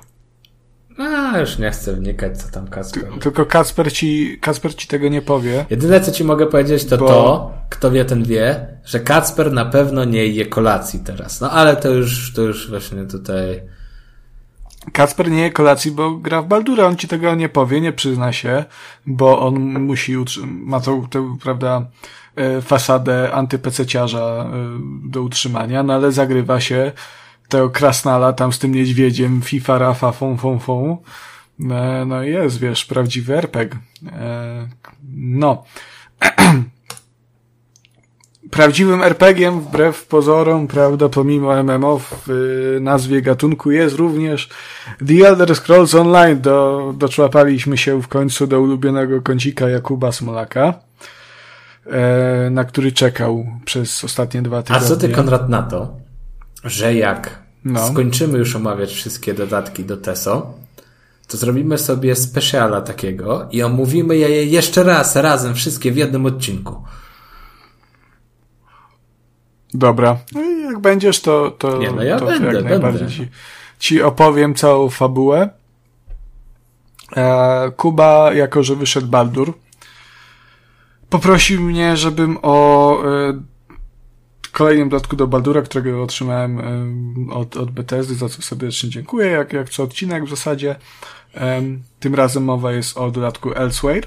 a, już nie chcę wnikać, co tam Kacper. Tylko Kacper ci, Kacper ci tego nie powie. Jedyne, co ci mogę powiedzieć, to Bo- to, kto wie, ten wie, że Kacper na pewno nie je kolacji teraz. No ale to już, to już właśnie tutaj... Kacper nie je kolacji, bo gra w Baldura. On ci tego nie powie, nie przyzna się, bo on musi, ma tą, tę, prawda, e, fasadę antypececiarza e, do utrzymania, no ale zagrywa się tego krasnala tam z tym niedźwiedziem, FIFA, Rafa, fą, fą, fą. No i jest, wiesz, prawdziwy RPG. E, No. Prawdziwym RPG-iem, wbrew pozorom, prawda, pomimo MMO w y, nazwie gatunku jest również The Elder Scrolls Online. Do, doczłapaliśmy się w końcu do ulubionego kącika Jakuba Smolaka, e, na który czekał przez ostatnie dwa A tygodnie. co ty, Konrad, na to, że jak No. skończymy już omawiać wszystkie dodatki do TESO, to zrobimy sobie specjala takiego i omówimy je jeszcze raz, razem, wszystkie w jednym odcinku. Dobra. No i jak będziesz, to, to, Nie, no ja to będę, jak będę. najbardziej ci, ci opowiem całą fabułę. E, Kuba, jako że wyszedł Baldur, poprosił mnie, żebym o e, kolejnym dodatku do Baldura, którego otrzymałem e, od, od Bethesdy, za co serdecznie dziękuję, jak, jak co odcinek w zasadzie. Em, tym razem mowa jest o dodatku Elsewhere.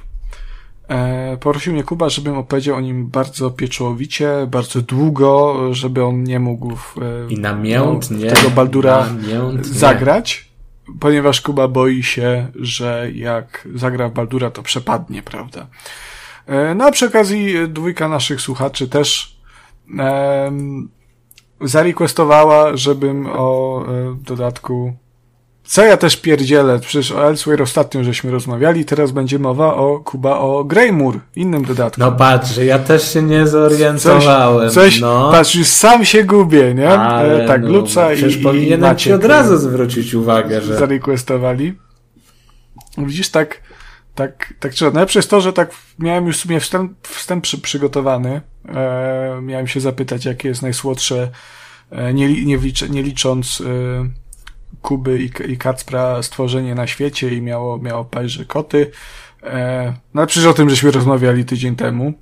E, Prosił mnie Kuba, żebym opowiedział o nim bardzo pieczołowicie, bardzo długo, żeby on nie mógł w, e, I namiętnie. tego Baldura namiętnie. zagrać, ponieważ Kuba boi się, że jak zagra w Baldura, to przepadnie, prawda? E, No a przy okazji e, dwójka naszych słuchaczy też em, zarequestowała, żebym o e, dodatku co ja też pierdzielę, przecież o Elsewhere ostatnio żeśmy rozmawiali, teraz będzie mowa o Kuba o Greymur, innym dodatku. No patrz, ja też się nie zorientowałem. Coś, no. patrz, już sam się gubię, nie? Ale E, tak, no, Luca i, Przecież i powinienem ci od razu zwrócić uwagę, że... zarequestowali. Widzisz, tak, tak, tak trzeba. Najlepsze jest to, że tak miałem już w sumie wstęp, wstęp przy, przygotowany. E, miałem się zapytać, jakie jest najsłodsze, e, nie, nie, nie licząc e, Kuby i, i Kacpra stworzenie na świecie i miało, miało paść, koty. E, no ale przecież o tym, żeśmy rozmawiali tydzień temu.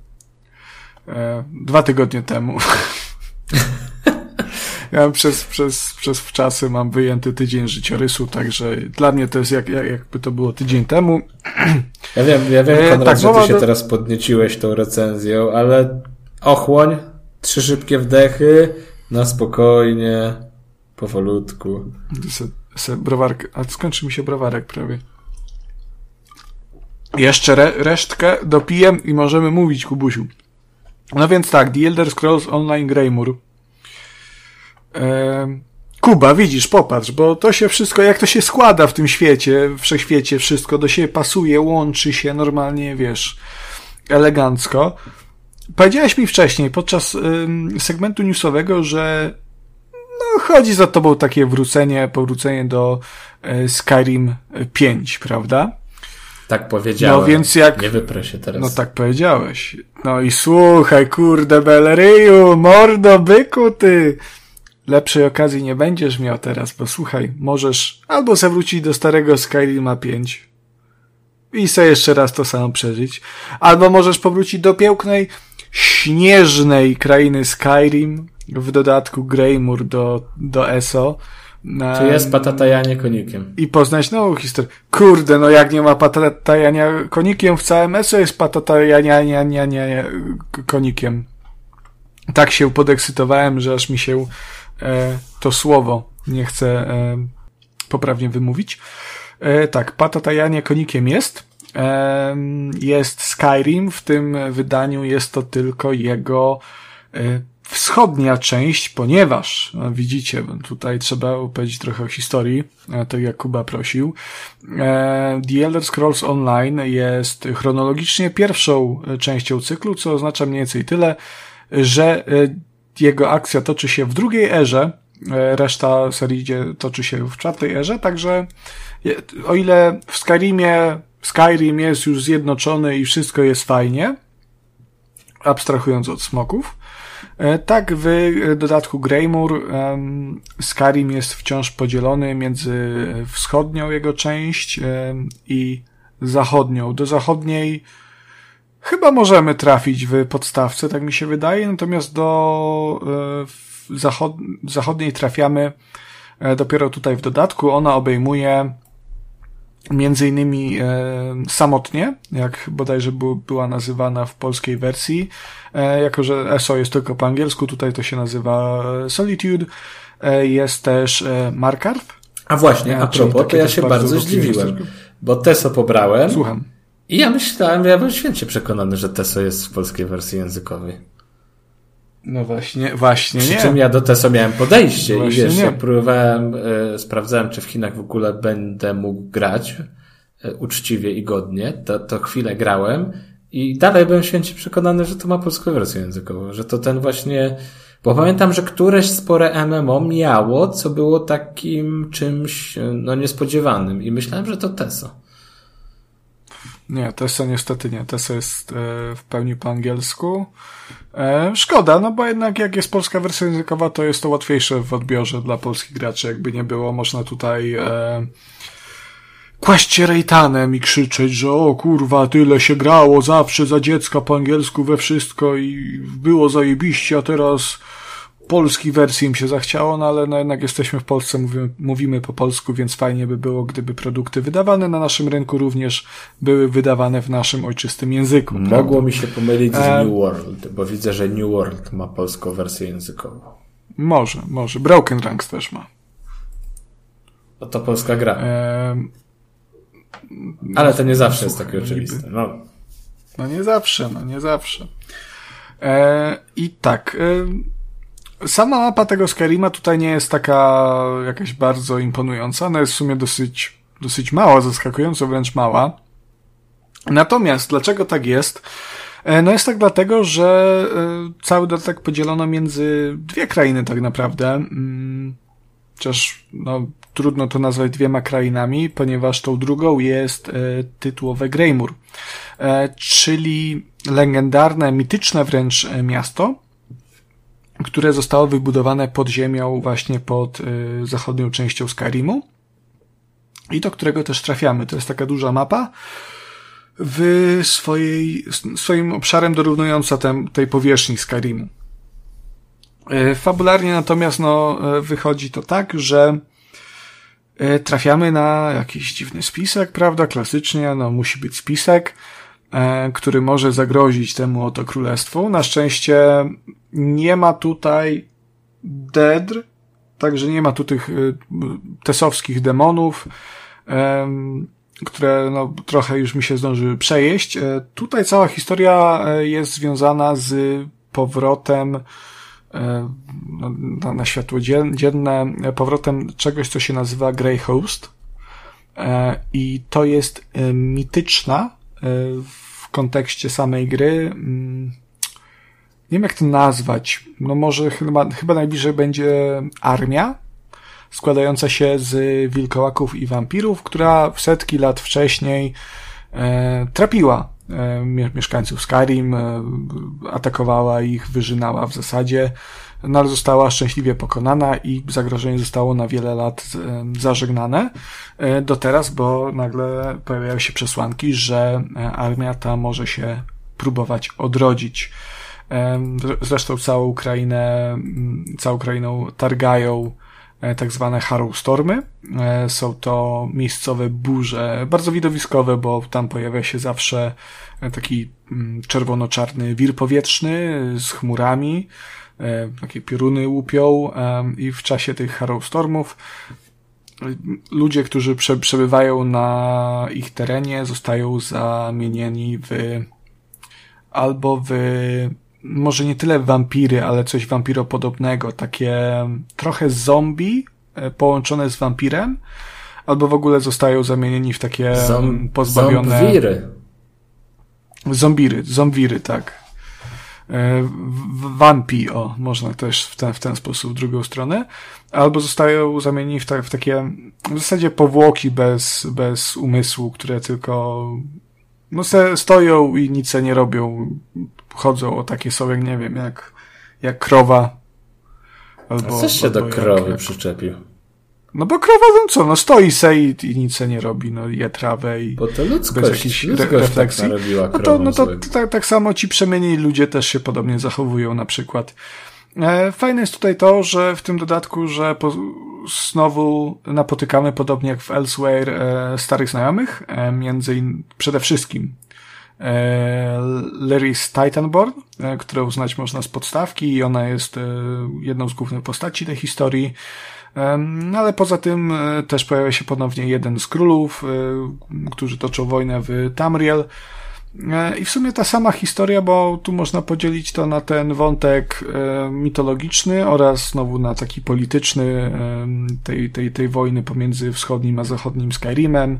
E, dwa tygodnie temu. Ja przez, przez, przez wczasy mam wyjęty tydzień życiorysu, także dla mnie to jest jak, jak, jakby to było tydzień temu. Ja wiem, ja wiem, E, Konrad, tak, że ty się do- teraz podnieciłeś tą recenzją, ale ochłoń, trzy szybkie wdechy, na spokojnie, powolutku. Se, se browarkę, a skończy mi się browarek prawie. Jeszcze re, resztkę dopiję i możemy mówić, Kubusiu. No więc tak, The Elder Scrolls Online Greymur. Ehm, Kuba, widzisz, popatrz, bo to się wszystko, jak to się składa w tym świecie, wszechświecie, wszystko do siebie pasuje, łączy się normalnie, wiesz, elegancko. Powiedziałeś mi wcześniej, podczas ym, segmentu newsowego, że chodzi za tobą takie wrócenie, powrócenie do e, Skyrim 5, prawda? Tak powiedziałem. No więc jak- Nie wyprę się teraz. No tak powiedziałeś. No i słuchaj, kurde, Beleryju, mordo, byku, ty. Lepszej okazji nie będziesz miał teraz, bo słuchaj, możesz albo zawrócić do starego Skyrima 5 i sobie jeszcze raz to samo przeżyć, albo możesz powrócić do pięknej, śnieżnej krainy Skyrim, w dodatku Greymur do, do ESO. Tu jest patatajanie konikiem. i poznać nową historię. Kurde, no jak nie ma patatajania konikiem w całym ESO jest patatajania nie, nie, nie, k- konikiem. Tak się podekscytowałem, że aż mi się e, to słowo nie chce e, poprawnie wymówić. E, tak, patatajanie konikiem jest. E, jest Skyrim, w tym wydaniu jest to tylko jego e, wschodnia część, ponieważ, no widzicie, tutaj trzeba opowiedzieć trochę o historii, e, tak jak Kuba prosił. E, The Elder Scrolls Online jest chronologicznie pierwszą e, częścią cyklu, co oznacza mniej więcej tyle, że e, jego akcja toczy się w drugiej erze, e, reszta serii toczy się w czwartej erze, także o ile w Skyrimie Skyrim jest już zjednoczony i wszystko jest fajnie, abstrahując od smoków, e, tak w e, dodatku Greymore em, Skyrim jest wciąż podzielony między wschodnią jego część i zachodnią. Do zachodniej chyba możemy trafić w podstawce, tak mi się wydaje, natomiast do e, zachodniej trafiamy e, dopiero tutaj w dodatku. Ona obejmuje między innymi e, samotnie, jak bodajże bu, była nazywana w polskiej wersji, e, jako że ESO jest tylko po angielsku, tutaj to się nazywa e, Solitude. E, jest też e, Markarth. A właśnie, Ja, a propos, to ja się bardzo zdziwiłem, bo Teso pobrałem Słucham. i ja myślałem, ja byłem święcie przekonany, że Teso jest w polskiej wersji językowej. No właśnie, właśnie Przy nie. czym ja do Teso miałem podejście i Właśnie wiesz, nie. ja próbowałem, e, sprawdzałem, czy w Chinach w ogóle będę mógł grać e, uczciwie i godnie, to, to chwilę grałem i dalej byłem święcie przekonany, że to ma polską wersję językową, że to ten właśnie, bo pamiętam, że któreś spore MMO miało, co było takim czymś, e, no niespodziewanym i myślałem, że to Teso. Nie, Tessa niestety nie. Tessa jest e, w pełni po angielsku. E, szkoda, no bo jednak jak jest polska wersja językowa, to jest to łatwiejsze w odbiorze dla polskich graczy. Jakby nie było, można tutaj e, kłaść się rejtanem i krzyczeć, że o kurwa, tyle się grało zawsze za dziecka po angielsku we wszystko i było zajebiście, a teraz polskiej wersji im się zachciało, no ale no jednak jesteśmy w Polsce, mówimy, mówimy po polsku, więc fajnie by było, gdyby produkty wydawane na naszym rynku również były wydawane w naszym ojczystym języku. Mogło mi się pomylić z E, New World, bo widzę, że New World ma polską wersję językową. Może, może. Broken Ranks też ma. No to polska gra. Ehm, Ale to nie zawsze jest takie oczywiste. No. No nie zawsze, no nie zawsze. E, I tak. E, sama mapa tego Skyrima tutaj nie jest taka jakaś bardzo imponująca. Ona jest w sumie dosyć, dosyć mała, zaskakująco wręcz mała. Natomiast dlaczego tak jest? E, No jest tak dlatego, że e, cały dodatek podzielono między dwie krainy tak naprawdę. Mm, Chociaż no, trudno to nazwać dwiema krainami, ponieważ tą drugą jest e, tytułowe Greymur, czyli legendarne, mityczne wręcz miasto, które zostało wybudowane pod ziemią właśnie pod e, zachodnią częścią Skyrimu i do którego też trafiamy. To jest taka duża mapa w swojej, swoim obszarem dorównująca tem, tej powierzchni Skyrimu. E, Fabularnie natomiast no, e, wychodzi to tak, że trafiamy na jakiś dziwny spisek, prawda? Klasycznie, no musi być spisek, który może zagrozić temu oto królestwu. Na szczęście nie ma tutaj Dedr, także nie ma tu tych e, tesowskich demonów, em, które no, trochę już mi się zdążyły przejeść. E, Tutaj cała historia e, jest związana z powrotem e, no, na, na światło dzien- dzienne, powrotem czegoś, co się nazywa Grey Host. I to jest mityczna w kontekście samej gry. Nie wiem jak to nazwać. No może chyba, chyba najbliżej będzie armia składająca się z wilkołaków i wampirów, która w setki lat wcześniej e, trapiła e, mie- mieszkańców Skyrim, e, atakowała ich, wyżynała w zasadzie, no ale została szczęśliwie pokonana i zagrożenie zostało na wiele lat e, zażegnane e, do teraz, bo nagle pojawiają się przesłanki, że e, armia ta może się próbować odrodzić. Zresztą całą Ukrainę, mm, całą Ukrainą targają e, tak zwane Harrowstormy. E, Są to miejscowe burze, bardzo widowiskowe, bo tam pojawia się zawsze e, taki mm, czerwono-czarny wir powietrzny z chmurami, takie pioruny łupią i w czasie tych Harrowstormów ludzie, którzy prze, przebywają na ich terenie zostają zamienieni w albo w może nie tyle wampiry, ale coś wampiropodobnego, takie trochę zombie e, połączone z wampirem, albo w ogóle zostają zamienieni w takie Zom, pozbawione... Zombiry. Zombiry, zombiry, tak. e, w- Vampi, o, można też w ten, w ten sposób w drugą stronę, albo zostają zamienieni w, ta, w takie w zasadzie powłoki bez, bez umysłu, które tylko no se stoją i nic se nie robią. Chodzą o takie są, jak nie wiem, jak, jak krowa. A Albo, coś się do krowy jak- przyczepił. No bo krowa, no co, no stoi se i, i nic se nie robi, no je trawę i Bo to bez ludzkość, jakiejś re- ludzkość tak refleksji. narobiła No to, no to tak, tak samo ci przemienieni ludzie też się podobnie zachowują na przykład. E, Fajne jest tutaj to, że w tym dodatku, że po, znowu napotykamy podobnie jak w Elsewhere e, starych znajomych, e, między in, przede wszystkim Larry's Titanborn, e, którą znać można z podstawki i ona jest e, jedną z głównych postaci tej historii. No ale poza tym e, też pojawia się ponownie jeden z królów, e, którzy toczą wojnę w Tamriel. E, I w sumie ta sama historia, bo tu można podzielić to na ten wątek e, mitologiczny oraz znowu na taki polityczny em, tej, tej, tej wojny pomiędzy wschodnim a zachodnim Skyrimem,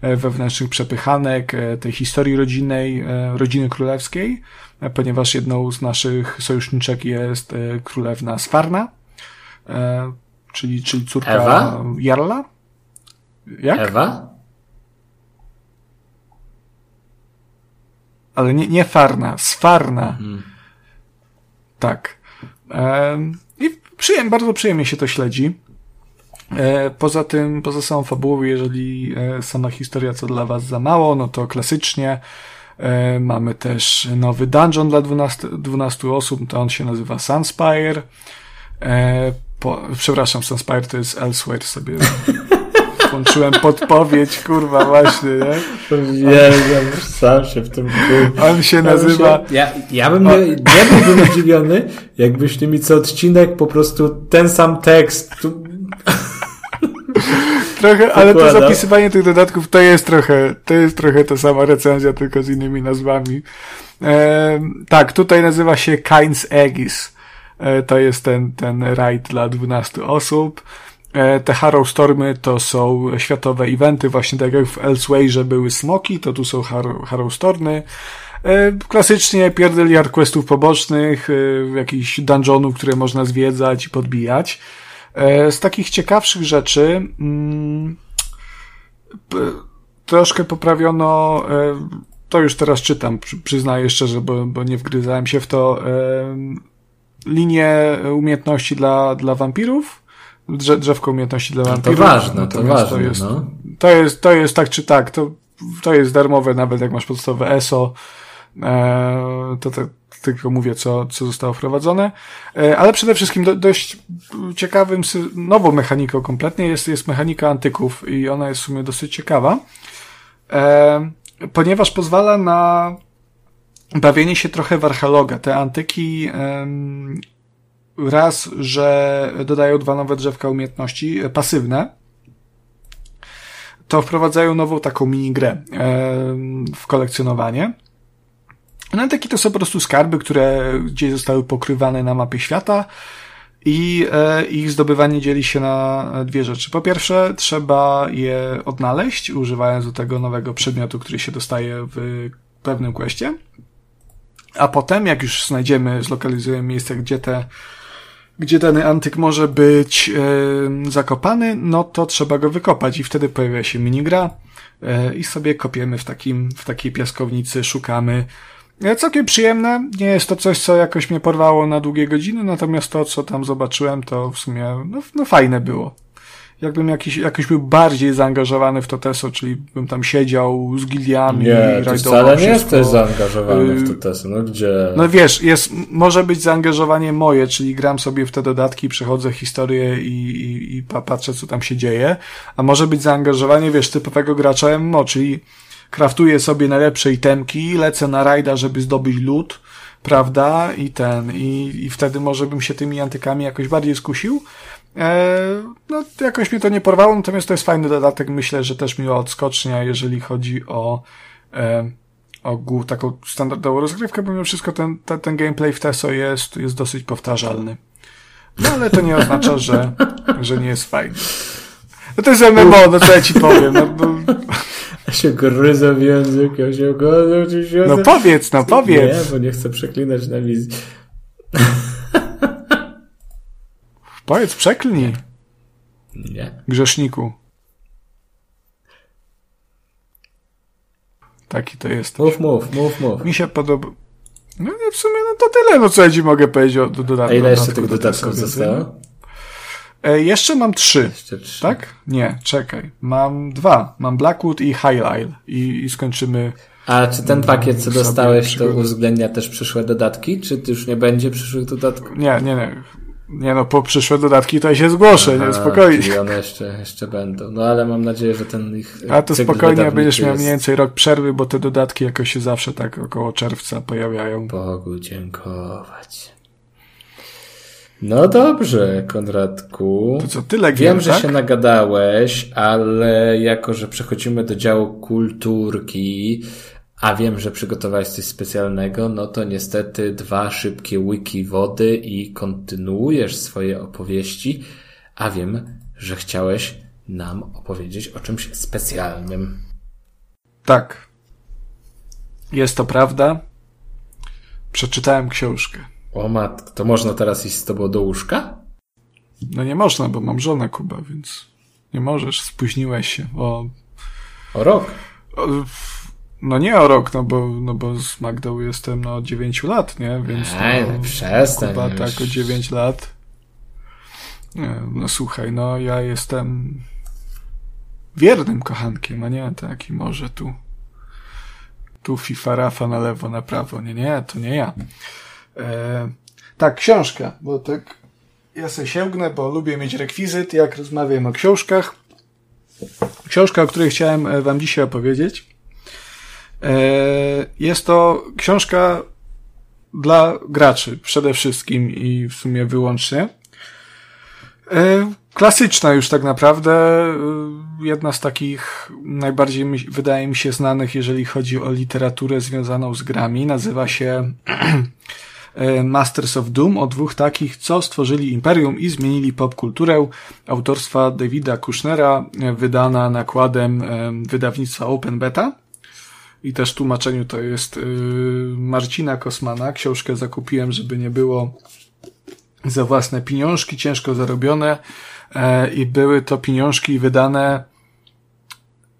e, wewnętrznych przepychanek, e, tej historii rodzinnej, e, rodziny królewskiej, e, ponieważ jedną z naszych sojuszniczek jest e, królewna Sfarna, e, czyli, czyli córka Ewa? Jarla. Jak? Ewa? Ale nie, nie Farna, Sfarna. Tak. Em, I przyjem, bardzo przyjemnie się to śledzi. E, Poza tym, poza samą fabułą, jeżeli e, sama historia co dla was za mało, no to klasycznie e, mamy też nowy dungeon dla 12, 12 osób, to on się nazywa Sunspire. Po, przepraszam, Sunspire to jest Elsewhere sobie. Włączyłem podpowiedź, kurwa, właśnie, nie? Uwielbiam, sam się w tym kół. On się nazywa... Ja, ja bym nie, nie byłbym zdziwiony, jakbyś mi co odcinek po prostu ten sam tekst. Tu, Trochę, ale to zapisywanie tych dodatków to jest trochę, to jest trochę ta sama recenzja, tylko z innymi nazwami. E, tak, tutaj nazywa się Kain's Aegis. E, to jest ten, ten raid dla 12 osób. E, te Harrow Stormy to są światowe eventy, właśnie tak jak w Elsewhere były smoki, to tu są Harrow, Stormy. E, klasycznie pierdeliard questów pobocznych, e, jakichś dungeonów, które można zwiedzać i podbijać. Z takich ciekawszych rzeczy mm, troszkę poprawiono, to już teraz czytam, przy- przyznaję szczerze, bo, bo nie wgryzałem się w to, linię umiejętności dla, dla wampirów, drzewko umiejętności dla to wampirów. ważne, to Natomiast ważne, jest, no. to jest, to jest tak czy tak, to, to jest darmowe, nawet jak masz podstawowe ESO, e, to, to tylko mówię, co, co zostało wprowadzone. E, ale przede wszystkim do, dość ciekawym, nową mechaniką kompletnie jest, jest mechanika antyków i ona jest w sumie dosyć ciekawa, e, ponieważ pozwala na bawienie się trochę w archeologę. Te antyki raz, że dodają dwa nowe drzewka umiejętności e, pasywne, to wprowadzają nową taką minigrę em, w kolekcjonowanie. No antyki to są po prostu skarby, które gdzieś zostały pokrywane na mapie świata i e, ich zdobywanie dzieli się na dwie rzeczy. Po pierwsze, trzeba je odnaleźć, używając do tego nowego przedmiotu, który się dostaje w pewnym questie. A potem, jak już znajdziemy, zlokalizujemy miejsce, gdzie te gdzie dany antyk może być e, zakopany, no to trzeba go wykopać i wtedy pojawia się minigra e, i sobie kopiemy w takim, w takiej piaskownicy, szukamy. E, całkiem przyjemne, nie jest to coś, co jakoś mnie porwało na długie godziny, natomiast to, co tam zobaczyłem, to w sumie, no, no fajne było. Jakbym jakiś, jakoś był bardziej zaangażowany w to TESO, czyli bym tam siedział z gildiami, Nie, rajdował wcale nie wszystko. jesteś zaangażowany w Y, to tesy, no gdzie? No wiesz, jest, może być zaangażowanie moje, czyli gram sobie w te dodatki, przechodzę historię i, i, i pa- patrzę, co tam się dzieje, a może być zaangażowanie, wiesz, typowego gracza MMO, czyli kraftuję sobie najlepsze itemki, lecę na rajda, żeby zdobyć loot, prawda, i ten, i, i wtedy może bym się tymi antykami jakoś bardziej skusił. E, no, jakoś mnie to nie porwało, natomiast to jest fajny dodatek, myślę, że też miła odskocznia, jeżeli chodzi o e, ogół taką standardową rozgrywkę, bo mimo wszystko ten, ten, ten gameplay w TESO jest, jest dosyć powtarzalny. No ale to nie oznacza, że, że nie jest fajny. No to jest MMO, no co ja ci powiem. No, no, Ja się gryzę w język, ja się gryzę w język. no powiedz, no Nie, powiedz. bo nie chcę przeklinać na wizji. Powiedz, przeklnij, Nie. grzeszniku. Taki to jest. Mów, mów, mów, mów. Mi się podoba. No nie, w sumie no to tyle, no co ja ci mogę powiedzieć o do dodatku. A ile jeszcze tych do dodatków zostało? E, jeszcze mam trzy. Jeszcze trzy. Tak? Nie, czekaj. Mam dwa. Mam Blackwood i High Isle. I, i skończymy. A czy ten pakiet, co dostałeś, to uwzględnia też przyszłe dodatki? Czy ty już nie będzie przyszłych dodatków? Nie, nie, nie. Nie no, po przyszłe dodatki to ja się zgłoszę, nie, Aha, spokojnie. Czyli one jeszcze, jeszcze będą. No ale mam nadzieję, że ten ich. A to spokojnie będziesz miał jest- mniej więcej rok przerwy, bo te dodatki jakoś się zawsze tak około czerwca pojawiają. Bogu dziękować. No dobrze, Konradku. To co, tyle Wiem, gier, że tak? się nagadałeś, ale jako, że przechodzimy do działu kulturki, a wiem, że przygotowałeś coś specjalnego, no to niestety dwa szybkie wiki wody i kontynuujesz swoje opowieści, a wiem, że chciałeś nam opowiedzieć o czymś specjalnym. Tak. Jest to prawda. Przeczytałem książkę. O matko, to można teraz iść z tobą do łóżka? No nie można, bo mam żonę, Kuba, więc nie możesz, spóźniłeś się o... O rok. o no nie o rok, no bo, no bo z Magdą jestem no od 9 lat, nie? Więc Ej, no, przestań. Kuba już. tak o 9 lat. Nie, no słuchaj, no ja jestem wiernym kochankiem, a nie taki może tu tu FIFA Rafa na lewo, na prawo. Nie, nie, to nie ja. E, tak, książka, bo tak ja sobie sięgnę, bo lubię mieć rekwizyt, jak rozmawiam o książkach. Książka, o której chciałem e, wam dzisiaj opowiedzieć. E, jest to książka dla graczy przede wszystkim i w sumie wyłącznie. E, Klasyczna już tak naprawdę. e, Jedna z takich najbardziej, wydaje mi się, znanych, jeżeli chodzi o literaturę związaną z grami. Nazywa się Masters of Doom, o dwóch takich, co stworzyli imperium i zmienili popkulturę autorstwa Davida Kushnera, wydana nakładem wydawnictwa Open Beta. I też w tłumaczeniu to jest y, Marcina Kosmana. Książkę zakupiłem, żeby nie było za własne pieniążki, ciężko zarobione. E, I były to pieniążki wydane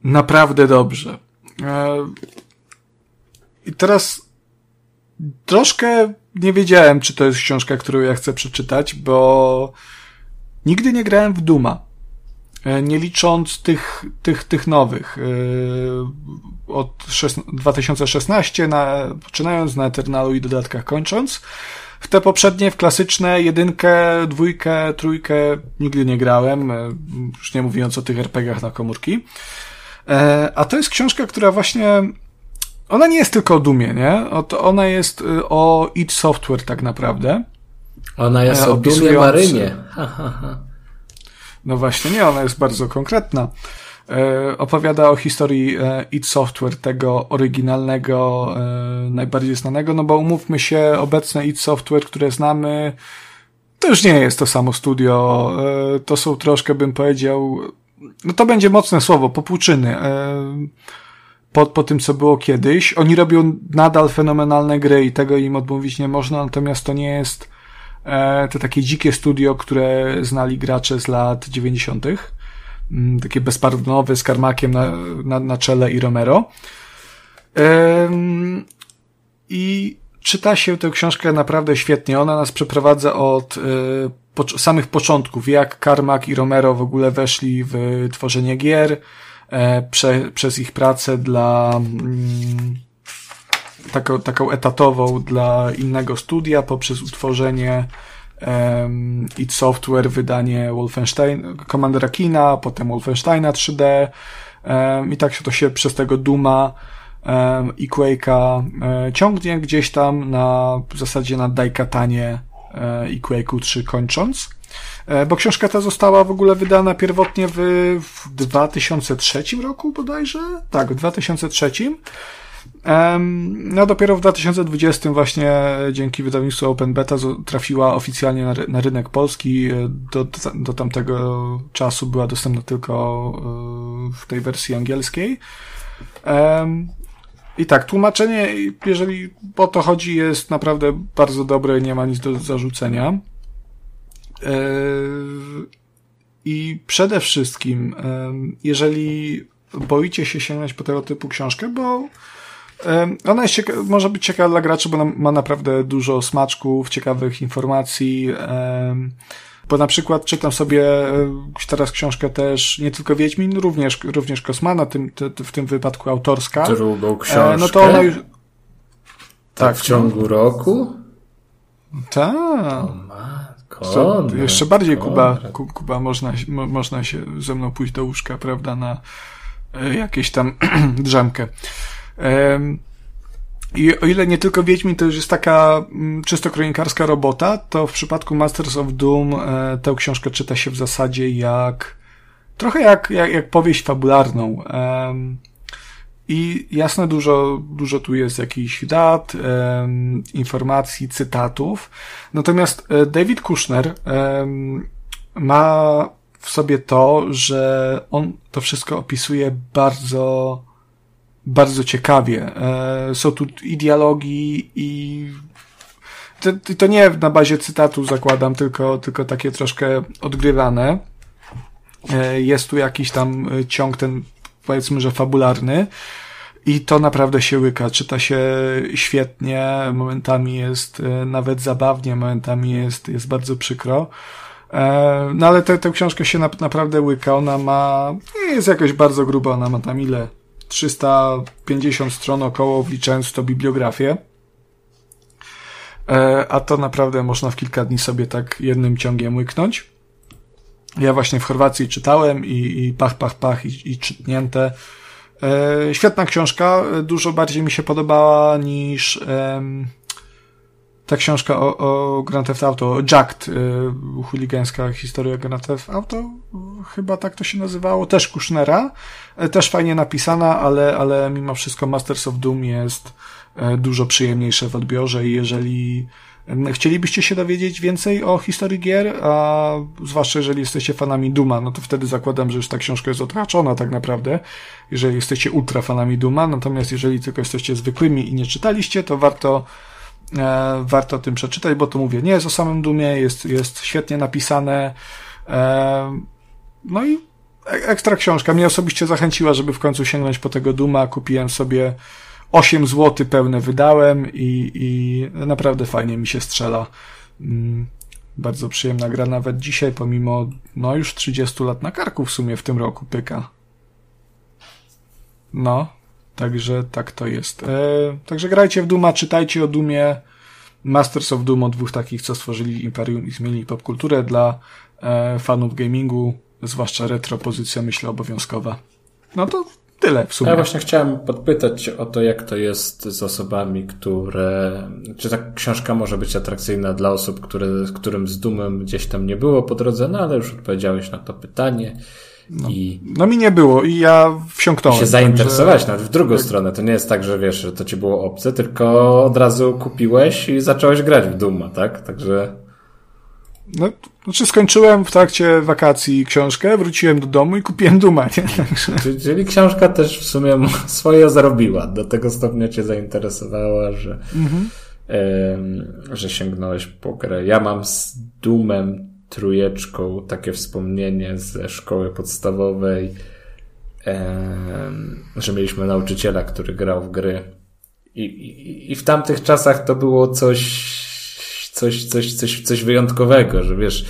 naprawdę dobrze. E, I teraz troszkę nie wiedziałem, czy to jest książka, którą ja chcę przeczytać, bo nigdy nie grałem w Duma. E, Nie licząc tych, tych, tych nowych. Od szes- 2016, na, poczynając na Eternalu i dodatkach kończąc. W te poprzednie, w klasyczne, jedynkę, dwójkę, trójkę nigdy nie grałem. e, Już nie mówiąc o tych RPGach na komórki. E, A to jest książka, która właśnie ona nie jest tylko o Dumie, nie? Ona jest y, o id Software tak naprawdę. Ona jest E, o dumie Marynie. Ha, ha, ha. No właśnie nie, ona jest bardzo konkretna. E, opowiada o historii e, id Software, tego oryginalnego, e, najbardziej znanego, no bo umówmy się, obecne id Software, które znamy, to już nie jest to samo studio. To są troszkę, bym powiedział, no to będzie mocne słowo, popłuczyny. Po, po tym, co było kiedyś. Oni robią nadal fenomenalne gry i tego im odmówić nie można, natomiast to nie jest to takie dzikie studio, które znali gracze z lat 90. Mm, Takie bezpardnowe z Karmakiem na, na, na czele i Romero. I czyta się tę książkę naprawdę świetnie. Ona nas przeprowadza od e, pocz- samych początków, jak Carmack i Romero w ogóle weszli w tworzenie gier, e, prze, przez ich pracę dla mm, taką, taką etatową dla innego studia, poprzez utworzenie um, id Software, wydanie Wolfenstein, Commandera Kina, potem Wolfensteina 3D em, i tak się to się przez tego Duma em, i Quake'a e, ciągnie gdzieś tam na w zasadzie na Daikatanie e, i Quake'u 3 kończąc. E, Bo książka ta została w ogóle wydana pierwotnie w, w 2003 roku bodajże? Tak, w 2003. No dopiero w 2020 właśnie dzięki wydawnictwu Open Beta trafiła oficjalnie na, ry- na rynek polski. E, Do, do tamtego czasu była dostępna tylko e, w tej wersji angielskiej. I tak, tłumaczenie, jeżeli o to chodzi, jest naprawdę bardzo dobre, nie ma nic do zarzucenia. E, I przede wszystkim, jeżeli boicie się sięgnąć po tego typu książkę, bo ona jest cieka- może być ciekawa dla graczy, bo ma naprawdę dużo smaczków, ciekawych informacji. Bo na przykład czytam sobie teraz książkę też, nie tylko Wiedźmin, również, również Kosmana, tym, w tym wypadku autorska. Drugą książkę. E, No to ona już. tak, w ciągu roku? Tak. Co, jeszcze bardziej Kuba, Kuba można, mo, można się ze mną pójść do łóżka, prawda, na e, jakieś tam drzemkę. I o ile nie tylko Wiedźmin to już jest taka mm, czysto kronikarska robota, to w przypadku Masters of Doom e, tę książkę czyta się w zasadzie jak trochę jak, jak, jak powieść fabularną. I jasne, dużo, dużo tu jest jakichś dat, informacji, cytatów. Natomiast e, David Kushner ma w sobie to, że on to wszystko opisuje bardzo, bardzo ciekawie. E, Są tu i dialogi, i to, nie na bazie cytatu zakładam, tylko, tylko takie troszkę odgrywane. E, Jest tu jakiś tam ciąg ten, powiedzmy, że fabularny. I to naprawdę się łyka. Czyta się świetnie, momentami jest e, nawet zabawnie, momentami jest, jest bardzo przykro. No ale tę książkę się nap- naprawdę łyka. Ona ma, nie jest jakoś bardzo gruba, ona ma tam ile? 350 stron około, wliczając to bibliografię. E, A to naprawdę można w kilka dni sobie tak jednym ciągiem łyknąć. Ja właśnie w Chorwacji czytałem i, i pach, pach, pach i, i czytnięte. E, świetna książka, dużo bardziej mi się podobała niż em, ta książka o, o Grand Theft Auto, Jacked, e, chuligańska historia Grand Theft Auto, chyba tak to się nazywało, też Kushnera, e, też fajnie napisana, ale, ale mimo wszystko Masters of Doom jest e, dużo przyjemniejsze w odbiorze i jeżeli chcielibyście się dowiedzieć więcej o historii gier, a zwłaszcza jeżeli jesteście fanami Duma, no to wtedy zakładam, że już ta książka jest otraczona tak naprawdę, jeżeli jesteście ultra fanami Duma, natomiast jeżeli tylko jesteście zwykłymi i nie czytaliście, to warto e, warto o tym przeczytać, bo to mówię, nie jest o samym Dumie, jest, jest świetnie napisane, e, no i e- ekstra książka. Mnie osobiście zachęciła, żeby w końcu sięgnąć po tego Duma. Kupiłem sobie 8 zł pełne wydałem i, i naprawdę fajnie mi się strzela. Mm, Bardzo przyjemna gra nawet dzisiaj, pomimo no już 30 lat na karku w sumie w tym roku pyka. No, także tak to jest. E, także grajcie w Duma, czytajcie o Dumie. Masters of Doom, o dwóch takich, co stworzyli Imperium i zmienili popkulturę dla e, fanów gamingu, zwłaszcza retro, pozycja myślę obowiązkowa. No to tyle w sumie. Ja właśnie chciałem podpytać o to, jak to jest z osobami, które. Czy ta książka może być atrakcyjna dla osób, które, którym z dumem gdzieś tam nie było po drodze, no ale już odpowiedziałeś na to pytanie. I No mi nie było i ja wsiąknąłem. się zainteresowałeś także- nawet w drugą stronę. To nie jest tak, że wiesz, że to ci było obce, tylko od razu kupiłeś i zacząłeś grać w Duma, tak? Także. No, znaczy skończyłem w trakcie wakacji książkę, wróciłem do domu i kupiłem Duma, nie? Także... Czyli- książka też w sumie swoje zarobiła. Do tego stopnia cię zainteresowała, że, em, że sięgnąłeś po grę. Ja mam z Dumem trójeczką takie wspomnienie ze szkoły podstawowej, że mieliśmy nauczyciela, który grał w gry. I, i, I w tamtych czasach to było coś, coś, coś, coś, coś wyjątkowego, że wiesz,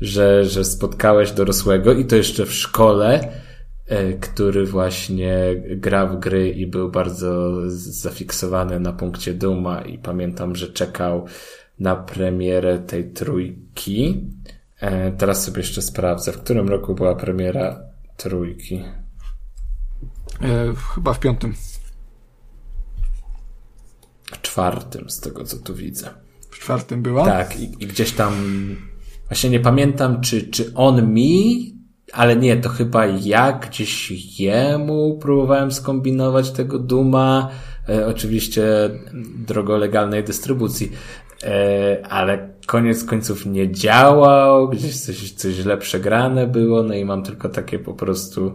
że, że spotkałeś dorosłego i to jeszcze w szkole, e, który właśnie grał w gry i był bardzo zafiksowany na punkcie Duma i pamiętam, że czekał na premierę tej trójki. E, Teraz sobie jeszcze sprawdzę, w którym roku była premiera trójki. E, chyba w piątym. W czwartym, z tego co tu widzę. W czwartym była? Tak, i, i gdzieś tam właśnie nie pamiętam, czy, czy on mi, ale nie, to chyba ja gdzieś jemu próbowałem skombinować tego Duma, e, oczywiście drogą legalnej dystrybucji. E, ale koniec końców nie działał, gdzieś coś, coś źle przegrane było, no i mam tylko takie po prostu.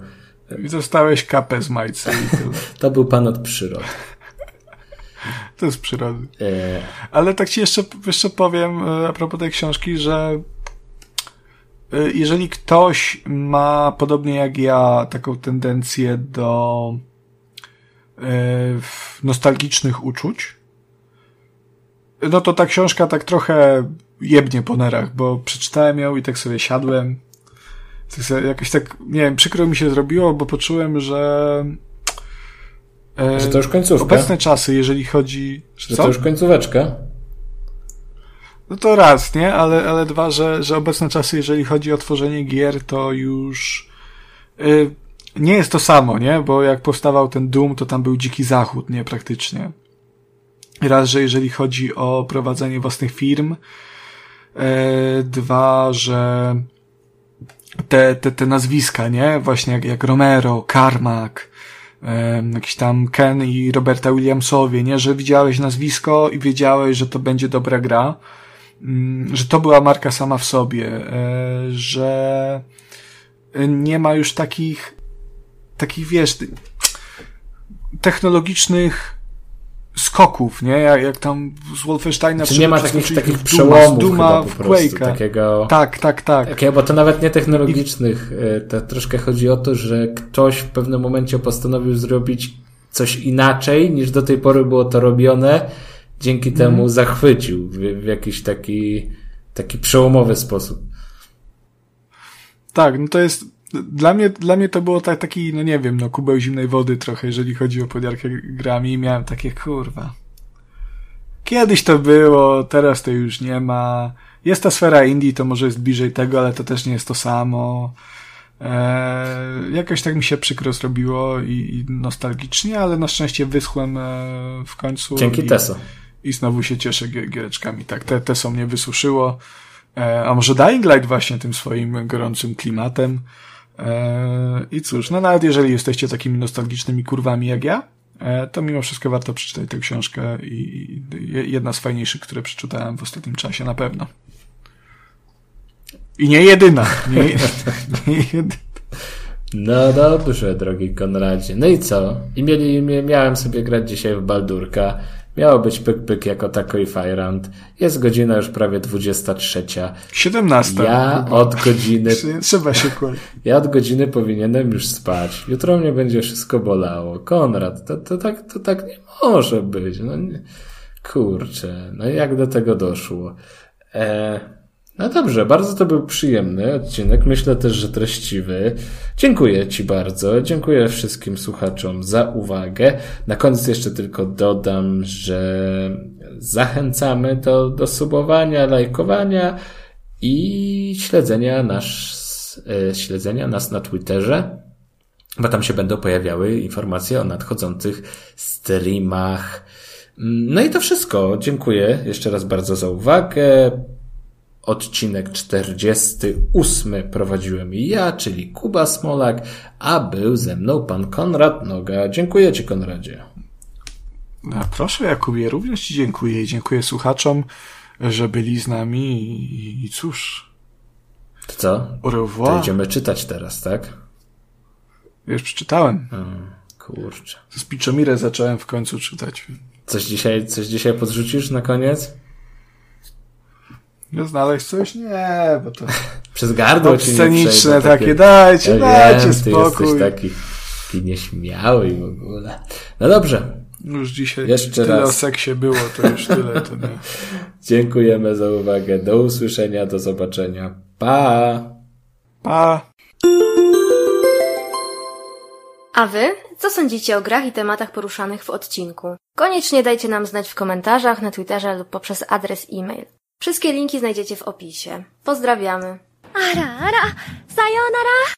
I dostałeś kapę z majcy. To był pan od przyrody. To jest przyrody. E, Ale tak ci jeszcze, jeszcze powiem e, a propos tej książki, że e, jeżeli ktoś ma, podobnie jak ja, taką tendencję do e, nostalgicznych uczuć, no to ta książka tak trochę jebnie po nerach, bo przeczytałem ją i tak sobie siadłem. Tak sobie jakoś tak, nie wiem, przykro mi się zrobiło, bo poczułem, że e, że to już końcówka. obecne czasy, jeżeli chodzi... Że to już końcóweczka. No to raz, nie? Ale, ale dwa, że, że obecne czasy, jeżeli chodzi o tworzenie gier, to już y, nie jest to samo, nie? Bo jak powstawał ten Doom, to tam był dziki zachód, nie? Praktycznie. Raz, że jeżeli chodzi o prowadzenie własnych firm, e, dwa, że te, te, te nazwiska, nie? Właśnie jak, jak Romero, Carmack, jakiś tam Ken i Roberta Williamsowie, nie? Że widziałeś nazwisko i wiedziałeś, że to będzie dobra gra, mm, że to była marka sama w sobie, e, że nie ma już takich, takich wiesz, technologicznych skoków, nie? Jak, jak tam z Wolfensteina Czy nie ma takich, takich Duma, przełomów Duma chyba po prostu, takiego... Tak, tak, tak. Takie, bo to nawet nie technologicznych, e, to troszkę chodzi o to, że ktoś w pewnym momencie postanowił zrobić coś inaczej niż do tej pory było to robione, dzięki Mhm. temu zachwycił w, w jakiś taki, taki przełomowy sposób. Tak, no to jest, dla mnie, dla mnie to było tak, taki, no nie wiem, no kubeł zimnej wody trochę, jeżeli chodzi o podjarkę grami i miałem takie, kurwa. Kiedyś to było, teraz to już nie ma. Jest ta sfera indie, to może jest bliżej tego, ale to też nie jest to samo. Eee, jakoś tak mi się przykro zrobiło i, i nostalgicznie, ale na szczęście wyschłem e, w końcu. Dzięki i, Teso. i znowu się cieszę gier- giereczkami. Tak, te, te są mnie wysuszyło. E, a może Dying Light właśnie tym swoim gorącym klimatem. E, I cóż, no nawet jeżeli jesteście takimi nostalgicznymi kurwami jak ja, e, to mimo wszystko warto przeczytać tę książkę i, i je- jedna z fajniejszych, które przeczytałem w ostatnim czasie na pewno. I nie jedyna. Nie, nie jedyna. No dobrze, drogi Konradzie. No i co? I mieli, mia- miałem sobie grać dzisiaj w Baldurka. Miało być pyk-pyk jako tako i Fire Jest godzina już prawie 23. 17. Ja chyba. od godziny Trzeba się kłać. Ja od godziny powinienem już spać. Jutro mnie będzie wszystko bolało. Konrad, to, to, tak, to tak nie może być. No, nie. Kurczę, no jak do tego doszło? E, no dobrze, bardzo to był przyjemny odcinek. Myślę też, że treściwy. Dziękuję Ci bardzo. Dziękuję wszystkim słuchaczom za uwagę. Na koniec jeszcze tylko dodam, że zachęcamy do, do subowania, lajkowania i śledzenia nas, e, śledzenia nas na Twitterze, bo tam się będą pojawiały informacje o nadchodzących streamach. Mm, No i to wszystko. Dziękuję jeszcze raz bardzo za uwagę. Odcinek 48 prowadziłem ja, czyli Kuba Smolak, a był ze mną pan Konrad Noga. Dziękuję Ci, Konradzie. No, proszę Jakubie, również Ci dziękuję i dziękuję słuchaczom, że byli z nami i, i cóż, To co? To idziemy czytać teraz, tak? Już przeczytałem. Mm, kurczę. Z Piczomirę zacząłem w końcu czytać. Coś dzisiaj, coś dzisiaj podrzucisz na koniec? No znaleźć coś? Nie, bo to Przez gardło ci nie sceniczne przejdę, takie, dajcie, Ja dajcie wiem, spokój. Ty jesteś taki, taki nieśmiały i w ogóle. No dobrze. Już dzisiaj Jeszcze tyle raz. o seksie było, to już tyle, to nie. Dziękujemy za uwagę. Do usłyszenia, do zobaczenia. Pa! Pa! A wy? Co sądzicie o grach i tematach poruszanych w odcinku? Koniecznie dajcie nam znać w komentarzach, na Twitterze lub poprzez adres e-mail. Wszystkie linki znajdziecie w opisie. Pozdrawiamy. Ara, ara, sayonara!